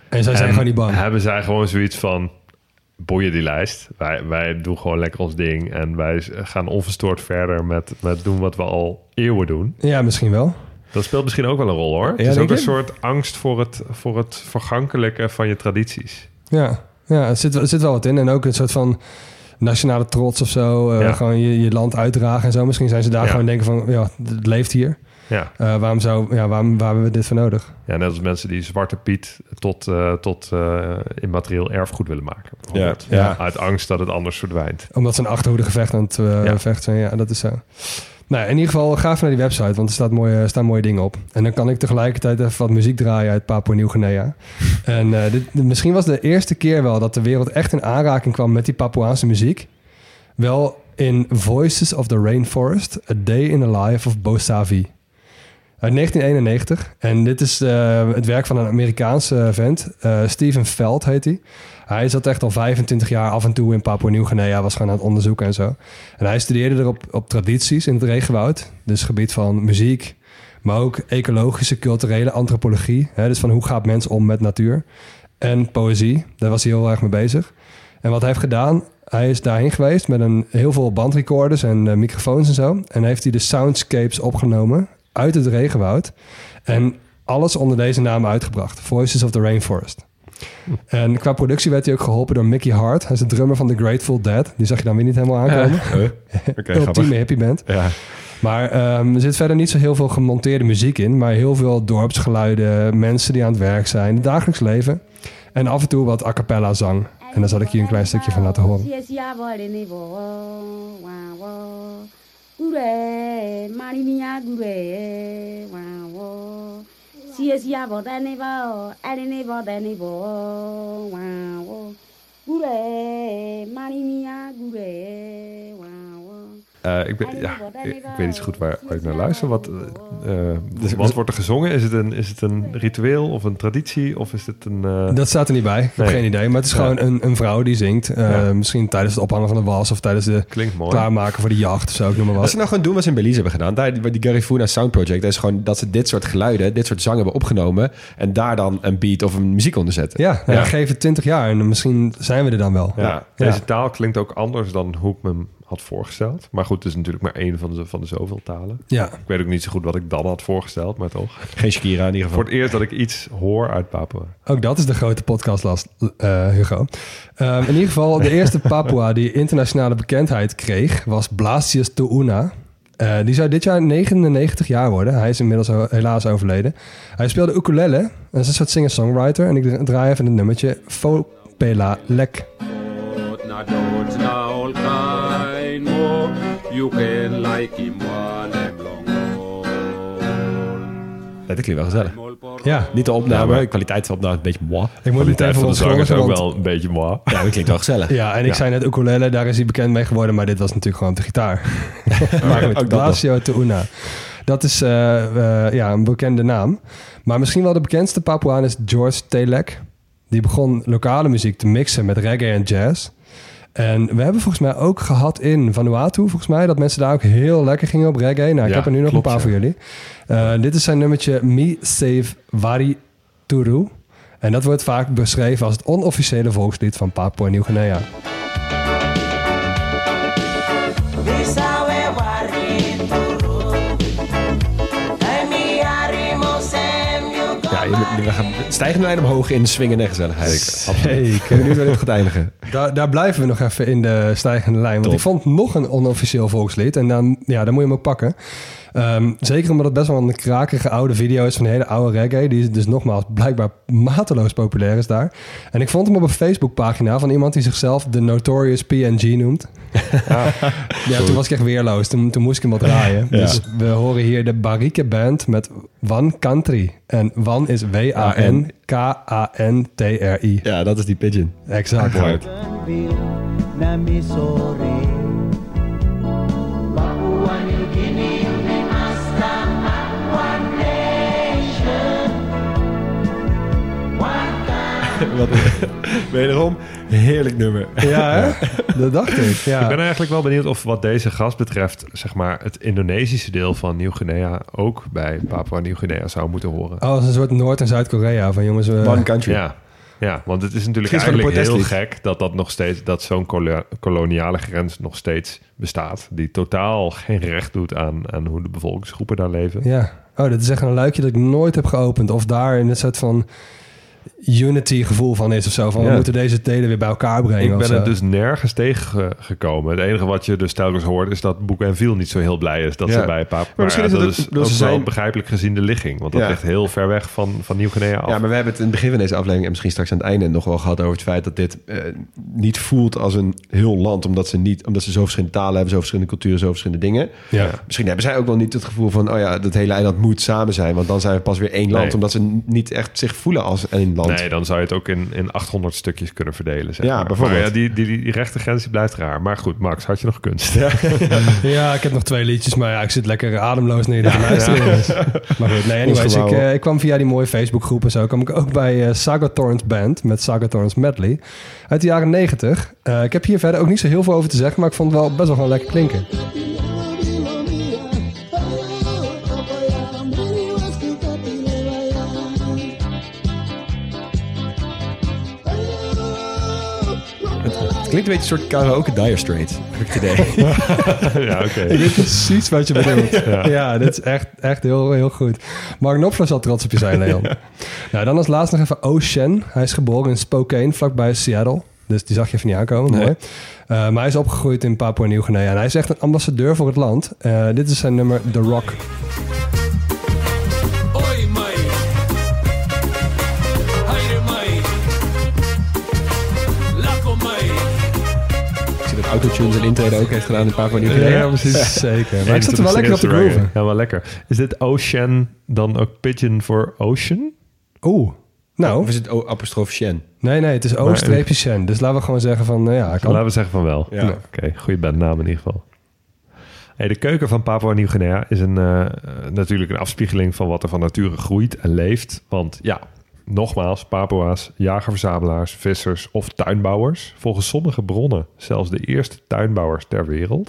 Speaker 4: En zij zijn
Speaker 5: En
Speaker 4: gewoon niet bang.
Speaker 5: Hebben zij gewoon zoiets van boeien die lijst. Wij, wij doen gewoon lekker ons ding en wij gaan onverstoord verder met, met doen wat we al eeuwen doen.
Speaker 4: Ja, misschien wel.
Speaker 5: Dat speelt misschien ook wel een rol hoor. het is ook een soort angst voor het, voor het vergankelijke van je tradities.
Speaker 4: Ja, ja er, zit, er zit wel wat in. En ook een soort van nationale trots of zo. eh,
Speaker 5: Ja.
Speaker 4: Gewoon je, je land uitdragen en zo. Misschien zijn ze daar
Speaker 5: Ja.
Speaker 4: gewoon denken van, ja, het leeft hier.
Speaker 5: Ja.
Speaker 4: Eh, waarom, zou, ja, waarom, waar hebben we dit voor nodig?
Speaker 5: ja, net als mensen die Zwarte Piet tot, eh, tot eh, immaterieel erfgoed willen maken.
Speaker 3: Ja, ja.
Speaker 5: Uit angst dat het anders verdwijnt.
Speaker 4: Omdat ze een achterhoede gevecht aan het
Speaker 5: Ja.
Speaker 4: vechten zijn. Ja, dat is zo. Nou, in ieder geval, ga even naar die website, want er staat mooie, staan mooie dingen op. En dan kan ik tegelijkertijd even wat muziek draaien uit Papua Nieuw-Guinea. en eh, dit, misschien was de eerste keer wel dat de wereld echt in aanraking kwam met die Papuaanse muziek. Wel in Voices of the Rainforest, A Day in the Life of Bosavi. Uit 1991. En dit is eh, het werk van een Amerikaanse vent. Eh, Steven Veld heet hij. Hij zat echt al 25 jaar af en toe in Papua Nieuw-Guinea. Was gewoon aan het onderzoeken en zo. En hij studeerde erop op tradities in het regenwoud. Dus gebied van muziek. Maar ook ecologische, culturele antropologie. Hè, dus van hoe gaat mens om met natuur. En poëzie. Daar was hij heel erg mee bezig. En wat hij heeft gedaan... Hij is daarheen geweest met een, heel veel bandrecorders en eh, microfoons en zo. En heeft hij de soundscapes opgenomen uit het regenwoud. En alles onder deze naam uitgebracht. Voices of the Rainforest. En qua productie werd hij ook geholpen door Mickey Hart. Hij is de drummer van The Grateful Dead. Die zag je dan weer niet helemaal aankomen.
Speaker 5: Oké,
Speaker 4: Ultieme hippie band.
Speaker 5: Ja.
Speaker 4: Maar ehm, er zit verder niet zo heel veel gemonteerde muziek in. Maar heel veel dorpsgeluiden, mensen die aan het werk zijn, het dagelijks leven. En af en toe wat a cappella zang. En daar zal ik hier een klein stukje van laten horen.
Speaker 6: စီရစီရဘောတန်နေဘောအရင်နေဘောတန်နေဘောဝမ်ဝကူရဲမာနီမီယာကူရဲဝမ်
Speaker 5: Eh, ik, ben, ja, ik, ik weet niet zo goed waar, waar ik naar luister. Wat, eh, eh, wat wordt er gezongen? Is het, een, is het een ritueel of een traditie? Of is het een... eh,
Speaker 4: Dat staat er niet bij. Ik heb geen idee. Maar het is
Speaker 5: Ja.
Speaker 4: gewoon een, een vrouw die zingt. Eh,
Speaker 5: Ja.
Speaker 4: Misschien tijdens het ophangen van de was of tijdens de klaarmaken voor de jacht of zo. Ik noem maar
Speaker 3: Als
Speaker 4: wat.
Speaker 3: ze nou gewoon doen wat ze in Belize hebben gedaan. Daar, die Garifuna Sound Project. Dat is gewoon dat ze dit soort geluiden, dit soort zang hebben opgenomen. En daar dan een beat of een muziek onder zetten.
Speaker 4: Ja, nou ja. Geef het 20 jaar en misschien zijn we er dan wel.
Speaker 5: Ja,
Speaker 3: Ja.
Speaker 5: deze taal klinkt ook anders dan hoe ik me hem had voorgesteld. Maar goed, het is natuurlijk maar één van de, van de zoveel talen.
Speaker 4: Ja.
Speaker 5: Ik weet ook niet zo goed wat ik dan had voorgesteld, maar toch.
Speaker 3: Geen Shakira in ieder
Speaker 5: Voor
Speaker 3: geval.
Speaker 5: het eerst dat ik iets hoor uit Papua.
Speaker 4: Ook dat is de grote podcastlast, eh, Hugo. Ehm, in ieder geval, de eerste Papua die internationale bekendheid kreeg... was Blasius Tuuna. Eh, die zou dit jaar 99 jaar worden. Hij is inmiddels helaas overleden. Hij speelde ukulele. Dat is een soort singer-songwriter. En ik draai even het nummertje Fopela Lek.
Speaker 7: You can like him one em long
Speaker 3: Ja, dat klinkt wel gezellig.
Speaker 4: Ja,
Speaker 3: Niet de opname,
Speaker 5: Ja, maar-
Speaker 3: de kwaliteit van de opname is een beetje moi.
Speaker 4: ik moet even
Speaker 5: van de zang is ook wel een beetje moi.
Speaker 3: Ja, dat klinkt wel gezellig.
Speaker 4: Ja, en ik
Speaker 5: Ja.
Speaker 4: zei net ukulele, daar is hij bekend mee geworden, maar dit was natuurlijk gewoon de gitaar. maar goed, Blasio Teuna. Dat is eh, eh, ja, een bekende naam. Maar misschien wel de bekendste Papuaan is George Telek. Die begon lokale muziek te mixen met reggae en jazz. En we hebben volgens mij ook gehad in Vanuatu, volgens mij, dat mensen daar ook heel lekker gingen op reggae. Nou, ik
Speaker 5: Ja,
Speaker 4: heb er nu nog
Speaker 5: klopt,
Speaker 4: een paar
Speaker 5: ja.
Speaker 4: voor jullie. Eh, dit is zijn nummertje Me Save Wari Turu. En dat wordt vaak beschreven als het onofficiële volkslied van Papua Nieuw-Guinea.
Speaker 3: We gaan stijgende lijn omhoog in swingen en gezelligheid.
Speaker 4: Zeker.
Speaker 3: Ik ben benieuwd waar dit gaat eindigen.
Speaker 4: Daar, daar blijven we nog even in de stijgende lijn. Want
Speaker 3: Top.
Speaker 4: ik vond nog een onofficieel volkslied. En dan, ja, dan moet je hem ook pakken. Ehm, zeker omdat het best wel een krakige oude video is van een hele oude reggae. Die dus nogmaals blijkbaar mateloos populair is daar. En ik vond hem op een Facebookpagina van iemand die zichzelf de Notorious PNG noemt. ja, toen was ik echt weerloos. Toen, toen moest ik hem wat draaien.
Speaker 3: Ja.
Speaker 4: Dus we horen hier de Barike Band met One Country. En One is W-A-N-K-A-N-T-R-I.
Speaker 3: Ja, dat is die pigeon.
Speaker 4: Exact.
Speaker 3: Wat, wederom, heerlijk nummer.
Speaker 4: Ja, hè? dat dacht ik. Ja.
Speaker 5: Ik ben eigenlijk wel benieuwd of wat deze gast betreft, zeg maar, het Indonesische deel van Nieuw-Guinea ook bij Papua Nieuw-Guinea zou moeten horen.
Speaker 4: Oh, als een soort Noord- en Zuid-Korea van jongens.
Speaker 3: One country.
Speaker 5: Ja. Ja, want het is natuurlijk
Speaker 3: het
Speaker 5: eigenlijk heel gek dat dat nog steeds dat zo'n kolo- koloniale grens nog steeds bestaat, die totaal geen recht doet aan, aan hoe de bevolkingsgroepen daar leven.
Speaker 4: Ja. Oh, dat is echt een luikje dat ik nooit heb geopend. Of daar in een soort van unity gevoel van is of zo. Van we moeten deze delen weer bij elkaar brengen.
Speaker 5: Ik ben er dus nergens tegengekomen. Het enige wat je dus telkens hoort is dat Boek en Viel niet zo heel blij is dat
Speaker 3: Ja.
Speaker 5: ze bij Papua.
Speaker 3: Maar misschien is
Speaker 5: dat
Speaker 3: het
Speaker 5: is wel
Speaker 3: zijn-
Speaker 5: begrijpelijk gezien de ligging, want dat
Speaker 3: Ja.
Speaker 5: ligt heel ver weg van, van Nieuw-Guinea af.
Speaker 3: Ja, maar we hebben het in het begin van deze aflevering en misschien straks aan het einde nog wel gehad over het feit dat dit eh, niet voelt als een heel land, omdat ze niet, omdat ze zo verschillende talen hebben, zo verschillende culturen, zo verschillende dingen.
Speaker 4: Ja.
Speaker 3: Misschien hebben zij ook wel niet het gevoel van, oh ja, dat hele eiland moet samen zijn, want dan zijn we pas weer één land,
Speaker 5: Nee.
Speaker 3: omdat ze niet echt zich voelen als één land.
Speaker 5: Nee, dan zou je het ook in, in 800 stukjes kunnen verdelen. Zeg
Speaker 3: Ja,
Speaker 5: maar.
Speaker 3: bijvoorbeeld.
Speaker 5: Maar ja, die, die, die rechte grens die blijft raar. Maar goed, Max, had je nog kunst?
Speaker 4: Ja, ik heb nog twee liedjes, maar ja, ik zit lekker ademloos naar te luisteren. Maar goed, nee, anyways, ik, eh, ik kwam via die mooie Facebookgroep en zo, kwam ik ook bij eh Sagathorns Band met Sagathorns Medley uit de jaren 90. Eh, ik heb hier verder ook niet zo heel veel over te zeggen, maar ik vond het wel best wel gewoon lekker klinken.
Speaker 3: Klinkt een beetje een soort karaoke Dire Straits, heb ik het idee.
Speaker 5: ja, oké.
Speaker 4: Ik weet precies wat je bedoelt. ja. dit is echt, echt heel, heel goed. Mark Knopfler zal trots op je zijn, Leon. Nou, dan als laatste nog even Ocean. Hij is geboren in Spokane, vlakbij Seattle. Dus die zag je even niet aankomen.
Speaker 3: Nee.
Speaker 4: Mooi. Eh, maar hij is opgegroeid in Papua Nieuw-Guinea. En hij is echt een ambassadeur voor het land. Eh, dit is zijn nummer The Rock.
Speaker 3: Ik zie dat Autotune zijn intrede ook heeft gedaan in Papua Nieuw-Guinea.
Speaker 5: Ja, precies.
Speaker 4: Zeker. Maar ik zat er wel lekker op te grooven.
Speaker 5: Ja, wel lekker. Is dit Ocean dan ook Pigeon voor Ocean?
Speaker 4: Oeh. Nou,
Speaker 3: Of is het O apostrof Shen?
Speaker 4: nee, nee, het is O-Shen. Dus laten we gewoon zeggen van, nou ja, kan.
Speaker 5: Laten we zeggen van wel.
Speaker 3: Ja.
Speaker 5: Oké, goede bandnaam in ieder geval. Hey, de keuken van Papua Nieuw-Guinea is een, eh, natuurlijk een afspiegeling van wat er van nature groeit en leeft. Want ja, nogmaals, Papua's, jagerverzamelaars, vissers of tuinbouwers. Volgens sommige bronnen zelfs de eerste tuinbouwers ter wereld.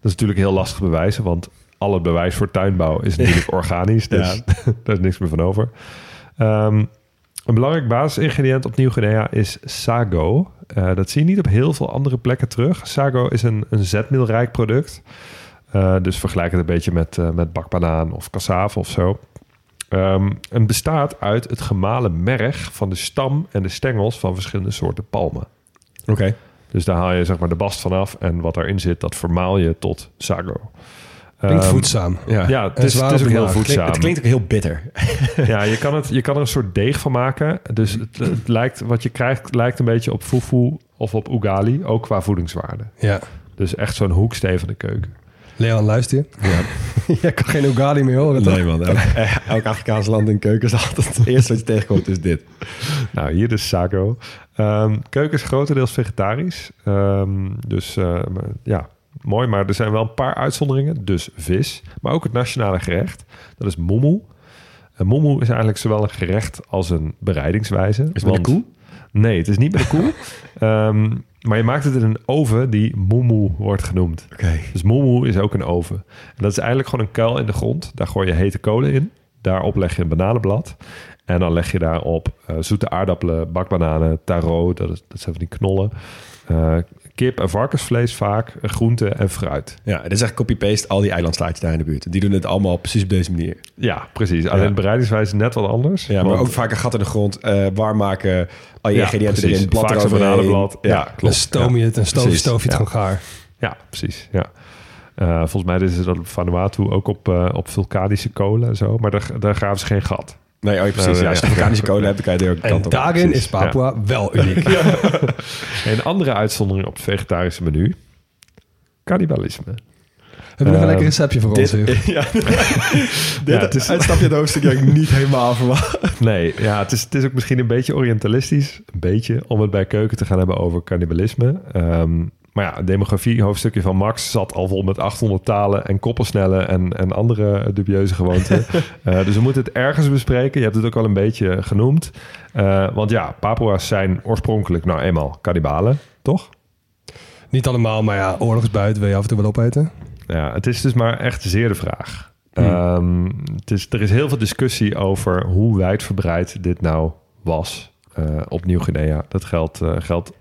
Speaker 5: Dat is natuurlijk heel lastig bewijzen, want al het bewijs voor tuinbouw is natuurlijk organisch. Dus daar is niks meer van over. Ehm, een belangrijk basisingrediënt op Nieuw-Guinea is sago. Eh, dat zie je niet op heel veel andere plekken terug. Sago is een, een zetmeelrijk product. Eh, dus vergelijk het een beetje met, eh, met bakbanaan of cassave of zo. Ehm, en bestaat uit het gemalen merg van de stam en de stengels van verschillende soorten palmen.
Speaker 3: Oké.
Speaker 5: Dus daar haal je zeg maar de bast vanaf en wat erin zit, dat vermaal je tot sago.
Speaker 4: Klinkt
Speaker 5: Ehm,
Speaker 4: voedzaam.
Speaker 3: Ja.
Speaker 5: Ja, het is, het is ook heel voedzaam.
Speaker 3: Het klinkt ook heel bitter.
Speaker 5: Ja, je kan, het, je kan er een soort deeg van maken. Dus het, het lijkt, wat je krijgt lijkt een beetje op fufu of op ugali, ook qua voedingswaarde.
Speaker 4: Ja.
Speaker 5: Dus echt zo'n hoeksteen van de keuken.
Speaker 4: Leon, luister je? Ja. Jij kan geen ugali meer horen, toch?
Speaker 3: Nee man, elk, eh, elk Afrikaans land in keuken is altijd het eerste wat je tegenkomt is dit.
Speaker 5: Nou, hier dus sago. Ehm, keuken is grotendeels vegetarisch. Ehm, dus eh, ja, mooi. Maar er zijn wel een paar uitzonderingen. Dus vis. Maar ook het nationale gerecht. Dat is moemoe. En moemoe is eigenlijk zowel een gerecht als een bereidingswijze.
Speaker 3: Is het een koe?
Speaker 5: Nee, het is niet met een koe. Ehm, maar je maakt het in een oven die moemoe wordt genoemd.
Speaker 3: Oké.
Speaker 5: Dus moemoe is ook een oven. En dat is eigenlijk gewoon een kuil in de grond. Daar gooi je hete kolen in. Daarop leg je een bananenblad. En dan leg je daarop eh, zoete aardappelen, bakbananen, taro, dat, is, dat zijn van die knollen. eh, kip en varkensvlees vaak, eh, groenten en fruit.
Speaker 3: Ja, dit is echt copy-paste al die eilandslaatjes daar in de buurt. Die doen het allemaal precies op deze manier.
Speaker 5: Ja, precies. Alleen de bereidingswijze is net wat anders.
Speaker 3: Ja, maar
Speaker 5: Want-
Speaker 3: ook vaak een gat in de grond, eh, warm maken, al je
Speaker 5: Ja,
Speaker 3: ingrediënten
Speaker 5: precies.
Speaker 3: erin, blad eroverheen.
Speaker 5: banadenblad. Ja,
Speaker 4: Dan
Speaker 5: klopt.
Speaker 4: stoom je het en stoof, je het
Speaker 5: ja.
Speaker 4: gewoon gaar.
Speaker 5: Ja, precies. Ja. Eh, volgens mij is dat op Vanuatu ook op, op vulkanische kolen en zo. Maar daar, daar graven ze geen gat.
Speaker 3: Nee, oh, ja, precies. Ja, als je
Speaker 5: ja.
Speaker 3: vulkanische kolen hebt, dan kan je er ook de
Speaker 4: En
Speaker 3: kant op.
Speaker 4: daarin
Speaker 5: precies.
Speaker 4: is Papua wel uniek.
Speaker 5: Een andere uitzondering op het vegetarische menu. Cannibalisme.
Speaker 4: Heb je nog een
Speaker 5: Ehm,
Speaker 4: lekker receptje voor ons? Huub?
Speaker 3: ja, dit
Speaker 5: Ja, het is-
Speaker 3: uitstapje het hoofdstuk dat ik niet helemaal verwacht.
Speaker 5: Nee, ja, het is, het is ook misschien een beetje orientalistisch. Een beetje, om het bij keuken te gaan hebben over cannibalisme. Ehm, maar ja, demografie hoofdstukje van Max zat al vol met 800 talen en koppelsnellen en, en andere dubieuze gewoonten. Eh, dus we moeten het ergens bespreken. Je hebt het ook al een beetje genoemd. Eh, want ja, Papua's zijn oorspronkelijk nou eenmaal kannibalen, toch?
Speaker 4: Niet allemaal, maar ja, oorlogsbuiten wil je af en toe wel opeten.
Speaker 5: Ja, het is dus maar echt zeer de vraag. Ehm, het is, er is heel veel discussie over hoe wijdverbreid dit nou was eh, op Nieuw-Guinea. Dat geldt, eh, geldt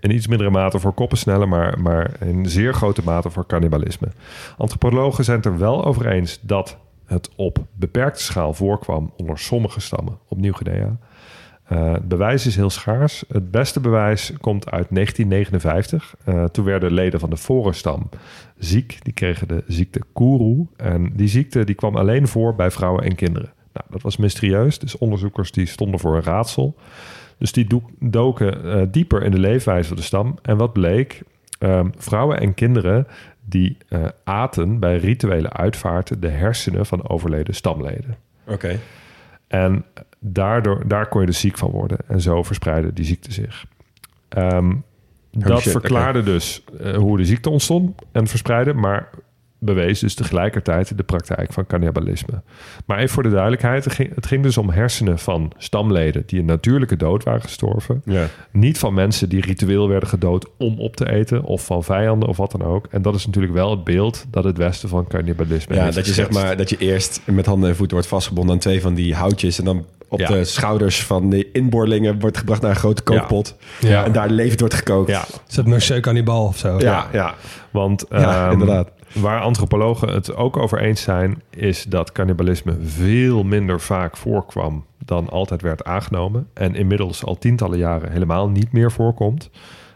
Speaker 5: in iets mindere mate voor koppensnellen, maar, maar in zeer grote mate voor cannibalisme. Antropologen zijn het er wel over eens dat het op beperkte schaal voorkwam onder sommige stammen op Nieuw-Guinea. Eh, het bewijs is heel schaars. Het beste bewijs komt uit 1959. Eh, toen werden leden van de Forenstam ziek. Die kregen de ziekte Kuru. En die ziekte die kwam alleen voor bij vrouwen en kinderen. Nou, dat was mysterieus. Dus onderzoekers die stonden voor een raadsel. Dus die doek- doken eh, dieper in de leefwijze van de stam. En wat bleek? Ehm, vrouwen en kinderen die eh, aten bij rituele uitvaarten de hersenen van overleden stamleden.
Speaker 3: Oké.
Speaker 5: En daardoor, daar kon je dus ziek van worden. En zo verspreidde die ziekte zich. Ehm, dat
Speaker 3: shit,
Speaker 5: verklaarde dus eh, hoe de ziekte ontstond en verspreidde, maar bewees dus tegelijkertijd de praktijk van cannibalisme. Maar even voor de duidelijkheid, het ging, het ging dus om hersenen van stamleden die een natuurlijke dood waren gestorven.
Speaker 3: Ja.
Speaker 5: Niet van mensen die ritueel werden gedood om op te eten, of van vijanden of wat dan ook. En dat is natuurlijk wel het beeld dat het Westen van cannibalisme
Speaker 3: Ja,
Speaker 5: heeft
Speaker 3: dat je zeg maar dat je eerst met handen en voeten wordt vastgebonden aan twee van die houtjes en dan op
Speaker 5: Ja.
Speaker 3: de schouders van de inboorlingen wordt gebracht naar een grote kookpot
Speaker 4: Ja.
Speaker 3: en daar levend wordt gekookt.
Speaker 5: Ja,
Speaker 4: Is dat Monsieur Cannibal of zo?
Speaker 5: Ja, ja. want
Speaker 3: Ja,
Speaker 5: ehm,
Speaker 3: inderdaad.
Speaker 5: Waar antropologen het ook over eens zijn, is dat cannibalisme veel minder vaak voorkwam dan altijd werd aangenomen. En inmiddels al tientallen jaren helemaal niet meer voorkomt.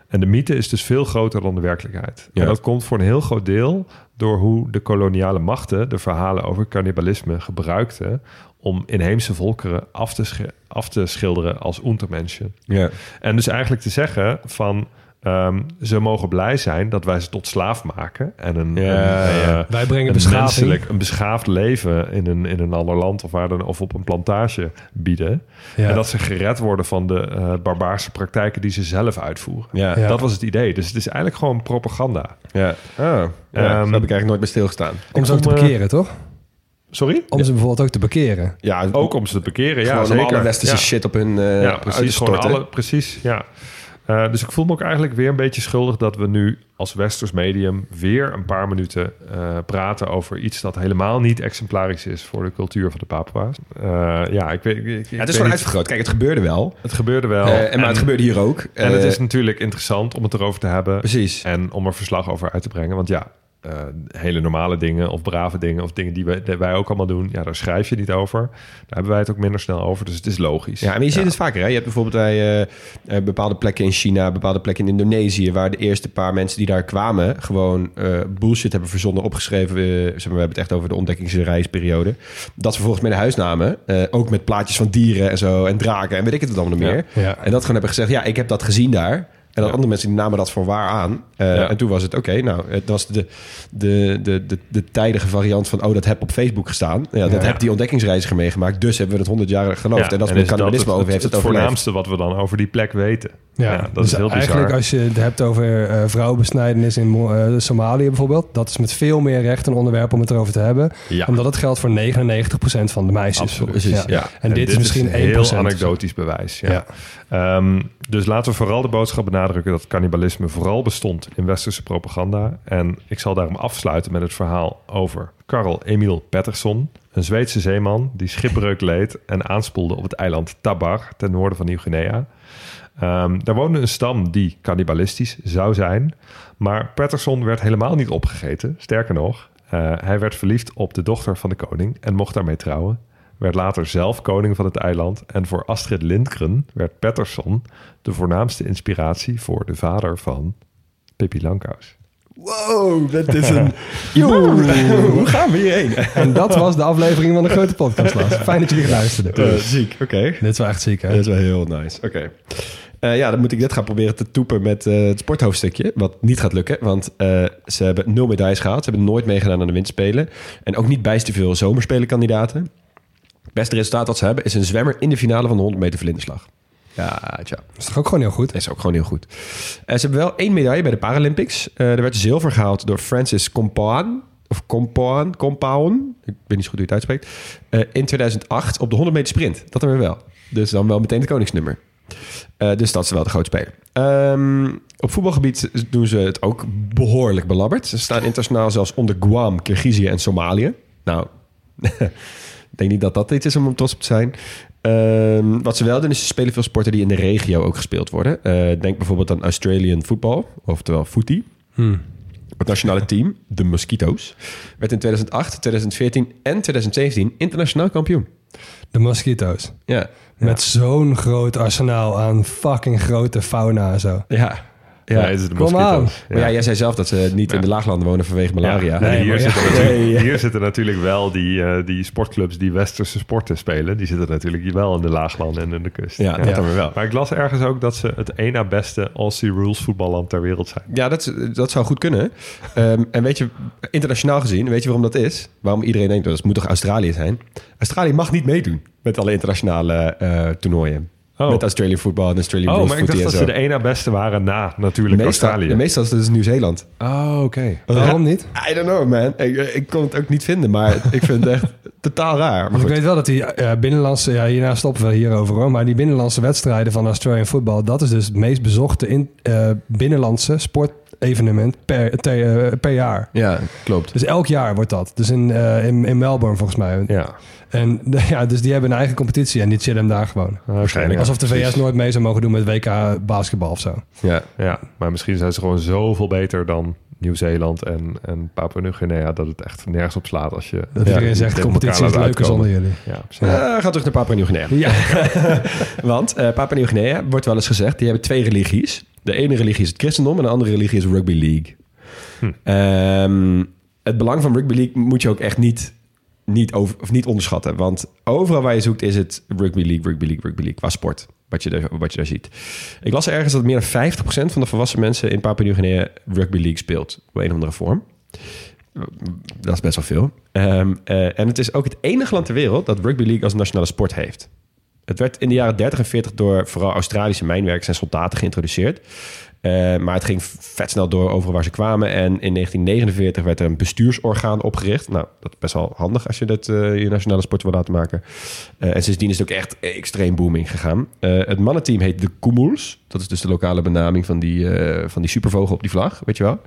Speaker 5: En de mythe is dus veel groter dan de werkelijkheid.
Speaker 3: Ja.
Speaker 5: En dat komt voor een heel groot deel door hoe de koloniale machten de verhalen over cannibalisme gebruikten om inheemse volkeren af te, af te schilderen als untermenschen.
Speaker 3: Ja.
Speaker 5: En dus eigenlijk te zeggen van... ehm, ze mogen blij zijn dat wij ze tot slaaf maken. En een,
Speaker 3: Ja,
Speaker 5: een,
Speaker 3: ja.
Speaker 5: eh,
Speaker 4: Wij brengen
Speaker 5: een menselijk, een beschaafd leven in een, in een ander land of, waar dan, of op een plantage bieden.
Speaker 4: Ja.
Speaker 5: En dat ze gered worden van de eh, barbaarse praktijken die ze zelf uitvoeren.
Speaker 3: Ja.
Speaker 4: Ja.
Speaker 5: Dat was het idee. Dus het is eigenlijk gewoon propaganda.
Speaker 3: Ja. Ah, ja.
Speaker 5: Ehm,
Speaker 3: daar heb ik eigenlijk nooit bij stilgestaan.
Speaker 4: Om ze ook te
Speaker 5: eh,
Speaker 4: bekeren, toch?
Speaker 5: Sorry?
Speaker 4: Om ze bijvoorbeeld ook te bekeren.
Speaker 3: Ja,
Speaker 5: Ook om ze te bekeren, ja
Speaker 3: gewoon
Speaker 5: zeker.
Speaker 3: alle westerse
Speaker 5: Ja.
Speaker 3: shit op hun eh
Speaker 5: ja, precies. Gewoon alle, precies, ja. Eh, dus ik voel me ook eigenlijk weer een beetje schuldig dat we nu als westers medium weer een paar minuten eh, praten over iets dat helemaal niet exemplarisch is voor de cultuur van de Papua's. Eh, ja, ik weet. Ik, ik- ik
Speaker 3: Ja, het is gewoon uitvergroot. Kijk, het gebeurde wel.
Speaker 5: Het gebeurde wel.
Speaker 3: En, maar het gebeurde hier ook.
Speaker 5: En het is natuurlijk interessant om het erover te hebben.
Speaker 3: Precies.
Speaker 5: En om er verslag over uit te brengen. Want ja, eh, hele normale dingen of brave dingen of dingen die wij, die wij ook allemaal doen, ja, daar schrijf je niet over. Daar hebben wij het ook minder snel over. Dus het is logisch.
Speaker 3: Ja, maar je ziet het vaker. Hè? Je hebt bijvoorbeeld bij eh, eh, bepaalde plekken in China, bepaalde plekken in Indonesië, waar de eerste paar mensen die daar kwamen gewoon bullshit hebben verzonnen, opgeschreven. zeg maar, we hebben het echt over de ontdekkingsreisperiode. Dat ze vervolgens mee naar huis namen. eh, ook met plaatjes van dieren en zo en draken en weet ik het allemaal nog meer.
Speaker 4: Ja.
Speaker 3: En dat gewoon hebben gezegd, ja, ik heb dat gezien daar. En dan andere mensen die namen dat voor waar aan. Eh,
Speaker 5: Ja.
Speaker 3: En toen was het, oké, nou, het was de, de, de, de, de tijdige variant van... oh, dat heb op Facebook gestaan. Ja, dat
Speaker 4: Ja.
Speaker 3: heb die ontdekkingsreiziger meegemaakt. Dus hebben we het 100 jaar geloofd. en dat is cannibalisme over heeft het,
Speaker 5: het, voornaamste wat we dan over die plek weten.
Speaker 4: Ja,
Speaker 5: dat
Speaker 4: dus
Speaker 5: is heel bizar.
Speaker 4: eigenlijk als je het hebt over eh, vrouwenbesnijdenis in eh, Somalië bijvoorbeeld, dat is met veel meer recht een onderwerp om het erover te hebben,
Speaker 5: Ja.
Speaker 4: omdat het geldt voor 99% van de meisjes.
Speaker 5: Absoluut.
Speaker 3: Precies, ja.
Speaker 4: En, dit, is misschien 1%.
Speaker 5: heel anekdotisch bewijs. Ja.
Speaker 4: Ja.
Speaker 5: Ehm, dus laten we vooral de boodschap benadrukken dat cannibalisme vooral bestond in westerse propaganda. En ik zal daarom afsluiten met het verhaal over Karl Emil Pettersson, een Zweedse zeeman die schipbreuk leed en aanspoelde op het eiland Tabar ten noorden van Nieuw-Guinea. Ehm, daar woonde een stam die cannibalistisch zou zijn, maar Pettersson werd helemaal niet opgegeten. Sterker nog, eh, hij werd verliefd op de dochter van de koning en mocht daarmee trouwen. Werd later zelf koning van het eiland. En voor Astrid Lindgren werd Pettersson de voornaamste inspiratie voor de vader van Pippi Langkous.
Speaker 3: Wow, dat is een... Hoe gaan we hierheen?
Speaker 4: En dat was de aflevering van de grote podcast. Fijn dat jullie geluisterd hebben.
Speaker 3: Eh, ziek, oké.
Speaker 4: Dit is wel echt ziek, hè?
Speaker 3: Dat is wel heel nice. Oké. Eh, ja, dan moet ik dit gaan proberen te toepen met eh, het sporthoofdstukje. Wat niet gaat lukken, want ze hebben nul medailles gehaald. Ze hebben nooit meegedaan aan de winterspelen. En ook niet bijst te veel zomerspelenkandidaten. Het beste resultaat dat ze hebben is een zwemmer in de finale van de 100 meter vlinderslag. Ja, tja.
Speaker 4: Dat is toch ook gewoon heel goed?
Speaker 3: Dat is ook gewoon heel goed. Eh, ze hebben wel één medaille bij de Paralympics. Eh, er werd zilver gehaald door Francis Compaon. Of Compaon. Ik weet niet zo goed hoe je het uitspreekt. Eh, in 2008 op de 100 meter sprint. Dat hebben we wel. Dus dan wel meteen het koningsnummer. Dus dat is wel de grote speler. Ehm, op voetbalgebied doen ze het ook behoorlijk belabberd. Ze staan internationaal zelfs onder Guam, Kirgizië en Somalië. Nou, ik denk niet dat dat iets is om trots op te zijn. Ehm, wat ze wel doen, is ze spelen veel sporten die in de regio ook gespeeld worden. Eh, denk bijvoorbeeld aan Australian football, oftewel footy. Het nationale team, de Mosquitoes, werd in 2008, 2014 en 2017 internationaal kampioen.
Speaker 4: De mosquito's.
Speaker 3: Ja,
Speaker 4: Met zo'n groot arsenaal aan fucking grote fauna en zo.
Speaker 3: ja.
Speaker 5: Ja, het is de
Speaker 4: Kom aan.
Speaker 3: maar ja, jij zei zelf dat ze niet in de laaglanden wonen vanwege malaria.
Speaker 5: Ja, nee,
Speaker 4: Nee,
Speaker 5: hier, zitten hier zitten natuurlijk wel die, eh, die sportclubs die westerse sporten spelen. Die zitten natuurlijk wel in de laaglanden en in de kust.
Speaker 3: Ja, dat dan weer wel.
Speaker 5: Maar ik las ergens ook dat ze het één na beste Aussie Rules voetballand ter wereld zijn.
Speaker 3: Ja, dat, dat zou goed kunnen. Ehm, en weet je, internationaal gezien, weet je waarom dat is? Waarom iedereen denkt, dat moet toch Australië zijn? Australië mag niet meedoen met alle internationale eh, toernooien.
Speaker 5: Oh.
Speaker 3: Met Australian voetbal en Australian
Speaker 5: Oh, maar ik dacht dat ze de één na beste waren na natuurlijk
Speaker 3: meestal,
Speaker 5: Australië.
Speaker 3: meestal is het dus Nieuw-Zeeland.
Speaker 5: Oh, oké.
Speaker 4: Waarom niet?
Speaker 3: I don't know, man. Ik, ik kon het ook niet vinden, maar ik vind het echt totaal raar. Maar
Speaker 4: Want ik weet wel dat die eh, binnenlandse... Ja, hierna stoppen we hierover hoor. Maar die binnenlandse wedstrijden van Australian Football... dat is dus het meest bezochte in, eh, binnenlandse sportevenement per, te- eh, per jaar.
Speaker 3: Ja, klopt.
Speaker 4: Dus elk jaar wordt dat. Dus in, eh, in, in Melbourne volgens mij.
Speaker 5: Ja,
Speaker 4: En ja, dus die hebben een eigen competitie en die chillen hem daar gewoon.
Speaker 5: waarschijnlijk.
Speaker 4: Alsof de VS nooit mee zou mogen doen met WK basketbal of zo.
Speaker 3: Ja.
Speaker 5: Ja, maar misschien zijn ze gewoon zoveel beter dan Nieuw-Zeeland en, en Papua-Nieuw-Guinea... dat het echt nergens op slaat als je...
Speaker 4: Dat
Speaker 5: ja,
Speaker 4: iedereen zegt, de competitie is leuker zonder jullie.
Speaker 5: Ja.
Speaker 3: Eh, ga terug naar Papua-Nieuw-Guinea.
Speaker 4: Ja.
Speaker 3: Want eh Papua Nieuw-Guinea wordt wel eens gezegd, die hebben twee religies. De ene religie is het christendom en de andere religie is rugby league. Ehm, het belang van rugby league moet je ook echt niet, niet, over, of niet onderschatten. Want overal waar je zoekt is het rugby league, rugby league, rugby league. Qua sport, wat je, daar, wat je daar ziet. Ik las ergens dat meer dan 50% van de volwassen mensen in Papua Nieuw-Guinea rugby league speelt. Op een of andere vorm. Dat is best wel veel. Ehm, eh, en het is ook het enige land ter wereld dat rugby league als nationale sport heeft. Het werd in de jaren 30 en 40 door vooral Australische mijnwerkers en soldaten geïntroduceerd. Eh, maar het ging vet snel door overal waar ze kwamen. En in 1949 werd er een bestuursorgaan opgericht. Nou, dat is best wel handig als je dat eh, je nationale sport wil laten maken. Eh, en sindsdien is het ook echt extreem booming gegaan. Het mannenteam heet de Kumurs. Dat is dus de lokale benaming van die, van die supervogel op die vlag, weet je wel.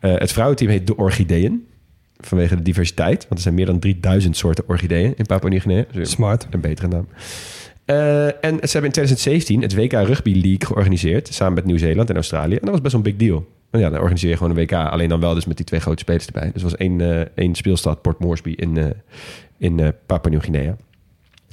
Speaker 3: Het vrouwenteam heet de Orchideeën. Vanwege de diversiteit. Want er zijn meer dan 3000 soorten orchideeën in Papua-Nieuw-Guinea. Dus
Speaker 4: Smart.
Speaker 3: een betere naam. Eh, en ze hebben in 2017 het WK Rugby League georganiseerd. Samen met Nieuw-Zeeland en Australië. En dat was best wel een big deal. Want ja, dan organiseer je gewoon een WK. Alleen dan wel dus met die twee grote spelers erbij. Dus was één, eh, één speelstad, Port Moresby, in, eh in Papua-Nieuw-Guinea.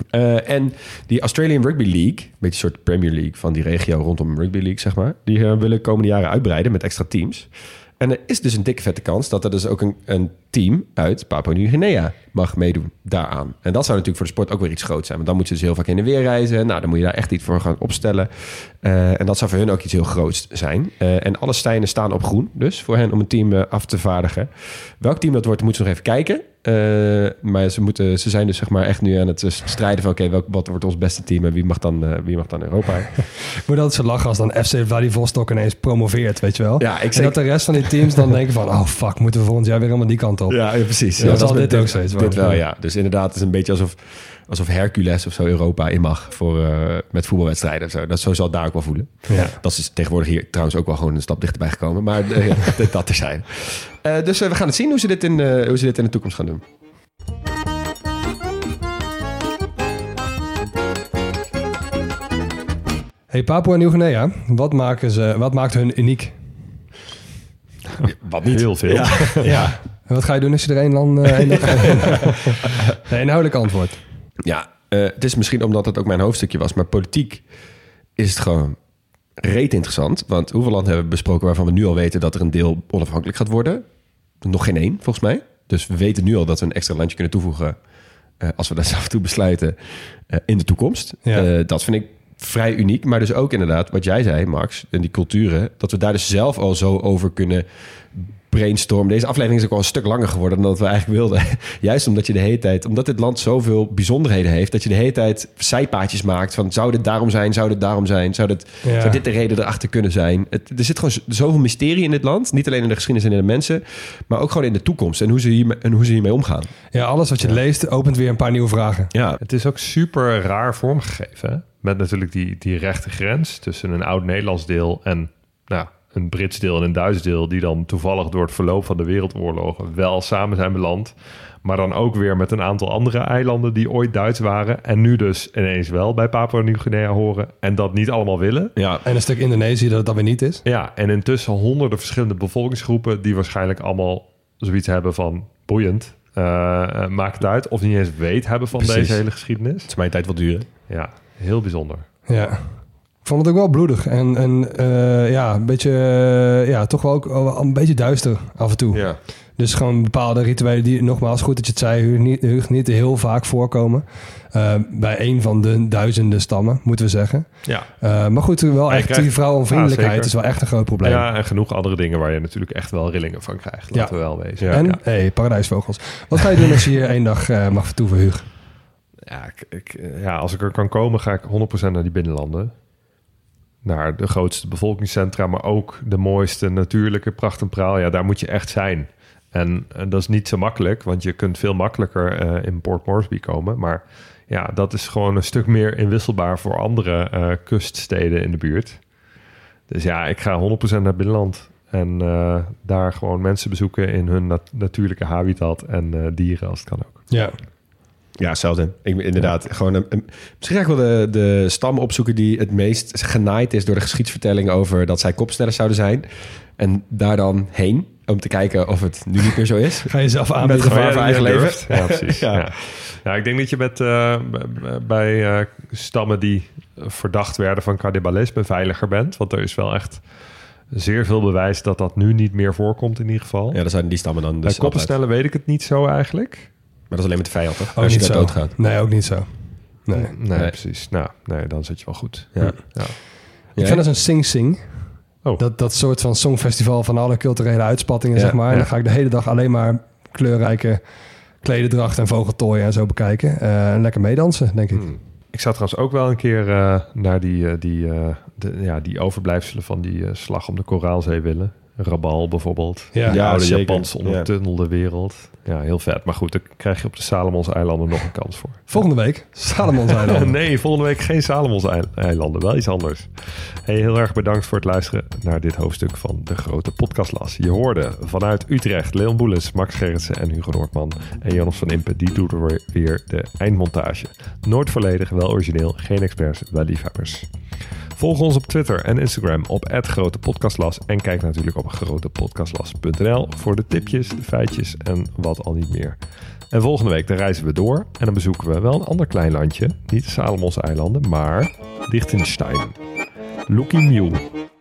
Speaker 3: Eh, en die Australian Rugby League, een beetje een soort Premier League van die regio rondom Rugby League, zeg maar. Die willen de komende jaren uitbreiden met extra teams. En er is dus een dikke vette kans dat er dus ook een, een team uit Papua-Nieuw-Guinea mag meedoen daaraan. En dat zou natuurlijk voor de sport ook weer iets groots zijn. Want dan moeten ze dus heel vaak in de weer reizen. Nou, dan moet je daar echt iets voor gaan opstellen. Eh, en dat zou voor hun ook iets heel groots zijn. Eh, en alle stijnen staan op groen, dus voor hen om een team eh, af te vaardigen. Welk team dat wordt, moeten ze nog even kijken. Maar ze, moeten, ze zijn dus zeg maar echt nu aan het strijden van... oké, welk wat wordt ons beste team en wie mag dan, wie mag dan Europa?
Speaker 4: Moet altijd zo lachen als dan FC Vladivostok ineens promoveert, weet je wel.
Speaker 3: Ja, ik
Speaker 4: en
Speaker 3: zeg-
Speaker 4: dat de rest van die teams dan denken van... oh fuck, moeten we volgend jaar weer helemaal die kant op.
Speaker 3: Ja, ja, precies.
Speaker 4: Ja,
Speaker 3: Ja,
Speaker 4: dat
Speaker 3: is
Speaker 4: dit ook steeds
Speaker 3: Dit wel, ja. Dus inderdaad, het is een beetje alsof, alsof Hercules of zo Europa in mag voor, eh, met voetbalwedstrijden. of Zo. Dat, zo zal het daar ook wel voelen.
Speaker 4: Ja.
Speaker 3: Dat is tegenwoordig hier trouwens ook wel gewoon een stap dichterbij gekomen. Maar eh, ja, dat- dat er zijn. Eh, dus we gaan het zien hoe ze, dit in, hoe ze dit in de toekomst gaan doen.
Speaker 4: Hey, Papua Nieuw-Guinea, wat, maken ze, wat maakt hun uniek?
Speaker 3: Wat niet.
Speaker 5: Heel veel.
Speaker 3: Ja. ja.
Speaker 4: En wat ga je doen als je er één land... eh, één dag nee, inhoudelijk antwoord.
Speaker 3: Ja, eh, het is misschien omdat het ook mijn hoofdstukje was, maar politiek is het gewoon reet interessant. Want hoeveel landen hebben we besproken waarvan we nu al weten dat er een deel onafhankelijk gaat worden? Nog geen één, volgens mij. Dus we weten nu al dat we een extra landje kunnen toevoegen eh, als we dat af en toe besluiten in de toekomst.
Speaker 4: Ja.
Speaker 3: Dat vind ik vrij uniek. Maar dus ook inderdaad, wat jij zei, Max, en die culturen, dat we daar dus zelf al zo over kunnen brainstormen. Deze aflevering is ook al een stuk langer geworden dan dat we eigenlijk wilden. Juist omdat je de hele tijd, omdat dit land zoveel bijzonderheden heeft, dat je de hele tijd zijpaadjes maakt van zou dit daarom zijn, zou dit daarom zijn, zou dit,
Speaker 4: Ja.
Speaker 3: zou dit de reden erachter kunnen zijn. Het, er zit gewoon zoveel mysterie in dit land, niet alleen in de geschiedenis en in de mensen, maar ook gewoon in de toekomst en hoe ze, hiermee, en hoe ze hiermee omgaan.
Speaker 4: Ja, alles wat je leest opent weer een paar nieuwe vragen.
Speaker 3: Ja,
Speaker 5: Het is ook super raar vormgegeven. hè? Met natuurlijk die, die rechte grens tussen een oud-Nederlands deel en nou, een Brits deel en een Duits deel, die dan toevallig door het verloop van de wereldoorlogen wel samen zijn beland. Maar dan ook weer met een aantal andere eilanden die ooit Duits waren. En nu dus ineens wel bij Papua Nieuw-Guinea horen. En dat niet allemaal willen.
Speaker 3: ja.
Speaker 4: En een stuk Indonesië dat het dan weer niet is.
Speaker 5: Ja, en intussen honderden verschillende bevolkingsgroepen die waarschijnlijk allemaal zoiets hebben van boeiend. eh, eh, maakt het uit. Of niet eens weet hebben van
Speaker 3: Precies.
Speaker 5: deze hele geschiedenis.
Speaker 3: het is mijn tijd wel duren.
Speaker 5: Ja, heel bijzonder.
Speaker 4: Ja. Ik vond het ook wel bloedig. En, en eh, ja, een beetje, eh, ja, toch wel ook wel een beetje duister af en toe.
Speaker 3: Ja.
Speaker 4: Dus gewoon bepaalde rituelen die, nogmaals, goed dat je het zei, niet, niet heel vaak voorkomen. Eh, bij een van de duizenden stammen, moeten we zeggen.
Speaker 5: Ja.
Speaker 4: Maar goed, wel echt
Speaker 5: krijgt-
Speaker 4: die vrouwenvriendelijkheid
Speaker 5: Ja,
Speaker 4: is wel echt een groot probleem.
Speaker 5: Ja, en genoeg andere dingen waar je natuurlijk echt wel rillingen van krijgt. Laten
Speaker 4: Ja.
Speaker 5: we wel wezen.
Speaker 4: en,
Speaker 5: ja.
Speaker 4: hey, paradijsvogels. Wat ga je doen als je hier één dag mag vertoeven, Huug?
Speaker 5: Ja, ik, ik- ja, als ik er kan komen, ga ik 100% naar die binnenlanden. Naar de grootste bevolkingscentra, maar ook de mooiste natuurlijke pracht en praal. Ja, daar moet je echt zijn. En, en dat is niet zo makkelijk, want je kunt veel makkelijker eh, in Port Moresby komen. Maar ja, dat is gewoon een stuk meer inwisselbaar voor andere eh, kuststeden in de buurt. Dus ja, ik ga 100% naar binnenland. En eh, daar gewoon mensen bezoeken in hun nat- natuurlijke habitat en eh, dieren als het kan ook.
Speaker 4: Ja.
Speaker 3: Ja, hetzelfde. Ik, inderdaad, gewoon een, een- misschien ga ik wel de, de stam opzoeken die het meest genaaid is door de geschiedsvertelling over dat zij kopstellers zouden zijn. En daar dan heen om te kijken of het nu niet meer zo is.
Speaker 4: Ga je zelf
Speaker 3: Met
Speaker 4: aanbieden?
Speaker 3: gevaar voor
Speaker 5: ja,
Speaker 3: eigen leven.
Speaker 5: durft. Ja, precies.
Speaker 3: Ja.
Speaker 5: ja. Ja. ik denk dat je met, eh, bij eh, stammen die verdacht werden van cannibalisme veiliger bent. Want er is wel echt zeer veel bewijs dat dat nu niet meer voorkomt in ieder geval.
Speaker 3: Ja, dan zijn die stammen dan
Speaker 5: bij
Speaker 3: dus
Speaker 5: koppenstellen weet ik het niet zo eigenlijk.
Speaker 3: Maar dat is alleen met de vijand, toch?
Speaker 4: Ook
Speaker 3: Als je
Speaker 4: niet zo.
Speaker 3: doodgaat.
Speaker 4: Nee, ook niet zo. Nee.
Speaker 5: Nee,
Speaker 3: Nee.
Speaker 5: precies. Nou, nee, dan zit je wel goed.
Speaker 3: Ja.
Speaker 5: Ja.
Speaker 4: Ik vind dat een sing-sing.
Speaker 5: Oh.
Speaker 4: Dat, dat soort van songfestival van alle culturele uitspattingen,
Speaker 3: Ja,
Speaker 4: zeg maar. En
Speaker 5: ja.
Speaker 4: dan ga ik de hele dag alleen maar kleurrijke klededracht en vogeltooien en zo bekijken. Eh, en lekker meedansen, denk ik.
Speaker 5: Hmm. Ik zou trouwens ook wel een keer eh, naar die, eh, die, eh, de, ja, die overblijfselen van die eh, slag om de Koraalzee willen. Rabal bijvoorbeeld.
Speaker 4: Ja.
Speaker 3: Ja,
Speaker 5: oude
Speaker 3: zeker.
Speaker 5: Japanse ondertunnelde wereld. Ja, heel vet. Maar goed, daar krijg je op de Salomons-eilanden nog een kans voor.
Speaker 4: Volgende week, Salomon Eiland.
Speaker 5: nee, volgende week geen Salomons-eilanden. Wel iets anders. Hey, heel erg bedankt voor het luisteren naar dit hoofdstuk van de Grote Podcastlas. Je hoorde vanuit Utrecht Leon Boeles, Max Gerritsen en Hugo Noordman. En Jonas van Impe, die doet er weer de eindmontage. Nooit volledig, wel origineel, geen experts, wel liefhebbers. Volg ons op Twitter en Instagram op Grote Podcastlas. En kijk natuurlijk op grotepodcastlas.nl voor de tipjes, de feitjes en wat al niet meer. En volgende week dan reizen we door en dan bezoeken we wel een ander klein landje. Niet de Salomons eilanden, maar Liechtenstein. Lucky Mule.